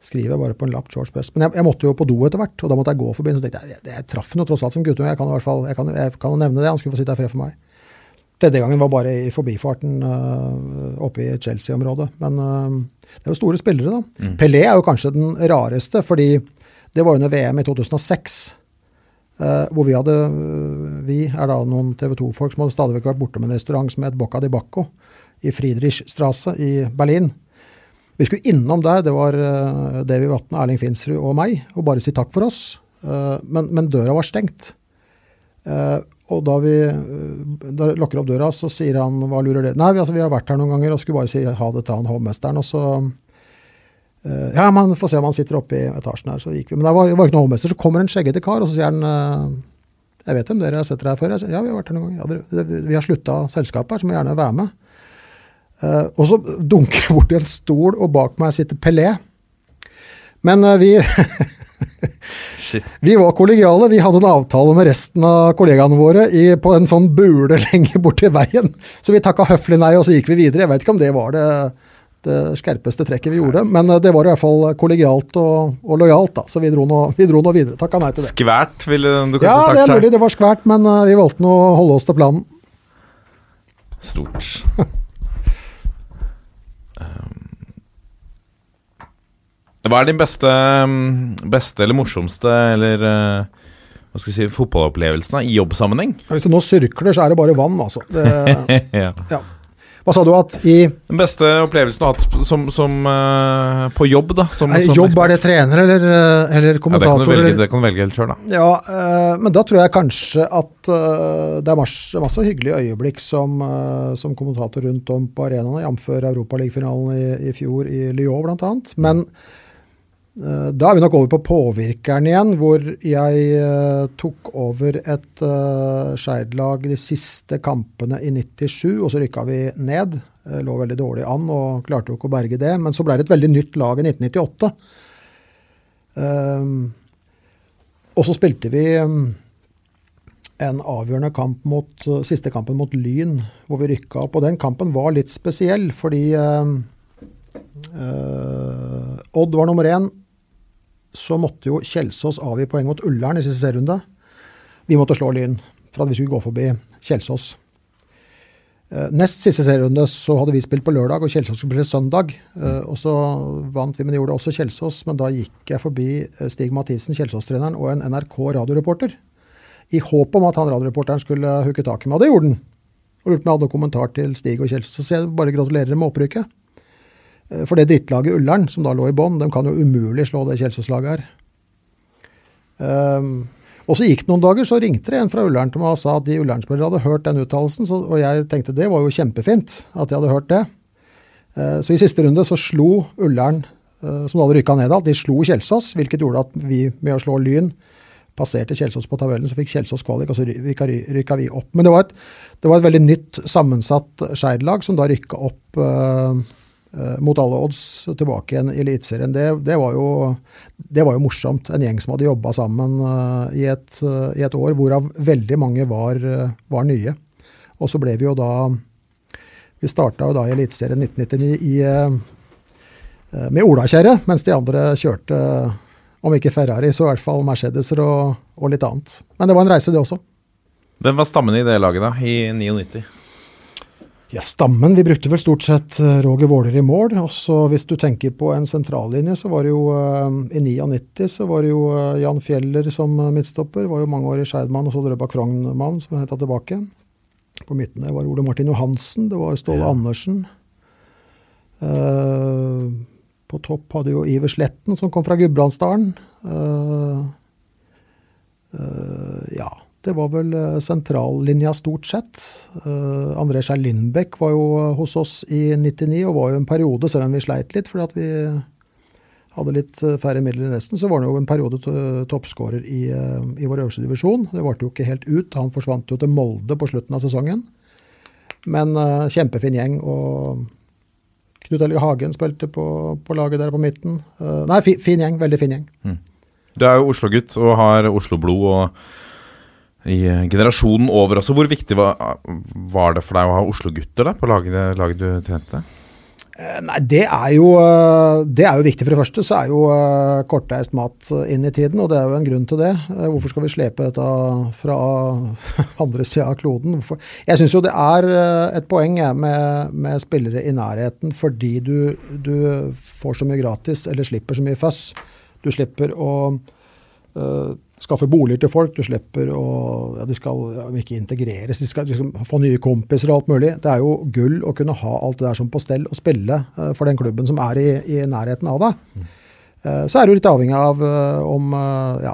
skriver jeg bare på en lapp George Best. Men jeg, jeg måtte jo på do etter hvert, og da måtte jeg gå forbi. Så tenkte jeg jeg, jeg traff noe tross alt som guttunge. Jeg kan i hvert fall, jeg kan, jeg kan nevne det. Han skulle få sitte her fred for meg. Tredje gangen var bare i forbifarten uh, oppe i Chelsea-området. Men uh, det er jo store spillere, da. Pelé er jo kanskje den rareste, fordi det var under VM i 2006. Uh, hvor vi hadde øh, Vi er da noen TV 2-folk som hadde stadig vekk vært borte med en restaurant som het Bocca di Bacco i Friedrichstrasse i Berlin. Vi skulle innom der, det var uh, Davy Vatne, Erling Finsrud og meg, og bare si takk for oss. Uh, men, men døra var stengt. Uh, og da vi eh, da lukker opp døra, så sier han hva lurer det Nei, vi, altså, vi har vært her noen ganger og skulle bare si ha det til han hovmesteren. Og så eh, Ja, man får se om han sitter oppe i etasjen her. Så gikk vi. Men det var, var ikke noen hovmester. Så kommer en skjeggete kar, og så sier han eh, Jeg vet hvem dere har sett dere her før? Jeg sier, ja, vi har vært her noen ganger. Ja, dere, vi har slutta selskapet her, så må gjerne være med. Eh, og så dunker jeg bort i en stol, og bak meg sitter Pelé. Men eh, vi (laughs) Vi var kollegiale. Vi hadde en avtale med resten av kollegaene våre i, på en sånn bule (laughs) lenger borti veien. Så vi takka høflig nei, og så gikk vi videre. Jeg vet ikke om det var det, det skerpeste trekket vi gjorde, men eh, det var i hvert fall kollegialt og, og lojalt, da. Så vi dro nå, vi dro nå videre. Takka nei til det. Skvært, ville du Ja, kanskje det sagt er mulig det var skvært, men vi valgte nå å holde oss til planen. Stort. (laughs) Hva er din beste, um, beste eller morsomste eller uh, hva skal jeg si, fotballopplevelsen da, i jobbsammenheng? Hvis det nå sirkler, så er det bare vann, altså. Det, (laughs) ja. ja. Hva sa du at i Den beste opplevelsen du har hatt som, som, uh, på jobb, da? Som, Nei, jobb, er det trener eller, eller kommentator? Ja, det, kan du velge, eller- det kan du velge helt sjøl, da. Ja, eh, men da tror jeg kanskje at eh, det er masse, masse hyggelige øyeblikk som, eh, som kommentator rundt om på arenaene, jf. Europaligafinalen i, i fjor i Lyon bl.a. Men eh, da er vi nok over på påvirkeren igjen, hvor jeg eh, tok over et uh, Skeid-lag de siste kampene i 97, og så rykka vi ned. Eh, lå veldig dårlig an og klarte jo ikke å berge det. Men så ble det et veldig nytt lag i 1998. Um, og så spilte vi en avgjørende kamp mot, siste kampen mot Lyn, hvor vi rykka opp. Og den kampen var litt spesiell, fordi Odd var nummer én. Så måtte jo Kjelsås avgi poeng mot Ullern i siste serierunde. Vi måtte slå Lyn for at vi skulle gå forbi Kjelsås. Eh, Nest siste serierunde så hadde vi spilt på lørdag, og Kjelsås skulle spille søndag. Eh, Og så vant vi, men det gjorde også Kjelsås. Men da gikk jeg forbi eh, Stig Mathisen, Kjelsås-treneren, og en NRK-radioreporter. I håp om at han radioreporteren skulle hooke tak i meg, og det gjorde han. Og lurte på om jeg hadde noen kommentar til Stig og Kjelsås. Så jeg bare gratulerer med opprykket. Eh, For det drittlaget Ullern, som da lå i bånn, de kan jo umulig slå det Kjelsås-laget her. Um, og så gikk det noen dager, så ringte det en fra Ullern til meg og sa at de Ullern-spillere hadde hørt den uttalelsen, og jeg tenkte det var jo kjempefint at de hadde hørt det. Eh, Så i siste runde så slo Ullern, som da hadde rykka ned alt, de slo Kjelsås, hvilket gjorde at vi med å slå Lyn passerte Kjelsås på tabellen, så fikk Kjelsås kvalik, og så ry- rykka, vi opp. Men det var et, det var et veldig nytt sammensatt Skeid-lag som da rykka opp mot alle odds tilbake igjen i Eliteserien. Det, det, var jo, det var jo morsomt. En gjeng som hadde jobba sammen eh, i, et, eh, i et år, hvorav veldig mange var, eh, var nye. Og så ble vi jo da Vi starta jo da i Eliteserien 1999 i, eh, eh, med olakjerre, mens de andre kjørte, om ikke Ferrari, så i hvert fall Mercedeser og, og litt annet. Men det var en reise, det også. Hvem var stammen i det laget, da? I 99? Ja, Stammen, vi brukte vel stort sett eh, Roger Våler i mål. Også hvis du tenker på en sentrallinje, så var det jo eh, i 99 så var det jo eh, Jan Fjeller som midtstopper. Var jo mange år i Skeidmann, og så Drøbak Frogn-mann, som heter tilbake. På midten der var Ole Martin Johansen, det var Ståle Andersen. Eh, på topp hadde jo Iver Sletten, som kom fra Gudbrandsdalen. Eh, eh, ja, det var vel eh, sentrallinja stort sett. Uh, André Skjær Lindbekk var jo hos oss i 99, og var jo en periode, selv om vi sleit litt fordi at vi hadde litt eh, færre midler enn resten, så var han jo en periode to- toppskårer i, eh, i vår øverste divisjon. Det varte jo ikke helt ut. Han forsvant jo til Molde på slutten av sesongen. Men uh, kjempefin gjeng. og Knut Helge Hagen spilte på, på laget der på midten. Uh, nei, fi, fin gjeng. Veldig fin gjeng. Du er jo Oslo-gutt og har Oslo-blod og i eh, generasjonen over også. Hvor viktig var, var det for deg å ha Oslo-gutter på laget, laget du trente? Eh, Nei, det er, jo, eh, det er jo viktig. For det første så er jo kortreist mat inn i tiden, og det er jo en grunn til det. Hvorfor skal vi slepe dette fra (laughs) andre sida av kloden? Hvorfor? Jeg syns jo det er et poeng med, med spillere i nærheten, fordi du, du får så mye gratis, eller slipper så mye føss. Du slipper å eh, skaffe boliger til folk, du slipper å ja, De skal ja, ikke integreres, de skal, de skal få nye kompiser og alt mulig. Det er jo gull å kunne ha alt det der som på stell og spille uh, for den klubben som er i, i nærheten av deg. Eh, så er jo litt avhengig av uh, om ja,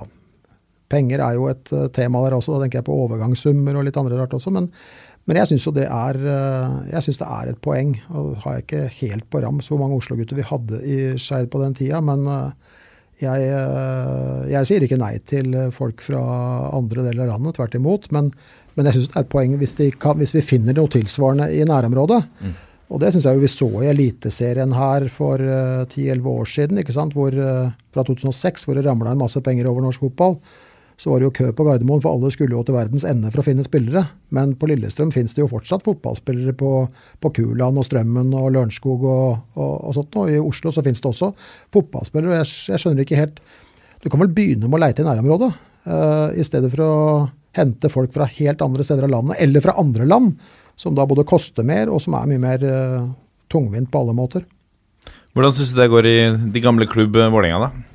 Penger er jo et tema der også, da tenker jeg på overgangssummer og litt andre rart også. Men, men jeg syns det det er et poeng. og Har jeg ikke helt på rams hvor mange Oslo-gutter vi hadde i Skeid på den tida, men jeg, eh, jeg sier ikke nei til eh, folk fra andre deler av landet, tvert imot. Men, men jeg syns det er et poeng hvis, kan, hvis vi finner noe tilsvarende i nærområdet. Og det syns jeg jo vi så i Eliteserien her for uh, 10-11 år siden? Hvor, uh, fra 2006, hvor det ramla en masse penger over norsk fotball. Så var det jo kø på Gardermoen, for alle skulle jo til verdens ende for å finne spillere. Men på Lillestrøm finnes det jo fortsatt fotballspillere på, på Kuland og Strømmen og Lørenskog og, og, og sånt. Og i Oslo så finnes det også fotballspillere. og jeg, jeg skjønner ikke helt Du kan vel begynne med å leite i nærområdet, uh, i stedet for å hente folk fra helt andre steder av landet, eller fra andre land, som da både koster mer, og som er mye mer uh, tungvint på alle måter. Hvordan syns du det går i de gamle klubb eh, Vålerenga, da?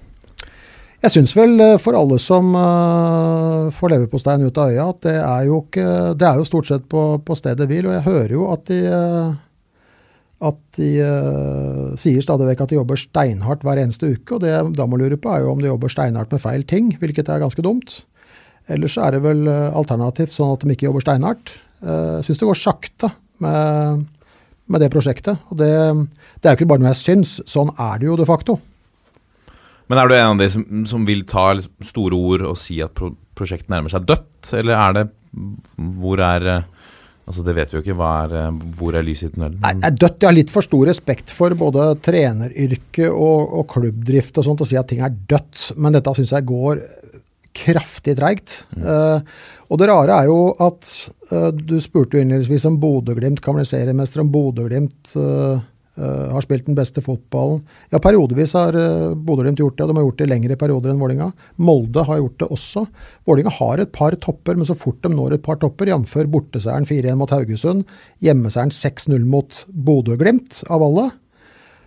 Jeg syns vel eh, for alle som uh, får leverposteien ut av øya, at det er jo, ikke, det er jo stort sett på, på stedet hvil. Og jeg hører jo at de, uh, at de uh, sier stadig vekk at de jobber steinhardt hver eneste uke. Og det jeg da må lure på, er jo om de jobber steinhardt med feil ting, hvilket er ganske dumt. Ellers er det vel alternativt sånn at de ikke jobber steinhardt. Jeg syns det går sakte med, med det prosjektet. Og det, det er jo ikke bare noe jeg syns, sånn er det jo de facto. Men er du en av de som, som vil ta store ord og si at pro prosjektet nærmer seg dødt, eller er det Hvor er eh, Altså, det vet vi jo ikke. Er, eh, hvor er lyset i tunnelen? Nei, er dødt. Jeg har litt for stor respekt for både treneryrket og, og klubbdrift og sånt, å si at ting er dødt. Men dette syns jeg går kraftig treigt. Eh, og det rare er jo at uh, du spurte jo innledningsvis om Bodø-Glimt kan bli seriemester, om Bodø-Glimt eh, har spilt den beste fotballen. Ja, periodevis har uh, Bodø-Glimt gjort det, og de har gjort det i lengre perioder enn Vålinga. Molde har gjort det også. Vålinga har et par topper, men så fort de når et par topper, jf. borteseieren 4-1 mot Haugesund, hjemmeseieren 6-0 mot Bodø-Glimt, av alle,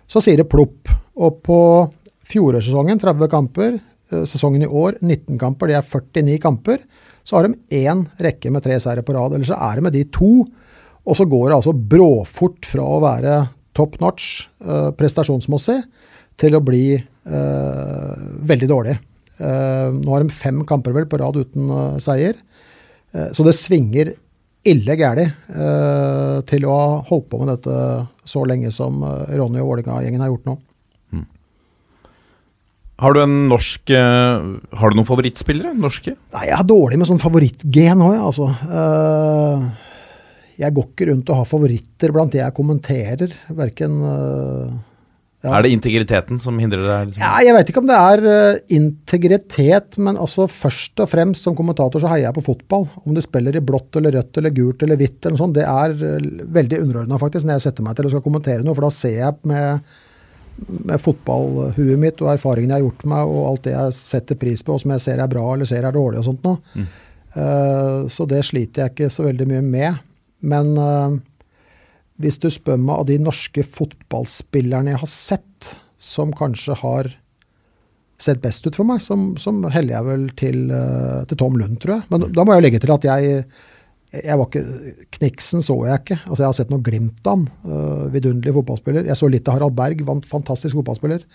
så sier det plopp. Og på fjorårssesongen, 30 kamper, eh, sesongen i år, 19 kamper, det er 49 kamper, så har de én rekke med tre seire på rad. Eller så er det med de to, og så går det altså bråfort fra å være top notch eh, prestasjonsmessig til å bli eh, veldig dårlig. Eh, nå har de fem kamper vel på rad uten eh, seier, Eh, så det svinger ille gæli til å ha holdt på med dette så lenge som Ronny og Vålerenga-gjengen har gjort nå. Har du en norsk Har du noen favorittspillere? Norske? Nei, jeg er dårlig med sånn favorittgen òg, jeg, altså. Eh, jeg går ikke rundt og har favoritter blant de jeg kommenterer, verken eh, ja. Er det integriteten som hindrer deg? Liksom? Ja, jeg vet ikke om det er eh, integritet, men altså først og fremst som kommentator så heier jeg på fotball. Om de spiller i blått eller rødt eller gult eller hvitt eller noe sånt, det er eh, veldig underordna faktisk når jeg setter meg til å skal kommentere noe, for da ser jeg med, med fotballhuet mitt og erfaringene jeg har gjort meg og alt det jeg setter pris på og som jeg ser er bra eller ser er dårlig og sånt noe. Eh, så det sliter jeg ikke så veldig mye med. Men eh, hvis du spør meg av de norske fotballspillerne jeg har sett, som kanskje har sett best ut for meg, som, som heller jeg vel til, eh, til Tom Lund, tror jeg. Men da må jeg legge til at jeg jeg var ikke, Kniksen så jeg ikke. Altså Jeg har sett noe glimt av han. Uh, vidunderlig fotballspiller. Jeg så litt av Harald Berg, fantastisk fotballspiller.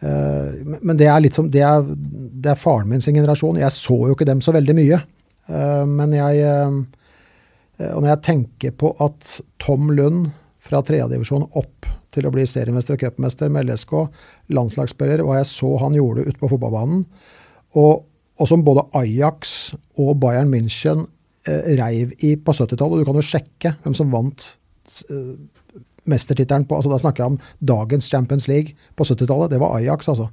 Uh, men- det er litt som, det er, det er faren min sin generasjon. Jeg så jo ikke dem så veldig mye. Uh, men jeg Og når jeg tenker på at Tom Lund fra tredjedivisjon opp til å bli seriemester og cupmester med LSK, landslagsspiller, hva jeg så han gjorde ute på fotballbanen, og, og som både Ajax og Bayern München eh, reiv i på 70-tallet. Du kan jo sjekke hvem som vant eh, mestertittelen på altså Da snakker jeg om dagens Champions League på 70-tallet. Det var Ajax, altså.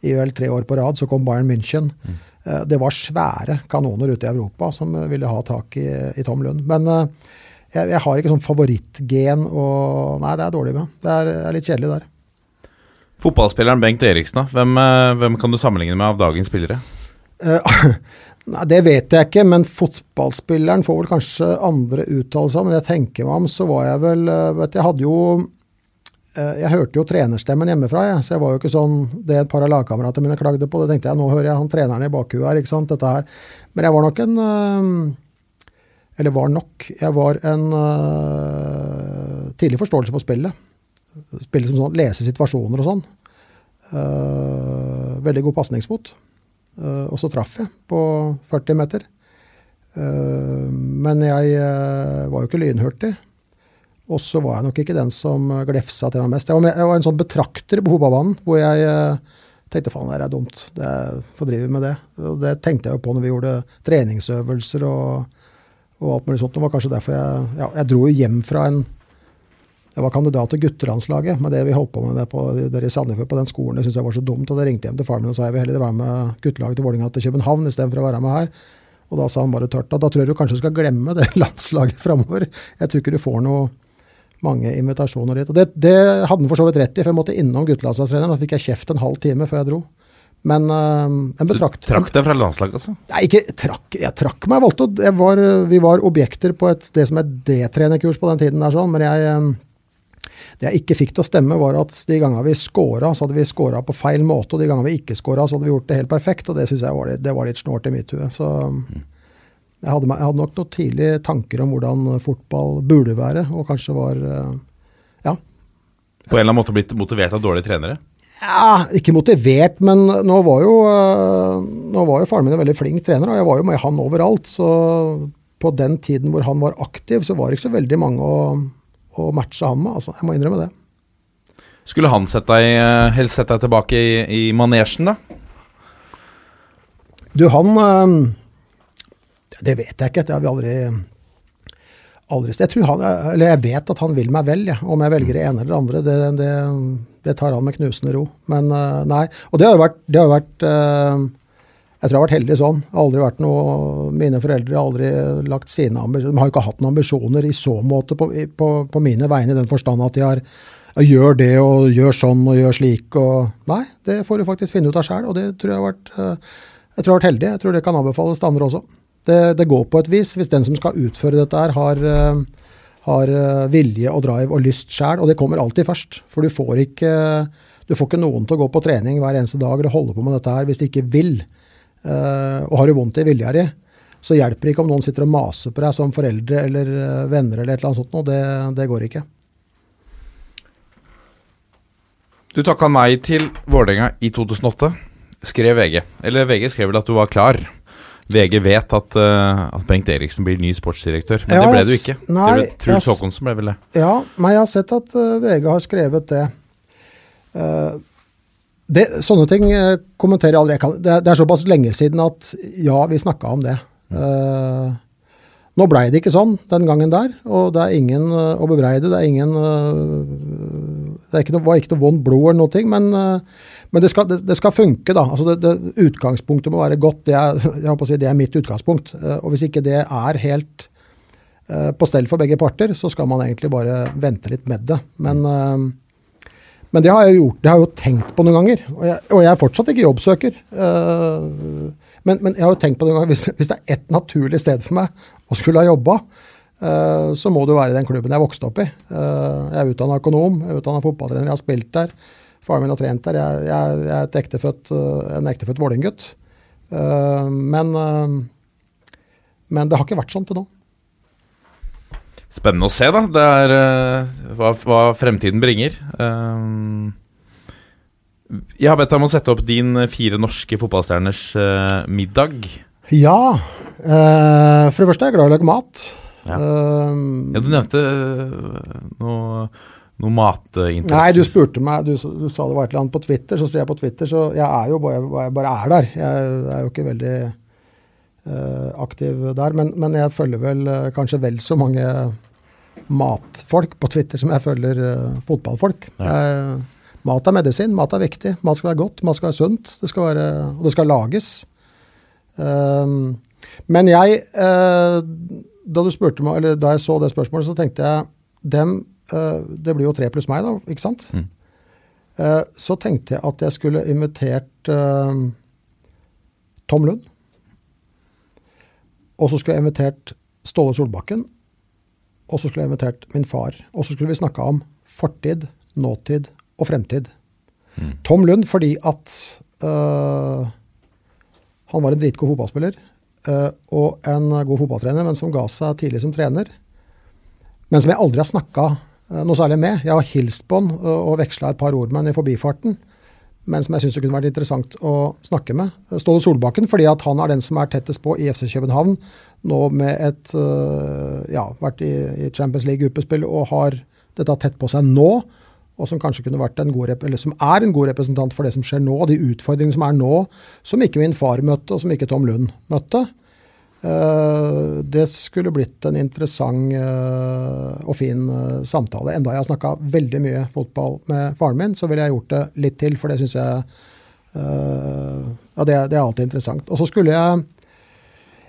i vel tre år på rad. Så kom Bayern München. Mm. Eh, Det var svære kanoner ute i Europa som ville ha tak i, i Tom Lund. Men eh, jeg, jeg har ikke sånn favorittgen og Nei, det er dårlig med. Det er, er litt kjedelig der. Fotballspilleren Bengt Eriksen, da. Hvem, eh, hvem kan du sammenligne med av dagens spillere? (laughs) Nei, Det vet jeg ikke, men fotballspilleren får vel kanskje andre uttalelser. Men jeg tenker meg om, så var jeg vel vet Jeg hadde jo Jeg hørte jo trenerstemmen hjemmefra, jeg, så jeg var jo ikke sånn det et par av lagkameratene mine klagde på. Det tenkte jeg, nå hører jeg han treneren i bakhuet her, ikke sant, dette her. Men jeg var nok en eh, Eller var nok. Jeg var en eh, tidlig forståelse for spillet. Spillet som sånn, lese situasjoner og sånn. Eh, veldig god pasningsfot. Eh, og så traff jeg på 40 meter. Eh, men jeg eh, var jo ikke lynhurtig. Og så var jeg nok ikke den som glefsa til meg mest. Jeg var, med, jeg var en sånn betrakter på Hobabanen hvor jeg eh, tenkte faen, det er dumt. Det Får drive med det. Og det tenkte jeg jo på når vi gjorde treningsøvelser og, og alt mulig sånt. Det var kanskje derfor jeg Ja, jeg dro jo hjem fra en jeg var kandidat til guttelandslaget, men det vi holdt på med det på, der i Sandefjord på den skolen, det syntes jeg var så dumt. og Da ringte jeg hjem til faren min og sa jeg vil heller være med guttelaget til Vålerenga til København istedenfor å være med her. Og da sa han bare tørt at da tror jeg du kanskje skal glemme det (laughs) landslaget framover. Jeg tror ikke du får noe mange invitasjoner dit. Og det, det hadde han for så vidt rett i, for jeg måtte innom guttelandslagstreneren. Da fikk jeg kjeft en halv time før jeg dro. Men øh, en Du trakk deg fra landslaget, altså? Nei, ikke trakk. Jeg trakk meg. Jeg valgte jeg var, Vi var objekter på et, det som er D-trenerkurs på den tiden der, sånn, men jeg eh, Det jeg ikke fikk til å stemme, var at de gangene vi scora, så hadde vi scora på feil måte, og de gangene vi ikke scora, så hadde vi gjort det helt perfekt, og det syns jeg var litt, det var litt snålt i mitt hue. Så jeg hadde, jeg hadde nok noen tidlige tanker om hvordan fotball burde være, og kanskje var eh, Ja. På en eller annen måte blitt motivert av dårlige trenere? Ja, ikke motivert, men nå var jo, øh, nå var jo faren min en veldig flink trener, og jeg var jo med han overalt. Så på den tiden hvor han var aktiv, så var det ikke så veldig mange å, å matche han med. Altså, jeg må innrømme det. Skulle han sett deg, eh, helst sett deg tilbake i, i manesjen, da? Du, han Det vet jeg ikke. Det har vi aldri aldri Jeg, han, eller jeg vet at han vil meg vel, ja. om jeg velger det ene eller det andre. Det, det, det tar han med knusende ro. Men øh, nei. Og det har jo vært, har vært øh, Jeg tror jeg har vært heldig sånn. Aldri vært noe, Mine foreldre har aldri lagt sine ambisjoner De har jo ikke hatt noen ambisjoner i så måte på, på, på mine vegne, i den forstand at de har gjør det og gjør sånn og gjør slik og Nei, det får du faktisk finne ut av sjøl, og det tror jeg har vært øh, jeg tror jeg har vært heldig. Jeg tror det kan anbefales til andre også. Det, det går på et vis. Hvis den som skal utføre dette her, har, øh, har øh, vilje og drive og lyst sjæl, og det kommer alltid først. For du får ikke du får ikke noen til å gå på trening hver eneste dag eller holde på med dette her hvis de ikke vil. Eh, og har du vondt i vilja di, så hjelper det ikke om noen sitter og maser på deg som foreldre eller eh, venner eller et eller annet sånt noe. Det, det går ikke. Du takka nei til Vålerenga i 2008, skrev VG. Eller VG skrev vel at du var klar. VG vet at, uh, at Bengt Eriksen blir ny sportsdirektør, men Ja, det ble du ikke. nei, det ble, Truls Håkonsen ble vel det. Ja, men jeg har sett at uh, VG har skrevet det. Uh, det sånne ting kommenterer jeg aldri. Jeg kan, det, det er såpass lenge siden at ja, vi snakka om det. Nå blei det ikke sånn den gangen der, og det er ingen å bebreide. Det er ingen Det er ikke noe, var ikke noe vondt blod eller noe, men, men det, skal, det, det skal funke, da. Altså det, utgangspunktet må være godt. Det er, (laughs) jeg håper å si, det er mitt utgangspunkt. Eh, og hvis ikke det er helt eh, på stell for begge parter, så skal man egentlig bare vente litt med det. Men, eh, men det har jeg gjort, det har jeg jo tenkt på noen ganger. Og jeg, og jeg er fortsatt ikke jobbsøker. Men, men jeg har jo tenkt på det hvis, hvis det er ett naturlig sted for meg å skulle ha jobba, så må jo være i den klubben jeg vokste opp i. Jeg er utdanna økonom, jeg er utdanna fotballtrener, jeg har spilt der. Faren min har trent der. Jeg, jeg, jeg er ektefødt, eh, en ektefødt Vålerenga-gutt. Eh, men, eh, men det har ikke vært sånn til nå. Spennende å se, da. Det er hva, hva fremtiden bringer. Um, jeg har bedt deg om å sette opp din fire norske fotballstjerners uh, middag. Ja. Uh, for det første er jeg glad i å lage mat. Ja. Uh, Ja, du nevnte noe, noe matinteresse. nei, du spurte meg, du, du sa det var et eller annet på Twitter, så sier jeg på Twitter, så jeg er jo bare, jeg bare er der. Jeg er jo ikke veldig uh, aktiv der, men, men jeg følger vel uh, kanskje vel så mange matfolk på Twitter som jeg følger uh, fotballfolk. Jeg, Mat er medisin, mat er viktig. Mat skal være godt, mat skal være sunt, det skal være, og det skal lages. Men jeg, da du spurte da jeg så det spørsmålet, så tenkte jeg dem, Det blir jo tre pluss meg, da, ikke sant? Mm. Eh, så tenkte jeg at jeg skulle invitert eh, Tom Lund. Og så skulle jeg invitert Ståle Solbakken. Og så skulle jeg invitert min far. Og så skulle vi snakka om fortid, nåtid og fremtid. Tom Lund fordi at øh, han var en dritgod fotballspiller øh, og en god fotballtrener, men som ga seg tidlig som trener. Men som jeg aldri har snakka noe særlig med. Jeg har hilst på han øh, og veksla et par ord med han i forbifarten. Men som jeg syns kunne vært interessant å snakke med. Ståle Solbakken, fordi at han er den som er tettest på i FC København. Nå med et Ja, vært i, Champions League-gruppespill og har dette tett på seg nå og som kanskje kunne vært en god, eller som er en god representant for det som skjer nå, de utfordringene som er nå, som ikke min far møtte, og som ikke Tom Lund møtte. Eh, det skulle blitt en interessant eh, og fin eh, samtale. Enda jeg har snakka veldig mye fotball med faren min, så ville jeg gjort det litt til, for det syns jeg Ja, det, det er alltid interessant. Og så skulle jeg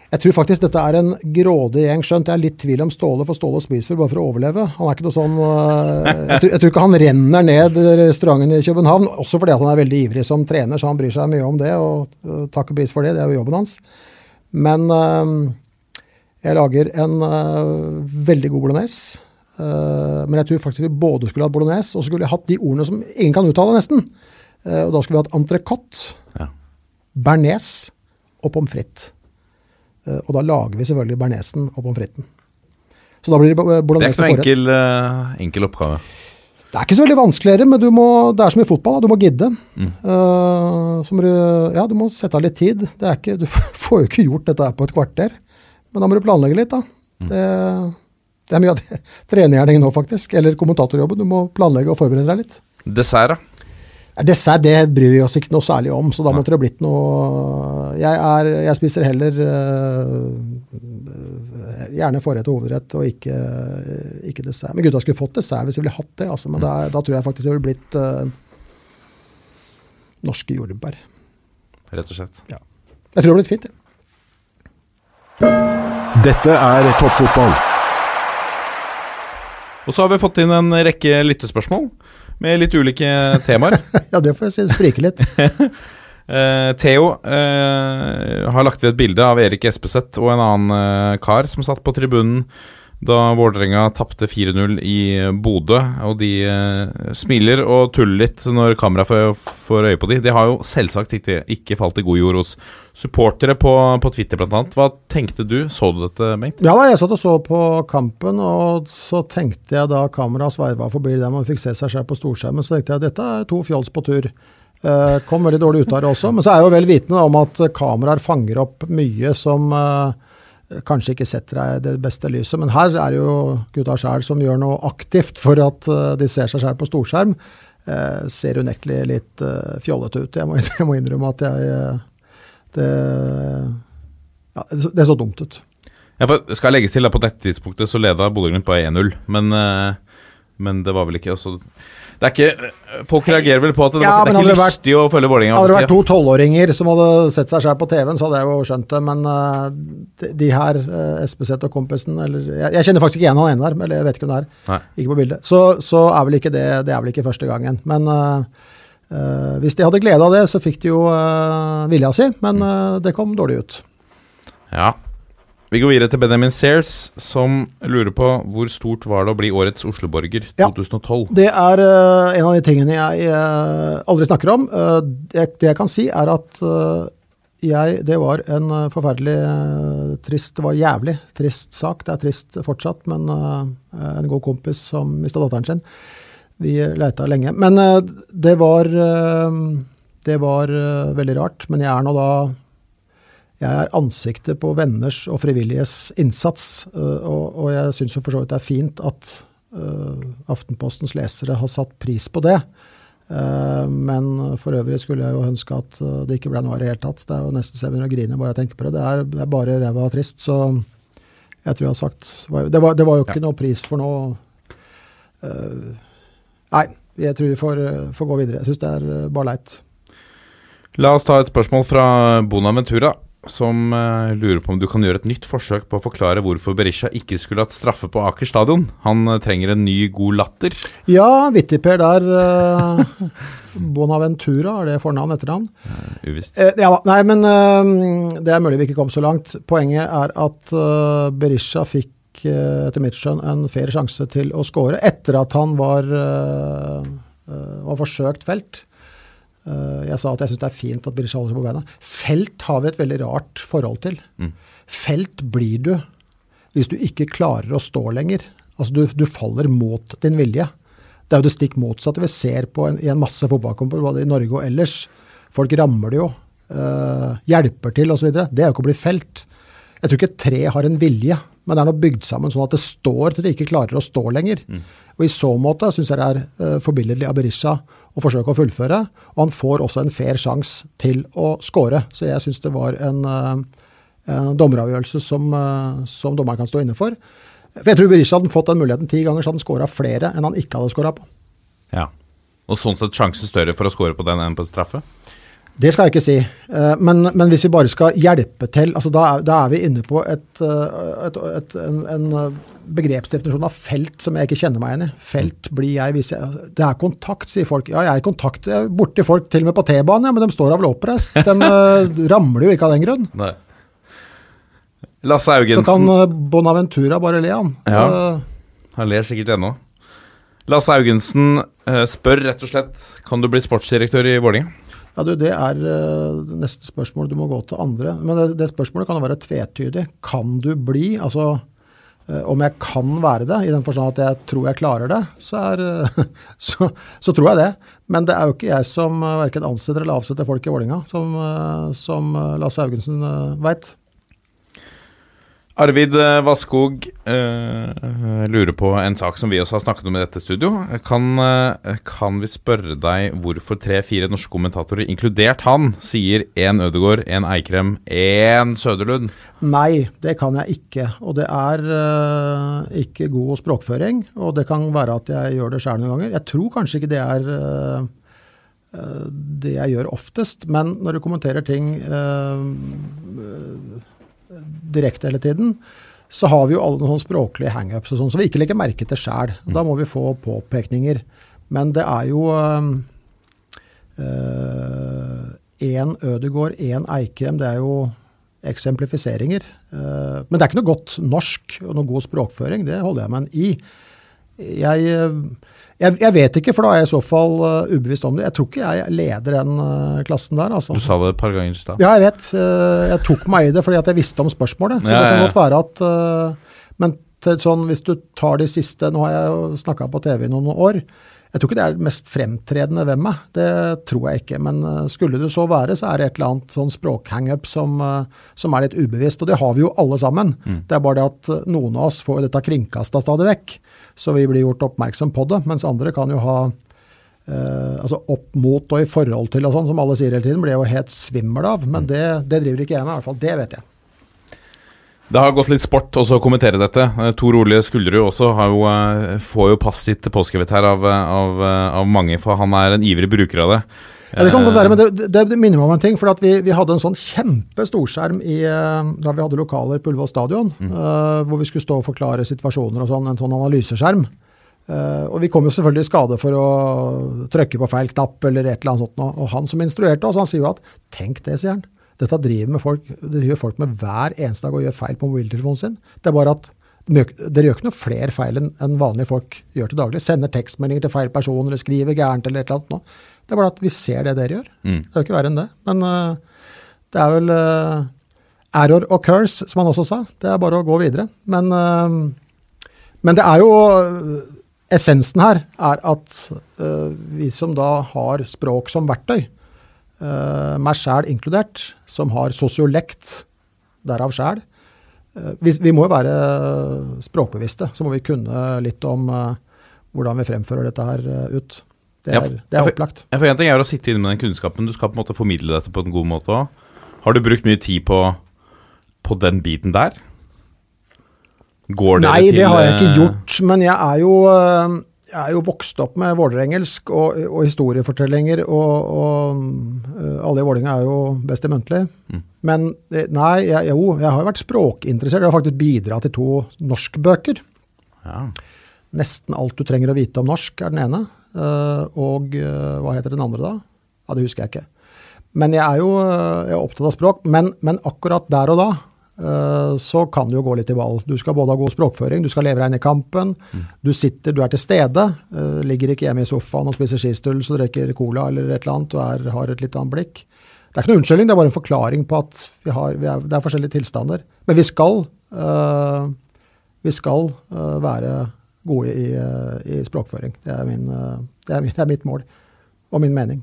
jeg tror faktisk dette er en grådig gjeng, skjønt jeg er litt tvil om Ståle, for Ståle spiser bare for å overleve. Han er ikke noe sånn jeg, tror, jeg tror ikke han renner ned restauranten i København, også fordi han er veldig ivrig som trener, så han bryr seg mye om det, og takk og pris for det, det er jo jobben hans. Men øh, jeg lager en øh, veldig god bolognese. øh, men jeg tror faktisk vi både skulle hatt bolognese, og så skulle jeg hatt de ordene som ingen kan uttale, nesten. Eh, og da skulle vi hatt entrecôte, Ja. bearnés og pommes frites. Eh, Og da lager vi selvfølgelig bearnésen og pommes fritesen. Så da blir det bolognese. Det er ikke noe enkel, eh, enkel oppgave. Det er ikke så veldig vanskeligere, men du må, det er som i fotball, da, du må gidde. Eh, så må du, ja, du må sette av litt tid. Det er ikke, du (laughs) får jo ikke gjort dette her på et kvarter. Men da må du planlegge litt, da. Det, det er mye av det. (laughs) trenergjerningen nå, faktisk. Eller kommentatorjobben. Du må planlegge og forberede deg litt. Dessert, da? Dessert det bryr vi oss ikke noe særlig om, så da måtte det blitt noe Jeg, er, jeg spiser heller øh, gjerne forrett og hovedrett, og ikke, ikke dessert. Men gutta skulle fått dessert hvis de ville hatt det, altså, men da, da tror jeg faktisk det ville blitt uh, norske jordbær. Rett og slett. Jeg tror det hadde blitt fint. Ja. Dette er toppfotball. Og så har vi fått inn en rekke lyttespørsmål med litt ulike temaer. (laughs) ja, det får jeg si. Det spriker litt. (laughs) Eh, Theo uh, har lagt ved et bilde av Erik Espeseth og en annen uh, kar som satt på tribunen da Vålerenga tapte 4-0 i Bodø. Og de smiler og tuller litt når kameraet får, får øye på de. Det har jo selvsagt ikke, ikke falt i god jord hos supportere på, på Twitter bl.a. Hva tenkte du? Så du dette, Bengt? Ja da, jeg satt og så på kampen, og så tenkte jeg da kameraet sveiva forbi dem og fikk se seg selv på storskjermen, så tenkte jeg at dette er to fjols på tur. Eh, kom veldig dårlig ut av det også, men så er jeg jo vel vitende om at kameraer fanger opp mye som eh, kanskje ikke setter deg i det beste lyset. Men her er det jo gutta sjæl som gjør noe aktivt for at eh, de ser seg sjæl på storskjerm. Ser unektelig litt fjollete ut. Jeg må, (laughs) jeg må innrømme at jeg det, ja, det så- dumt ut. Ja, for skal legges til at På dette tidspunktet så leda Bodø-Glimt bare 1-0, men, men det var vel ikke altså, Det er ikke eh, Folk reagerer vel på at det, Ja, var, det er ikke vært- lystig å følge Vålerenga. Hadde det vært to tolvåringer som hadde sett seg selv på TV-en, så hadde jeg jo skjønt det. Men eh, de, de her, uh, Espeseth og kompisen eller, jeg, jeg kjenner faktisk ikke igjen han ene der, eller jeg vet ikke hvem det er. Nei. Ikke på bildet. Så, så er vel ikke det Det er vel ikke første gangen. Men uh, uh, hvis de hadde glede av det, så fikk de jo uh, vilja si. Men eh, det kom dårlig ut. Ja. Vi går videre til Benjamin Sears, som lurer på hvor stort var det å bli årets Oslo-borger Ja. Det er uh, en av de tingene jeg uh, aldri snakker om. Uh, det, det jeg kan si, er at jeg Det var en forferdelig trist Det var jævlig trist sak. Det er trist fortsatt, men en god kompis som mista datteren sin. Vi leita lenge. Men det var Det var veldig rart. Men jeg er nå da jeg er ansiktet på venners og frivilliges innsats, øh, og, og jeg syns for så vidt det er fint at uh, Aftenpostens lesere har satt pris på det. Uh, men for øvrig skulle jeg jo ønske at det ikke ble noe av det hele tatt. Det er jo nesten så jeg begynner å grine bare jeg tenker på det. Det er, det er bare ræva og trist, så jeg tror jeg har sagt Det var, det var jo ikke noe pris for noe uh, Nei, jeg tror vi får, får gå videre. Jeg syns det er bare leit. La oss ta et spørsmål fra Bonaventura, som uh, lurer på om du kan gjøre et nytt forsøk på å forklare hvorfor Berisha ikke skulle hatt straffe på Aker stadion. Han uh, trenger en ny, god latter. Ja, Vittiper der. Uh, (laughs) Bonaventura, er det fornavn etternavn? Uvisst. Eh, ja, nei, men det er mulig vi ikke kom så langt. Poenget er at Berisha fikk etter mitt skjønn en fair sjanse til å score etter at han var, uh, var forsøkt felt. Eh, jeg sa at jeg syns det er fint at Berisha holder seg på beina. Felt har vi et veldig rart forhold til. Mm. Felt blir du hvis du ikke klarer å stå lenger. Altså du, du faller mot din vilje. Det er jo det stikk motsatte vi ser på en, i en masse fotballkamper, både i Norge og ellers. Folk rammer det jo, Uh, hjelper til osv. Det er jo ikke å bli felt. Jeg tror ikke et tre har en vilje, men det er nå bygd sammen sånn at det står til det ikke klarer å stå lenger. Og I så måte syns jeg det er uh, forbilledlig av Berisha å forsøke å fullføre. Og han får også en fair sjanse til å score. Så jeg syns det var en, eh, en dommeravgjørelse som, eh, som dommeren kan stå inne for. For jeg tror Berisha hadde fått den muligheten ti ganger, så hadde han skåra flere enn han ikke hadde skåra på. Ja. Og sånn sett sjansen større for å score på den enn på straffe? Det skal jeg ikke si. Eh, Men, men hvis vi bare skal hjelpe til, altså da, er, da er vi inne på et, eh, et, et, en, en eh, begrepsdefinisjon av felt som jeg ikke kjenner meg igjen i. Felt blir jeg hvis jeg Det er kontakt, sier folk. Ja, jeg er i kontakt. Borti folk til og med på T-banen, ja, men de står da vel oppreist. De (laughs) ramler jo ikke av den grunn. Nei. Lasse Så kan Bonaventura bare le, han. Ja. Han ler sikkert ennå. Lasse Augensen spør rett og slett Kan du bli sportsdirektør i Vålerenga. Ja, du, Det er eh, neste spørsmål. Du må gå til andre. Men det, det spørsmålet kan jo være tvetydig. Kan du bli? Altså, eh, om jeg kan være det, i den forstand at jeg tror jeg klarer det, så, er, eh, (laughs) så, så tror jeg det. Men det er jo ikke jeg som uh, verken ansetter eller avsetter folk i Vålinga, som, eh, som eh, Lasse Haugensen veit. Arvid eh, Vasskog uh, lurer på en sak som vi også har snakket om i dette studio. Kan, uh, kan vi spørre deg hvorfor tre-fire norske kommentatorer, inkludert han, sier én Ødegård, én Eikrem, én Søderlund? Nei, det kan jeg ikke. Og det er uh, ikke god språkføring. Og det kan være at jeg gjør det sjøl noen ganger. Jeg tror kanskje ikke det er eh, eh, det jeg gjør oftest. Men når du kommenterer ting eh, eh, direkte hele tiden, så har vi jo alle noen språklige hangups og sånn, så vi ikke legger merke til sjæl. Da må vi få påpekninger. Men det er jo én Ødegård, én Eikrem. Det er jo eksemplifiseringer. Eh, men det er ikke noe godt norsk og noe god språkføring. Det holder jeg meg i. Jeg, eh, jeg, jeg vet ikke, for da er jeg i så fall uh, ubevisst om det. Jeg tror ikke jeg leder den uh, klassen der. altså. Du sa det et par ganger i stad. Ja, jeg vet. Uh, Jeg tok meg i det fordi at jeg visste om spørsmålet. Så Ja, det kan godt være at Men til sånn, hvis du tar de siste Nå har jeg jo snakka på TV i noen år. Jeg tror ikke det er det mest fremtredende ved meg. Det tror jeg ikke. Men eh, skulle det så være, så er det et eller annet sånn språkhangup som, eh, som er litt ubevisst. Og det har vi jo alle sammen. Det er bare det at eh, noen av oss får dette kringkasta stadig vekk. Så vi blir gjort oppmerksom på det. Mens andre kan jo ha eh, altså opp mot og i forhold til og sånn, som alle sier hele tiden, blir jeg jo helt svimmel av. Men det, det driver ikke jeg med, i hvert fall. Det vet jeg. Det har gått litt sport også å kommentere dette. Eh, Tor Ole Skulderud også har jo, eh, får jo passet sitt påskrevet her av, eh, av, av mange, for han er en ivrig bruker av det. Ja, Det kan godt være, men det, det, det minner meg om en ting. for at vi, vi hadde en sånn kjempe storskjerm i, da vi hadde lokaler på Ullevål stadion, eh, hvor vi skulle stå og forklare situasjoner og sånn, en sånn analyseskjerm. Uh, og vi kom jo selvfølgelig i skade for å trykke på feil knapp eller et eller annet sånt. Og han som instruerte oss, han sier jo at tenk det, sier han. Dette driver, med folk, det driver folk med hver eneste dag og gjør feil på mobiltelefonen sin. Det er bare at dere gjør ikke noe flere feil enn vanlige folk gjør til daglig. Sender tekstmeldinger til feil person eller skriver gærent eller et eller annet. nå. Det er bare at vi ser det dere gjør. Mm. Det er jo ikke verre enn det. Men uh, det er vel uh, error curse, som han også sa. Det er bare å gå videre. Men, uh, men det er jo Essensen her er at vi som da har språk som verktøy, meg sjæl inkludert, som har sosiolekt, derav sjæl, eh, vi, må jo være språkbevisste. Så må vi kunne litt om eh, hvordan vi fremfører dette her eh, ut. Det er, det er opplagt. Ja, for En ting er å sitte inne med den kunnskapen, du skal på en måte formidle dette på en god måte òg. Har du brukt mye tid på, på den biten der? Går dere Nei, til det har jeg ikke eh, gjort. Men jeg er jo, jeg er jo vokst opp med vålerengelsk og, og historiefortellinger, og, og øh, alle i Vålerenga er jo best i muntlig. Men eh, nei, jeg, jo, jeg har jo vært språkinteressert. Jeg har faktisk bidratt til to norskbøker. Ja. Nesten alt du trenger å vite om norsk, er den ene. Eh, og eh, hva heter den andre, da? Ja, Det husker jeg ikke. Men jeg er jo eh, jeg er opptatt av språk. Men, men akkurat der og da eh, så kan det jo gå litt i ball. Du skal både ha god språkføring, du skal leve deg inn i kampen. Du sitter, du er til stede. eh, ligger ikke hjemme i sofaen og spiser skistuls og drikker cola eller et eller annet. Du er, har et litt annet blikk. Det er ikke noe unnskyldning, det er bare en forklaring på at vi har, vi er, det er forskjellige tilstander. Men vi skal, uh, vi skal uh, være gode i, uh, i språkføring. Det er, min, eh, det, er, det er mitt mål og min mening.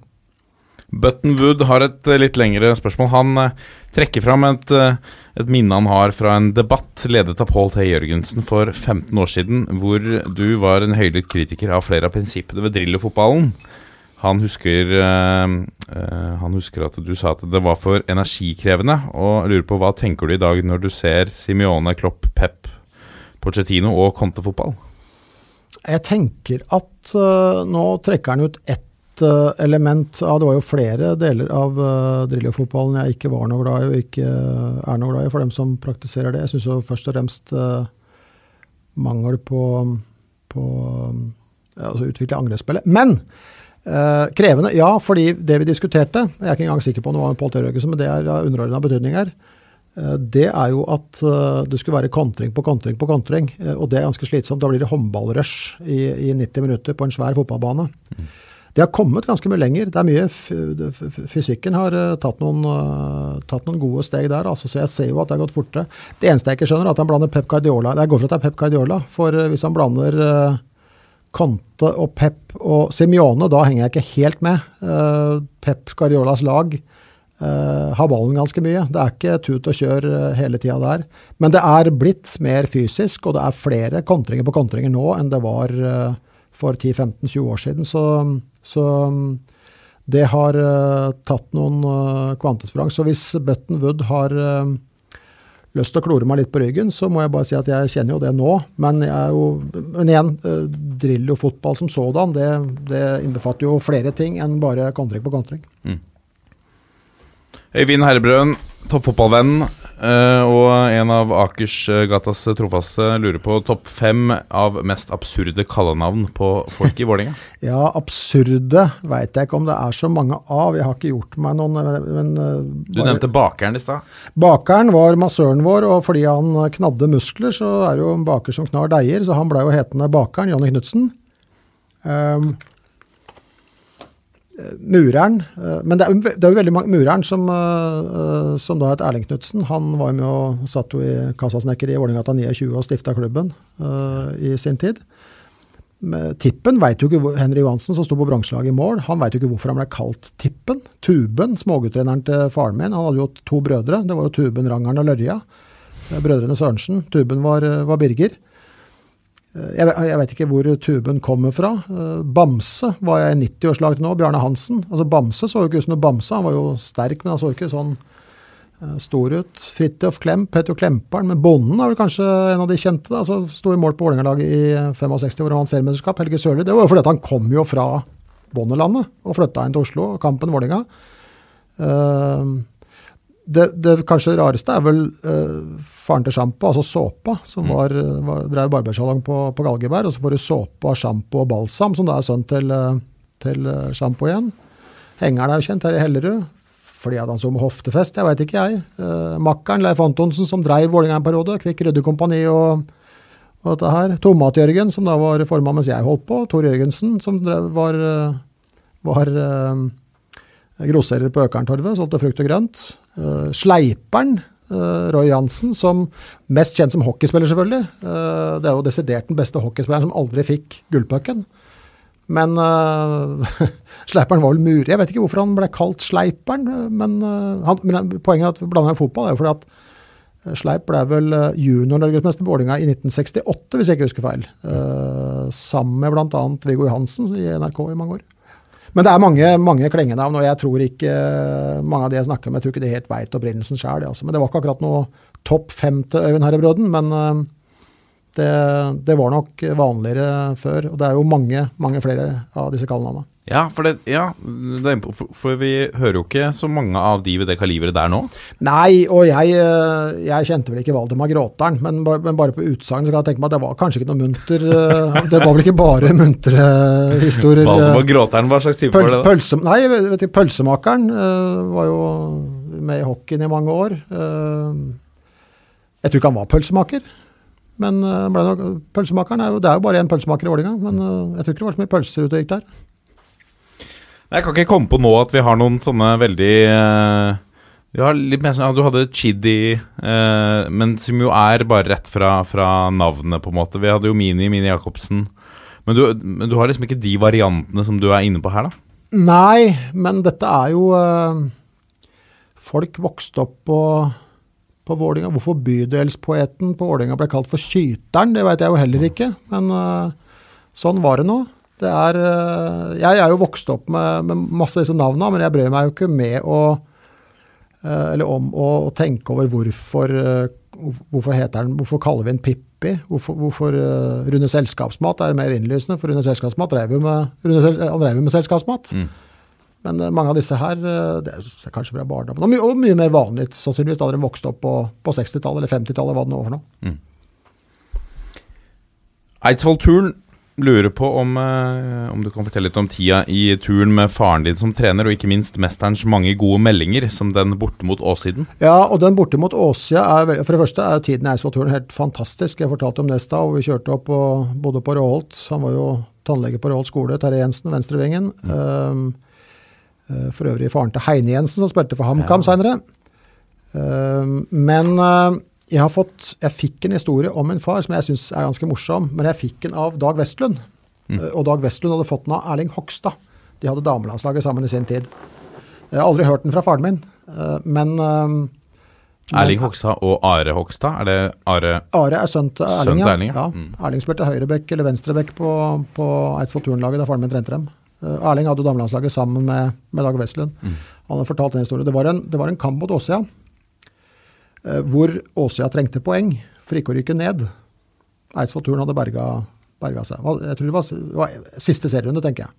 Button Wood har et eh, litt lengre spørsmål. Han eh, trekker fram et, eh, et minne han har fra en debatt ledet av Paul T. Jørgensen for 15 år siden, hvor du var en høylytt kritiker av flere av prinsippene ved Drillo-fotballen. Han husker, eh, han husker at du sa at det var for energikrevende, og lurer på hva tenker du i dag når du ser Simione, Klopp, Pep, Pochettino og Conte-fotball? Jeg tenker at øh, nå trekker han ut ett øh, element av Det var jo flere deler av uh, Drillo-fotballen jeg ikke var noe glad i, og ikke øh, er noe glad i, for dem som praktiserer det. Jeg syns jo først og fremst uh, mangel på, på ja, altså utvikle angrepsspillet. Men uh, krevende, ja, fordi det vi diskuterte Jeg er ikke engang sikker på om det var Pål T. Jørgensen, men det er av underordna betydning her. Eh, Det er jo at eh, det skulle være kontring på kontring på kontring, eh, og det er ganske slitsomt. Da blir det håndballrush i, i 90 minutter på en svær fotballbane. Det har kommet ganske mye lenger. Det er mye Fysikken har eh, tatt, noen, eh, tatt noen gode steg der, altså, så jeg ser jo at det har gått fortere. Det eneste jeg ikke skjønner, er at han blander Pep Guardiola Jeg går for at det er Pep Guardiola, for eh, hvis han blander Conte og Pep og Simione, da henger jeg ikke helt med. Uh, Pep Guardiolas lag uh, har ballen ganske mye. Det er ikke tut og kjør hele tida der. Men det er blitt mer fysisk, og det er flere kontringer på kontringer nå enn det var uh, for 10-15-20 år siden. Så, så mm, det har eh, tatt noen eh, kvantesprang. Så hvis Button Wood har eh, lyst til å klore meg litt på ryggen, så må jeg bare si at jeg kjenner jo det nå. Men, jo, men igjen, drill og fotball som sådan, det, det innbefatter jo flere ting enn bare kontring på kontring. Øyvind Herrebrøen, toppfotballvenn og en av Akersgatas trofaste, lurer på topp fem av mest absurde kallenavn på folk i Vålerenga. (laughs) Ja, absurde veit jeg ikke om det er så mange av. Jeg har ikke gjort meg noen men, eh, Du bare- nevnte bakeren i stad. Bakeren var massøren vår, og fordi han knadde muskler, så er det jo en baker som knar deiger, så han blei jo hetende Bakeren, Jonny Knutsen. Um, eh, mureren eh, Men det er, jo det er jo veldig mange Mureren som, eh, eh, som da het Erling Knutsen, han var jo med og satt jo i kassasnekker i Vålerengata 29 og stifta klubben uh, i sin tid. Men Tippen vet jo ikke Henry Johansen, som sto på bronselaget i mål, han veit jo ikke hvorfor han ble kalt Tippen. Tuben, småguttreneren til faren min, han hadde jo to brødre. Det var jo Tuben, Rangeren og Lørja. Brødrene Sørensen. Tuben var, var Birger. Eh, Jeg, jeg vet ikke hvor Tuben kommer fra. Eh, Bamse var jeg i 90-årslag til nå. Bjarne Hansen. Altså Bamse så jo ikke ut som noe bamse. Han var jo sterk, men han så ikke sånn eh, stor ut. Fridtjof Klem, Petter Klemperen. Men Bonden er vel kanskje en av de kjente. da, altså Sto i mål på Vålerenga-laget i eh, 65, hvor han vant seriemesterskap. Helge Sørli. Det var jo fordi han kom jo fra bondelandet og flytta inn til Oslo. Kampen Vålerenga. Eh, det, det kanskje rareste er vel uh, faren til sjampo, altså såpa, som var, var, drev barbersalong på, på Galgeberg. Og så får du såpa, sjampo og balsam, som da er sønn til, eh, til eh, sjampo igjen. Hengeren er jo kjent her i Hellerud, fordi han så med hoftefest, jeg veit ikke jeg. Uh, Makkeren Leif Antonsen, som dreiv Vålerenga en periode, Kvikk Ryddekompani og, og dette her. Tomat-Jørgen, som da var formann mens jeg holdt på. Tor Jørgensen, som drev, var, var uh, groserer på Økerntorvet, solgte frukt og grønt. Eh, Sleiperen, eh, Roy Jansen, som mest kjent som hockeyspiller, selvfølgelig. Eh, det er jo desidert den beste hockeyspilleren som aldri fikk gullpucken. Men uh, (laughs) Sleiperen var vel murer. Jeg vet ikke hvorfor han ble kalt Sleiperen, men, uh, han, men poenget er at vi blander fotball, er jo fordi at Sleip ble vel junior-norgesmester på Vålerenga i 1968, hvis jeg ikke husker feil. Uh, sammen med bl.a. Viggo Johansen i NRK i mange år. Men det er mange, mange klengenavn, og jeg tror ikke eh, mange av de jeg snakker med, jeg tror ikke de helt veit opprinnelsen sjøl. Altså. Men det var ikke akkurat noe topp fem til Øyvind Herrebråden, men eh, Det, det var nok vanligere før, og det er jo mange, mange flere av disse kallenavnene. Ja, for, det, ja det, for, vi hører jo ikke så mange av de ved det kaliberet der nå. Nei, og jeg, eh, jeg kjente vel ikke Valdemar Gråteren, men, men bare på utsagn kan jeg tenke meg at det var kanskje ikke noe munter eh, Det var vel ikke bare muntre historier. eh, Valdemar Gråteren, hva slags type Pøl, var det? da? pølse, nei, vet ikke, pølsemakeren var jo med i hockeyen i mange år. Jeg tror ikke han var pølsemaker, men pølsemakeren er jo, det er jo bare én pølsemaker i Vålerenga. men jeg tror ikke det var så mye pølser ute og gikk der. Jeg kan ikke komme på nå at vi har noen sånne veldig eh, Vi litt mer sånn ja, Du hadde Chidi, eh, men som jo er bare rett fra, fra navnet, på en måte. Vi hadde jo Mini, Mini Jacobsen. Men du, men du har liksom ikke de variantene som du er inne på her, da? Nei, men dette er jo eh, Folk vokste opp på, på Vålinga. Hvorfor bydelspoeten på Vålinga ble kalt for Kyteren, det vet jeg jo heller ikke. Men eh, sånn var det nå. Det er, eh, jeg er jo vokst opp med, med masse av disse navnene, men jeg bryr meg jo ikke med å eh, eller om å, å tenke over hvorfor, eh, hvorfor heter den, hvorfor kaller vi den Pippi? Hvorfor, hvorfor Rune Selskapsmat er mer innlysende, for Rune Selskapsmat drev jo med, drev med selskapsmat. Mm. Men mange av disse her, det er kanskje fra barndommen, og, my, og mye mer vanlig sannsynligvis da de vokste opp på, på 60-tallet eller 50-tallet, hva det nå var for noe. Eidsvoll Turn lurer på om, eh, om du kan fortelle litt om tida i turen med faren din som trener, og ikke minst mesterens mange gode meldinger, som den borte mot Åssiden. Ja, og den borte mot Åssida er For det første er tiden i Eidsvollturen helt fantastisk. Jeg fortalte om Nesta, hvor og vi kjørte opp og bodde på Råholt. Han var jo tannlege på Råholt skole, Terje Jensen, venstrevingen. Um, eh, for øvrig faren til Heine Jensen, som spilte for HamKam Ja. seinere. Um, men eh, jeg har fått Jeg fikk en historie om min far som jeg syns er ganske morsom, men jeg fikk den av Dag Vestlund. Mm. Og Dag Vestlund hadde fått den av Erling Hogstad. De hadde damelandslaget sammen i sin tid. Jeg har aldri hørt den fra faren min, eh, men eh, Erling Hogstad og Are Hogstad. Er det Are Are er sønn til Erling, ja. Erling, ja. ja. Mm. Erling spilte høyrebekk eller venstrebekk på, på Eidsvoll Turnlaget da faren min trente dem. Eh, Erling hadde jo damelandslaget sammen med, med Dag Vestlund. Mm. Han hadde fortalt den historien. Det var en, det var en kamp mot Åsia, eh, hvor Åsia trengte poeng for ikke å rykke ned. Eidsvoll-turen hadde berga, berga seg. Jeg tror det var, det var siste serierunde, tenker jeg.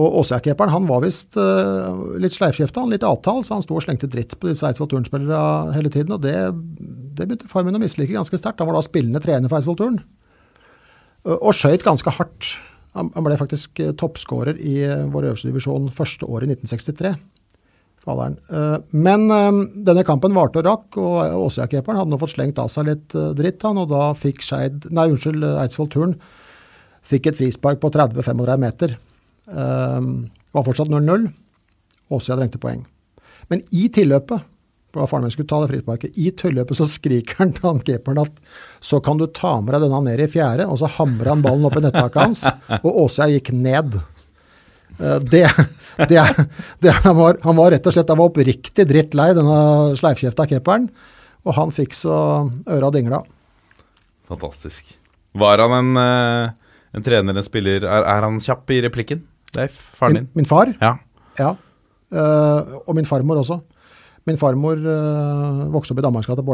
Og Åsia-keeperen han var visst uh, litt sleivkjefta, litt avtalt, så han sto og slengte dritt på disse Eidsvoll-turnspillerne hele tiden. Og det, det begynte far min å mislike ganske sterkt. Han var da spillende trener for Eidsvoll Turn. Og skøyt ganske hardt. Han han ble faktisk eh, toppskårer i eh, vår øverste divisjon første året i 1963. Faderen. Eh, Men eh, denne kampen varte og rakk, og Åsia-keeperen hadde nå fått slengt av seg litt eh, dritt, han, og da fikk Skeid Nei, unnskyld, Eidsvoll Turn fikk et frispark på 30-35 meter. Det var fortsatt 0-0. Åsia trengte poeng. Men i tilløpet for faren min skulle ta det frisparket, i tilløpet så skriker han til han keeperen at så kan du ta med deg denne ned i fjerde, og så hamrer han ballen opp i nettaket hans, og Åsia gikk ned. Eh, Det, det, det han, var, han var rett og slett han var oppriktig drittlei, denne sleivkjefta keeperen, og han fikk så øra dingla. Fantastisk. Var han en, eh, en trener, en spiller er, er han kjapp i replikken? Leif, faren Min, din? min far Ja. Ja, eh, og min farmor også. Min farmor vokste opp i Danmarksgata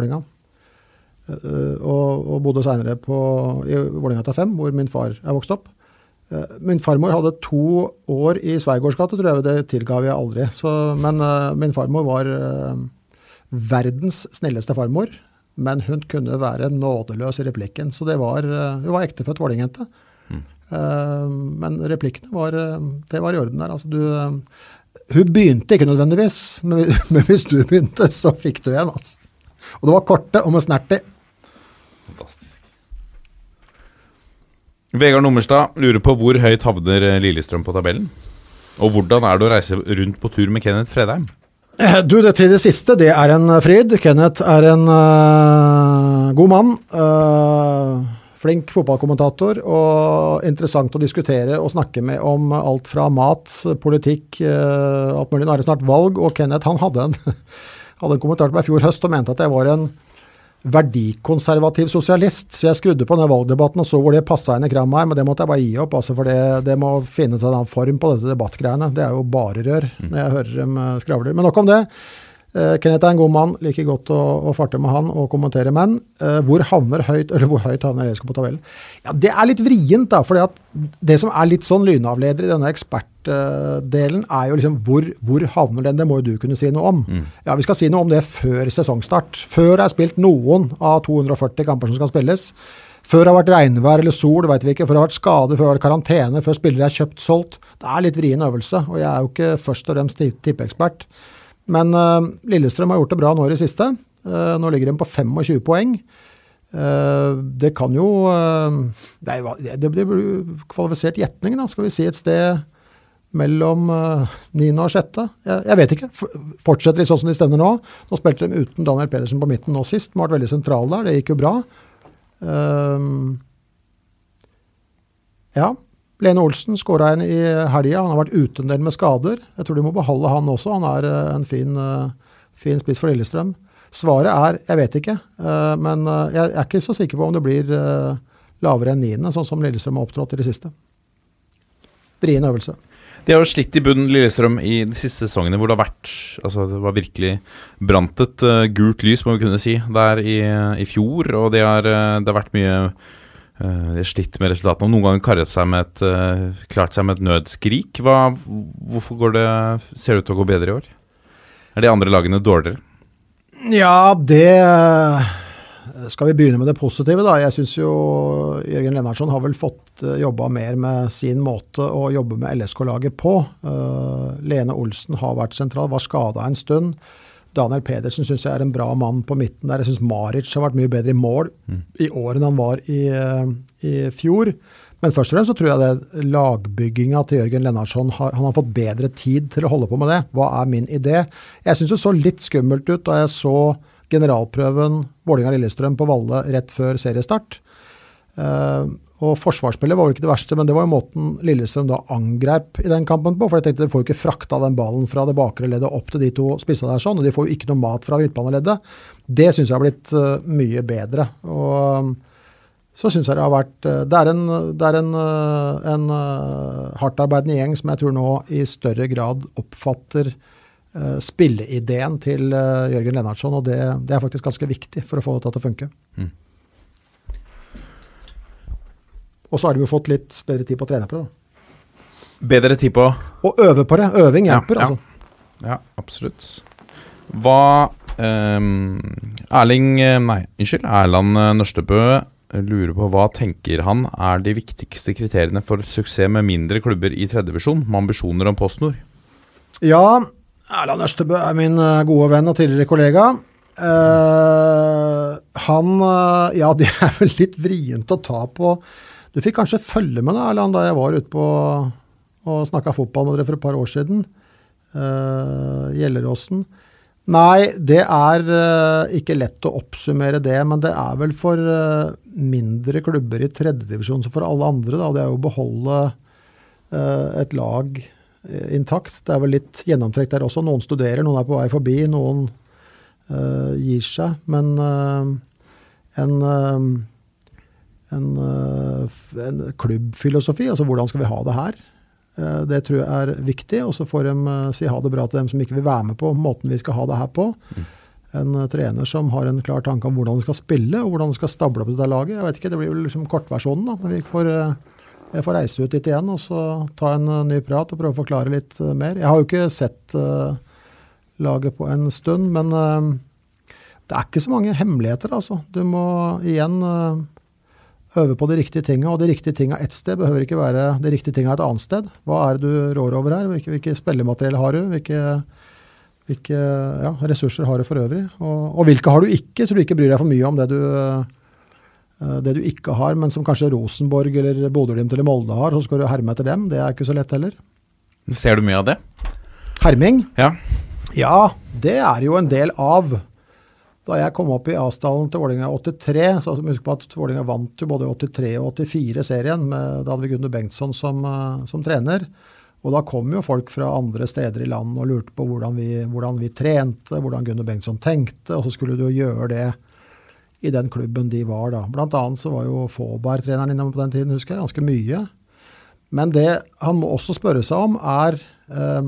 eh, og, og bodde seinere i Vålerenga 5, hvor min far er vokst opp. Eh, min farmor hadde to år i Sveigårdsgata, tror jeg. Det tilga vi aldri. Så, men uh, min farmor var uh, verdens snilleste farmor. Men hun kunne være nådeløs i replikken. Så det var, uh, hun var ektefødt vålingejente. Eh, men replikkene var, det var i orden der. Altså, du, hun begynte ikke nødvendigvis, men, (laughs) men hvis du begynte, så fikk du igjen. Altså. Og det var korte og med snert i. Vegard Nummerstad lurer på hvor høyt havner eh, Lillestrøm på tabellen? Og hvordan er det å reise rundt på tur med Kenneth Fredheim? Eh, Du, det til det siste, det er en eh, fryd. Kenneth er en uh, god mann. Uh, flink fotballkommentator og interessant å diskutere og snakke med om alt fra mat, politikk, alt mulig. Nå er det snart valg, og Kenneth han hadde en, (laughs) hadde en kommentar til meg i fjor høst og mente at jeg var en verdikonservativ sosialist. Så jeg skrudde på den valgdebatten og så hvor det passa inn i krammet her, men det måtte jeg bare gi opp, altså, for det, det må finne seg en annen form på dette debattgreiene. Det er jo bare rør når jeg hører dem skravle. skravler. Men nok om det. Eh, Kenneth er en god mann, liker godt å, å farte med han og kommentere menn. Eh, hvor havner høyt, eller hvor høyt havner LSK på tabellen? Ja, Det er litt vrient, da. For det som er litt sånn lynavleder i denne ekspertdelen, er jo liksom hvor, hvor havner den? Det må jo du kunne si noe om. Ja, Vi skal si noe om det før sesongstart. Før det er spilt noen av 240 kamper som skal spilles. Før det har vært regnvær eller sol, vet vi ikke. Før det har vært skade, før det har vært karantene, før spillere er kjøpt, solgt. Det er litt vrien øvelse, og jeg er jo ikke først og fremst tippeekspert. tippeekspert. Men eh, Lillestrøm har gjort det bra nå i det siste. Eh, nå ligger de på 25 poeng. Eh, det kan jo Det, det blir kvalifisert gjetning, da. Skal vi si et sted mellom uh, 9. og 6. Jeg, jeg vet ikke. Fortsetter de sånn som de stender nå? Nå spilte de uten Daniel Pedersen på midten nå sist. De har vært veldig sentrale der. Det gikk jo bra. Ja. Lene Olsen skåra en i helga. Han har vært ute en del med skader. Jeg tror de må beholde han også. Han er eh, en fin, eh, fin spiss for Lillestrøm. Svaret er jeg vet ikke, eh, men jeg er ikke så sikker på om det blir lavere enn niende, sånn som Lillestrøm har opptrådt i det siste. Vrien øvelse. De har jo slitt i bunnen, Lillestrøm, i de siste sesongene hvor det har vært Altså, det var virkelig brant et uh, gult lys, må vi kunne si, der i, i fjor. Og det har, det har vært mye eh, De har slitt med resultatene. Noen ganger karret seg med et, uh, klart seg med et nødskrik. Hva, hvorfor det, ser det ut til å gå bedre i år? Er de andre lagene dårligere? Ja, det Skal vi begynne med det positive, da? Jeg syns jo Jørgen Lennartson har vel fått uh, jobba mer med sin måte å jobbe med LSK-laget på. Uh, Lene Olsen har vært sentral, var skada en stund. Daniel Pedersen syns jeg er en bra mann på midten der. Jeg syns Maric har vært mye bedre i mål i år enn han var i, eh, i fjor. Men først og fremst så tror jeg det lagbygginga til Jørgen Lennartson har, han har fått bedre tid til å holde på med det. Hva er min idé? Jeg syns det så litt skummelt ut da jeg så generalprøven Vålinga lillestrøm på Valle rett før seriestart. Eh, og Forsvarsspillet var vel ikke det verste, men det var jo måten Lillestrøm da angrep i den kampen på. For jeg tenkte de får jo ikke frakta den ballen fra det bakre leddet opp til de to spissa der sånn, og de får jo ikke noe mat fra midtbaneleddet. Det syns jeg har blitt uh, mye bedre. Og så syns jeg det har vært uh, Det er en, det er en, uh, en hardtarbeidende gjeng som jeg tror nå i større grad oppfatter spilleideen til Jørgen Lennartson, og det, det er faktisk ganske viktig for å få det til å funke. Mm. Og så har de jo fått litt bedre tid på å trene på det. da. Bedre tid på Og øve på det. Øving hjelper, ja. altså. Ja, absolutt. Hva um, Erling eh, Nei, unnskyld. Erland eh, Nørstebø lurer på hva tenker han er de viktigste kriteriene for suksess med mindre klubber i tredjevisjon, med ambisjoner om PostNord? Ja, Erland Ørstebø er min eh, gode venn og tidligere kollega. Uh, han uh, Ja, (laughs) det er vel litt vrient å ta på Du fikk kanskje følge med da, Erland, da jeg var ute på og snakka fotball med dere for et par år siden. Uh, Gjelleråsen. Nei, det er uh, ikke lett å oppsummere det, men det er vel for uh, mindre klubber i tredjedivisjon som for alle andre. Da. Det er jo å beholde eh, et lag intakt. Det er vel litt gjennomtrekk der også. Noen studerer, noen er på vei forbi, noen gir seg. Men en, en, eh, en klubbfilosofi, altså hvordan skal vi ha det her? Eh, Det tror jeg er viktig, og så får de eh, si ha det bra til dem som ikke vil være med på måten vi skal ha det her på. En eh, trener som har en klar tanke om hvordan de skal spille, og hvordan de skal stable opp dette laget. Jeg vet ikke, Det blir vel liksom kortversjonen, da. Men vi får, jeg får reise ut dit igjen og så ta en ny prat og prøve å forklare litt mer. Jeg har jo ikke sett uh, laget på en stund, men uh, det er ikke så mange hemmeligheter, altså. Du må igjen eh, øve på de riktige tinga, og de riktige tinga ett sted behøver ikke være de riktige tinga et annet sted. Hva er det du rår over her? Hvilke, hvilke spillemateriell har du? Hvilke, hvilke ja, ressurser har du for øvrig? Og, og hvilke har du ikke, så du ikke bryr deg for mye om det du, eh, det du ikke har, men som kanskje Rosenborg eller Bodø-Glimt eller Molde har, så skal du herme etter dem. Det er ikke så lett heller. Ser du mye av det? Herming? Ja. Ja, det er jo en del av Da jeg kom opp i Asdalen til Vålerenga 83, så husk på at Vålerenga vant jo både 83 og 84-serien. med- Da hadde vi Gunnar Bengtsson som, eh, som trener. Og da kom jo folk fra andre steder i landet og lurte på hvordan vi, hvordan vi trente, hvordan Gunnar Bengtsson tenkte, og så skulle du jo gjøre det i den klubben de var da. Blant annet så var jo Faaberg-treneren innom på den tiden, husker jeg, ganske mye. Men det han må også spørre seg om, er eh,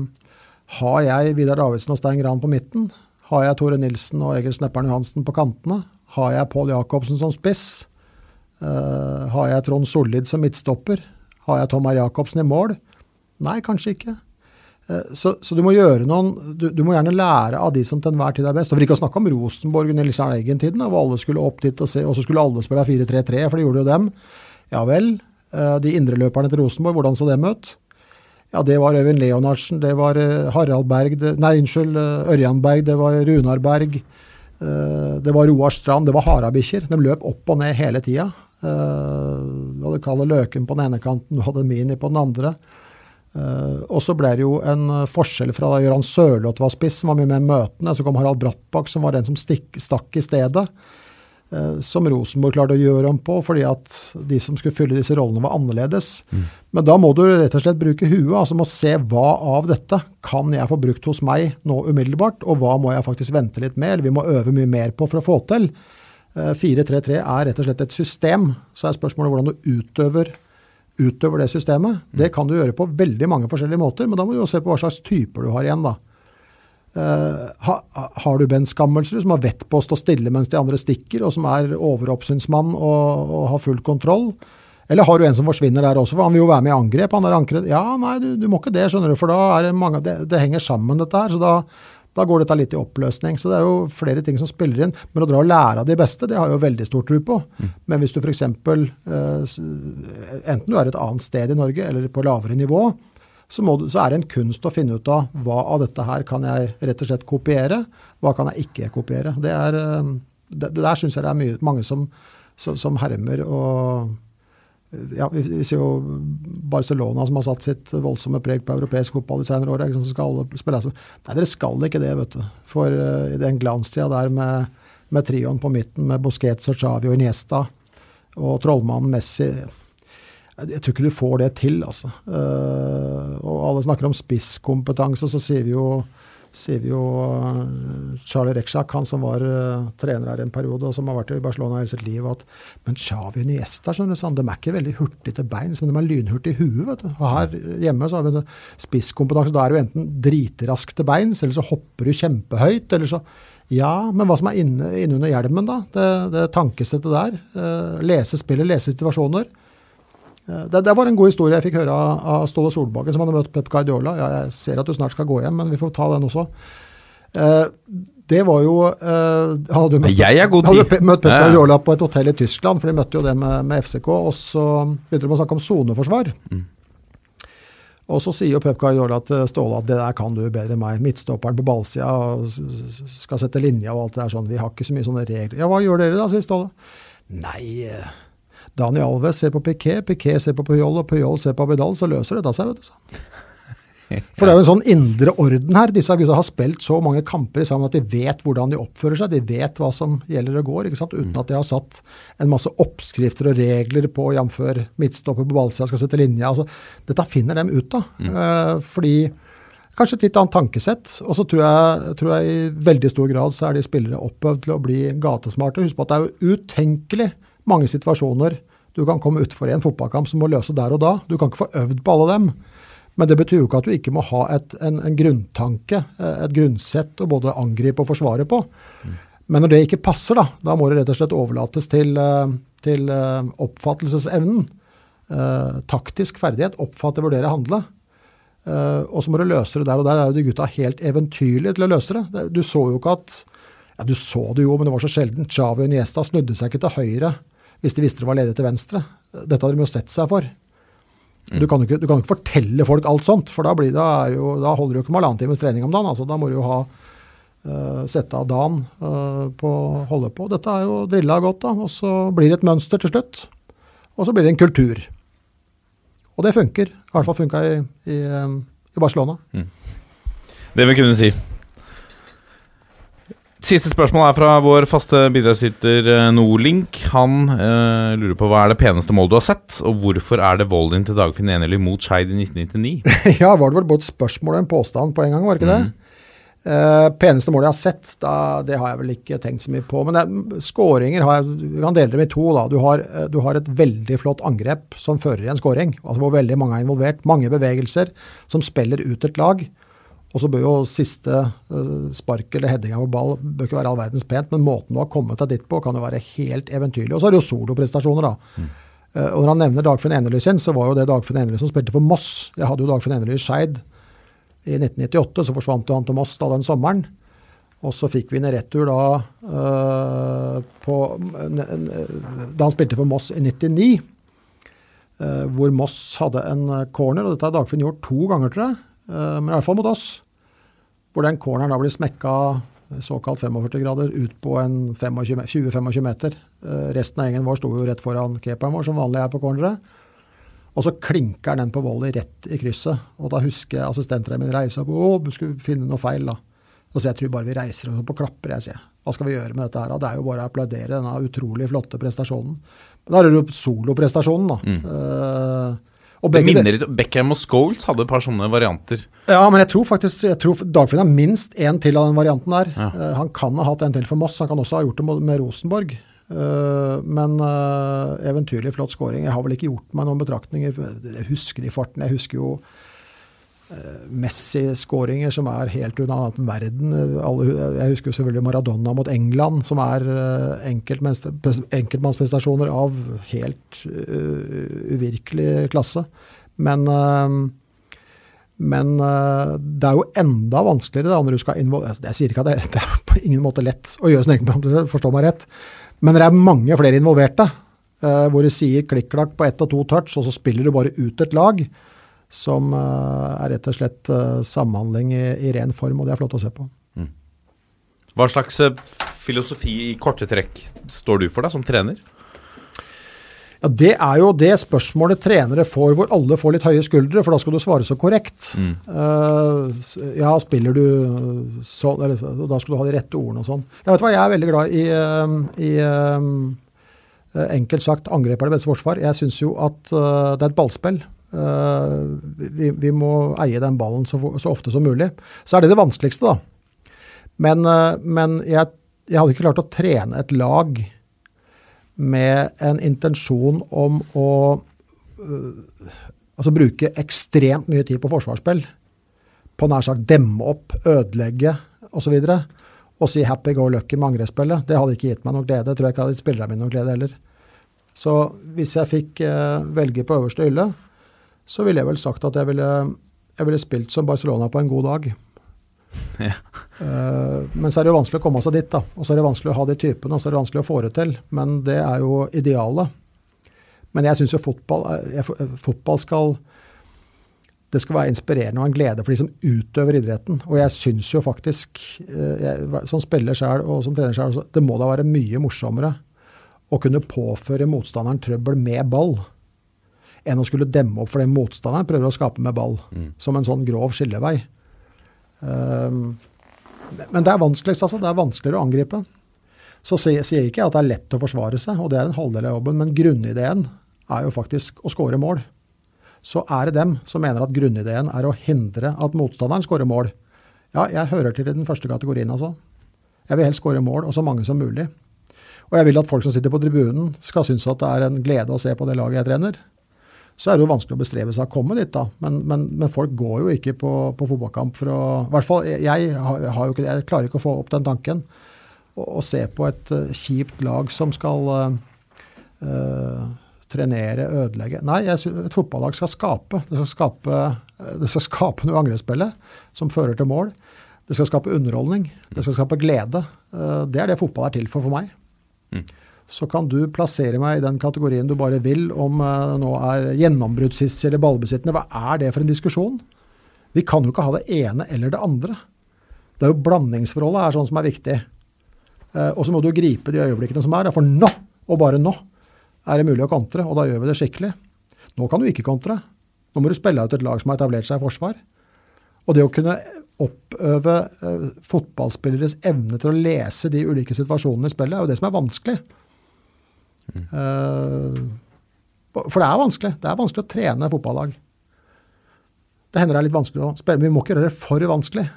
har jeg Vidar Davidsen og Stein Gran på midten? Har jeg Tore Nilsen og Egil Snepper'n Johansen på kantene? Har jeg Pål Jacobsen som spiss? Uh, har jeg Trond Sollid som midtstopper? Har jeg Tomar. Jacobsen i mål? Nei, kanskje ikke. Eh, så, så du må gjøre noen du, du, må gjerne lære av de som til enhver tid er best. Og For ikke å snakke om Rosenborg under Nils Arne Eggen-tiden, hvor alle skulle opp dit og se, og så skulle alle spille 4-3-3, for det gjorde jo dem. Ja vel. Eh, de indreløperne til Rosenborg, hvordan så dem ut? Ja, det var Øyvind Leonardsen, det var Harald Berg det, Nei, unnskyld, Ørjan Berg, det var Runar Berg. Det var Roar Strand, det var harabikkjer. De løp opp og ned hele tida. Du hadde Kalle Løken på den ene kanten, du hadde Mini på den andre. Og så ble det jo en forskjell fra da Gøran Sørloth var spiss, som var mye mer møtende. Så kom Harald Brattbakk, som var den som stikk, stakk i stedet. Uh, som Rosenborg klarte å gjøre om på, fordi at de som skulle fylle disse rollene, var annerledes. Mm. Men da må du rett og slett bruke huet. altså må se hva av dette kan jeg få brukt hos meg nå umiddelbart, og hva må jeg faktisk vente litt med, eller vi må øve mye mer på for å få til. 4-3-3 eh, er rett og slett et system. Så er spørsmålet hvordan du utøver, utøver det systemet. Mm. Det kan du gjøre på veldig mange forskjellige måter, men da må du jo se på hva slags typer du har igjen. da. Uh, ha, har du Ben Skammelsrud, som har vett på å stå stille mens de andre stikker, og som er overoppsynsmann og, og har full kontroll? Eller har du en som forsvinner der også, for han vil jo være med i angrep? han er ankret. Ja, nei, du, du, må ikke det, skjønner du, for da er det mange Det, det henger sammen, dette her. så da da går dette litt i oppløsning. Så det er jo flere ting som spiller inn. Men å dra og lære av de beste, det har jeg jo veldig stor tro på. Mm. Men hvis du f.eks. Eh, enten du er et annet sted i Norge eller på lavere nivå, så, du, så, er det en kunst å finne ut av hva av dette her kan jeg rett og slett kopiere, hva kan jeg ikke kopiere. Det, er, eh, det, der syns jeg det er mye, mange som, som, som hermer og ja, vi, vi, ser jo Barcelona som har satt sitt voldsomme preg på europeisk fotball de senere åra. Liksom, skal alle spille altså. Nei, dere skal ikke det, vet du. For uh, i den glanstida der med, med trioen på midten, med Busquets og Xavi og Iniesta og trollmannen Messi jeg, tror ikke du får det til, altså. Uh, og alle snakker om spisskompetanse, så sier vi jo sier vi jo uh, Charlie Rekshak, han som var uh, trener her en periode, og som har vært i Barcelona hele sitt liv, at men Xavi og Niesta skjønner du, sånn, de er ikke veldig hurtige til beins, men de er lynhurtige i huet. vet du. Og Her hjemme så har vi spisskompetanse. Da er du enten dritrask til beins, eller så hopper du kjempehøyt. eller så ja, men hva som er inne, innunder hjelmen, da? Det, det tankesettet der. Eh, lese spillet, lese situasjoner. Eh, det, det, var en god historie jeg fikk høre av, av Ståle Solbakken, som hadde møtt Pep Guardiola. Ja, jeg ser at du snart skal gå hjem, men vi får ta den også. Eh, det var jo eh, Hadde du møtt, jeg er god. Hadde møtt Pep Guardiola på et hotell i Tyskland, for de møtte jo det med, med FCK. Og så begynte de å snakke om soneforsvar. Mm. Og så sier jo Pep Guardiola til Ståle at det der kan du bedre enn meg. Midtstopperen på ballsida skal sette linja og alt det der sånn. Vi har ikke så mye sånne regler. Ja, hva gjør dere da, sier Ståle. Nei, Daniel Alves ser på Piquet, Piquet ser på Puyol, og Puyol ser på Abidal, så løser det seg, vet du. (laughs) For det er jo en sånn indre orden her. Disse gutta har spilt så mange kamper sammen at de vet hvordan de oppfører seg. De vet hva som gjelder og går, ikke sant? uten at de har satt en masse oppskrifter og regler på jf. midtstopper på ballsida skal sette linja. Altså, dette finner dem ut av. Mm. Eh, fordi Kanskje et litt annet tankesett. Og så tror jeg, tror jeg, i veldig stor grad så er de spillere oppøvd til å bli gatesmarte. Husk på at det er jo utenkelig mange situasjoner du kan komme utfor i en fotballkamp som må løse der og da. Du kan ikke få øvd på alle dem. Men det betyr jo ikke at du ikke må ha et, en, en, grunntanke, eh, et grunnsett å både angripe og forsvare på. Men når det ikke passer, da, da må det rett og slett overlates til, eh, til eh, oppfattelsesevnen. Taktisk ferdighet, oppfatte, vurdere, handle. Eh, og så må du løse det der, og der er jo de gutta helt eventyrlige til å løse det. Du så jo ikke at ja, Du så det jo, men det var så sjelden. Chavi og Niesta snudde seg ikke til høyre hvis de visste det var ledig til venstre. Dette hadde de jo sett seg for. Du kan jo ikke, ikke, fortelle folk alt sånt, for da, det jo, da holder det jo ikke med halvannen times trening om dagen. altså Da må du jo ha uh, sette av dagen uh, på å holde på. Dette er jo drilla godt, da. Og så blir det et mønster til slutt. Og så blir det en kultur. Og det funker. I hvert fall funka i, i, eh, i Barcelona. Mm. Det vil kunne si. Siste spørsmål er fra vår faste bidragsyter eh, Nordlink. Han eh, lurer på hva er det peneste målet du har sett, og hvorfor er det volden til Dagfinn Enerly mot Skeid i 1999? (laughs) ja, var det vel både et spørsmål og en påstand på en gang, var det ikke det? Mm. Eh, peneste målet jeg har sett, da, det har jeg vel ikke tenkt så mye på. Men det, skåringer har jeg, vi kan dele dem i to. da. Du har, du har, et veldig flott angrep som fører i en skåring, altså hvor veldig mange er involvert. Mange bevegelser som spiller ut et lag. Og så bør jo siste uh, spark eller headinga på ball bør ikke være all verdens pent, men måten du har kommet deg dit på, kan jo være helt eventyrlig. Og så er det jo soloprestasjoner, da. Mm. og når han nevner Dagfinn Enerly sin, så var jo det Dagfinn Enerly som spilte for Moss. Jeg hadde jo Dagfinn Enerly i Skeid i 1998, så forsvant jo han til Moss da den sommeren. Og så fikk vi en retur da uh, på, Da han spilte for Moss i 99, uh, hvor Moss hadde en corner, og dette har Dagfinn gjort to ganger, tror jeg, eh, men i hvert fall mot oss. Hvor den corneren da blir smekka såkalt 45 grader ut på en 20-25 meter. Eh, resten av gjengen vår sto jo rett foran keeperen vår, som vanlig er på cornere. Og så klinker den på volley rett i krysset. Og da husker assistentene mine min reise opp. Å, du skulle finne noe feil, da. Og så jeg tror bare vi reiser oss opp og klapper, jeg, sier. Hva skal vi gjøre med dette her? da? Det er jo bare å applaudere denne utrolig flotte prestasjonen. Men da er det jo soloprestasjonen, da. Mm. og Det minner litt Beckham og Scholes hadde et par sånne varianter. ja, men jeg tror faktisk jeg tror Dagfinn har minst én til av den varianten der. Ja. Eh, han kan ha hatt en til for Moss, han kan også ha gjort det med- Rosenborg. Eh, men eh, eventyrlig flott scoring. Jeg har vel ikke gjort meg noen betraktninger. Jeg husker i farten. Jeg husker jo Messi-skåringer som er helt unna annen verden. Eh, Alle, jeg husker jo selvfølgelig Maradona mot England, som er uh, enkeltmannsprestasjoner av helt uh, uvirkelig klasse. Men uh, men uh, det er jo enda vanskeligere da, når du skal involvere Jeg sier ikke at det, det er på ingen måte lett å gjøre sin egen plan, (laughs) forstå meg rett. Men det er mange flere involverte. eh, hvor du sier klikk-klakk på ett og to touch, og så spiller du bare ut et lag. Som eh, er rett og slett eh, samhandling i, i ren form, og det er flott å se på. Hva slags eh, filosofi i korte trekk står du for da, som trener? Ja, Det er jo det spørsmålet trenere får hvor alle får litt høye skuldre, for da skal du svare så korrekt. Mm. Uh, ja, spiller du sånn, eller da skal du ha de rette ordene og sånn. Jeg vet hva, jeg er veldig glad i, i eh, enkelt sagt angrep er det beste forsvar. Jeg syns jo at uh, det er et ballspill. Eh, vi, vi må eie den ballen så, så ofte som mulig. Så er det det vanskeligste, da. Men, eh, men jeg, jeg hadde ikke klart å trene et lag med en intensjon om å øh, altså bruke ekstremt mye tid på forsvarsspill. På nær sagt demme opp, ødelegge osv. Og, og si happy go lucky med angrepsspillet. Det hadde ikke gitt meg noe glede. Jeg tror jeg ikke hadde gitt spillerne mine noe glede heller. Så hvis jeg fikk eh, velge på øverste hylle, så ville jeg vel sagt at jeg ville, jeg ville spilt som Barcelona på en god dag. (laughs) Ja. Uh, men så er det jo vanskelig å komme seg dit, da. Og så er det vanskelig å ha de typene, og så er det vanskelig å få det til. Men det er jo idealet. Men jeg syns jo fotball, er- jeg, fotball skal det skal være inspirerende og en glede for de som utøver idretten. Og jeg syns jo faktisk, eh, jeg, som spiller sjøl og som trener sjøl, det må da være mye morsommere å kunne påføre motstanderen trøbbel med ball, enn å skulle demme opp for det motstanderen prøver å skape med ball. Som en sånn grov skillevei. Um, men det er vanskeligst, altså. Det er vanskeligere å angripe. Så sier jeg ikke at det er lett å forsvare seg, og det er en halvdel av jobben, men grunnideen er jo faktisk å skåre mål. Så er det dem som mener at grunnideen er å hindre at motstanderen skårer mål. Ja, jeg hører til i den første kategorien, altså. Jeg vil helst skåre mål, og så mange som mulig. Og jeg vil at folk som sitter på tribunen skal synes at det er en glede å se på det laget jeg trener. Så er det jo vanskelig å bestrebe seg å komme dit, da. Men, men, men folk går jo ikke på, på fotballkamp for å I hvert fall jeg, jeg, ikke, jeg klarer ikke å få opp den tanken. Å se på et uh, kjipt lag som skal uh, uh, trenere, ødelegge Nei, jeg, et fotballag skal skape. Det skal skape, det skal skape noe angrepsspillet som fører til mål. Det skal skape underholdning. Det skal skape glede. Det er det fotball er til for for meg. Så kan du plassere meg i den kategorien du bare vil, om eh, det nå er gjennombruddshissig eller ballbesittende. Hva er det for en diskusjon? Vi kan jo ikke ha det ene eller det andre. Det er jo blandingsforholdet her sånn som er viktig. Eh, og så må du gripe de øyeblikkene som er. For nå, og bare nå, er det mulig å kontre, og da gjør vi det skikkelig. Nå kan du ikke kontre. Nå må du spille ut et lag som har etablert seg i forsvar. Og det å kunne oppøve eh, fotballspilleres evne til å lese de ulike situasjonene i spillet, er jo det som er vanskelig. Eh, for det er vanskelig. Det er vanskelig å trene fotballag. Det hender det er litt vanskelig å spille, men vi må ikke gjøre det for vanskelig.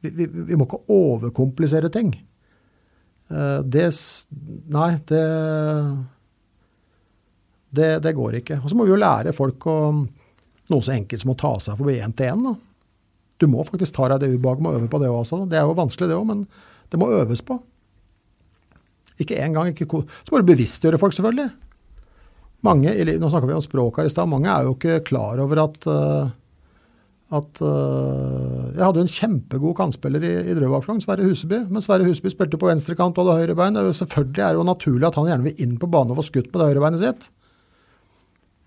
Vi, vi, vi må ikke overkomplisere ting. Eh, det Nei, det det, det går ikke. Og så må vi jo lære folk å noe så enkelt som å ta seg forbi én til én. Du må faktisk ta deg det ubehaget med å øve på det òg. Det er jo vanskelig, det òg, men det må øves på. Ikke én gang. Så må du bevisstgjøre folk, selvfølgelig. Mange, Nå snakka vi om språk her i stad. Mange er jo ikke klar over at eh, at eh, Jeg hadde jo en kjempegod kantspiller i, i Drøbak-flagg, Sverre Huseby. Men Sverre Huseby spilte på venstrekant og hadde høyre bein. Selvfølgelig er det jo naturlig at han gjerne vil inn på banen og få skutt med det høyre beinet sitt.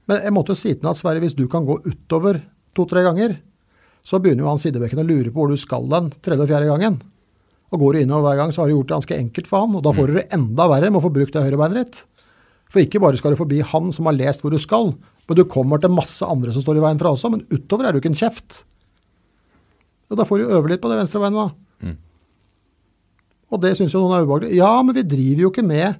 Men jeg måtte jo si til ham at Sverre, hvis du kan gå utover to-tre ganger, så begynner jo han sidebekken å lure på hvor du skal den tredje og fjerde gangen. Og går du innover hver gang, så har du gjort det ganske enkelt for han. Og da får du det enda verre med å få brukt det høyrebeinet ditt. For ikke bare skal du forbi han som har lest hvor du skal, men du kommer til masse andre som står i veien fra også, men utover er du ikke en kjeft. Og da får du øve litt på det venstre beinet, da. Og det syns jo noen er ubehagelig. Ja, men vi driver jo ikke med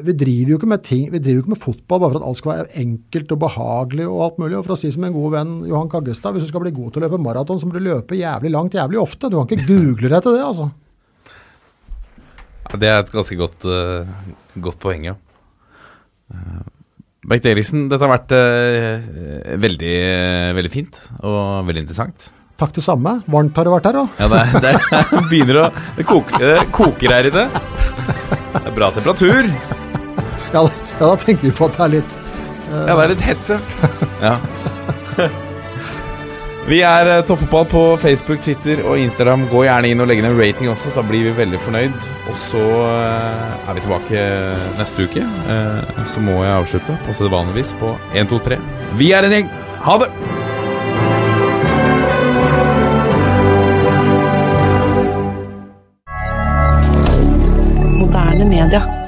vi driver jo ikke med ting, vi driver jo ikke med fotball bare for at alt skal være enkelt og behagelig og alt mulig. Og for å si som en god venn Johan Kaggestad, hvis du skal bli god til å løpe maraton, så må du løpe jævlig langt jævlig ofte. Du kan ikke google deg til det, altså. Ja, Det er et ganske godt, uh, godt poeng, ja. Uh, Bengt Eriksen, dette har vært uh, veldig, veldig fint og veldig interessant. Takk det samme. Varmt har det vært her òg. Ja, det, det er- (laughs) begynner å Det det koker her inne. (laughs) Det er bra temperatur. Ja, ja, da tenker vi på at det er litt Ja, det er litt hette. Ja. Vi er eh, Toppfotball på Facebook, Twitter og Instagram. Gå gjerne inn og legg ned en rating også. Da blir vi veldig fornøyd. Og så eh, er vi tilbake neste uke. Eh, Så må jeg avslutte på sedvanligvis på 1, 2, 3. Vi er en gjeng. Ha det! Moderne media.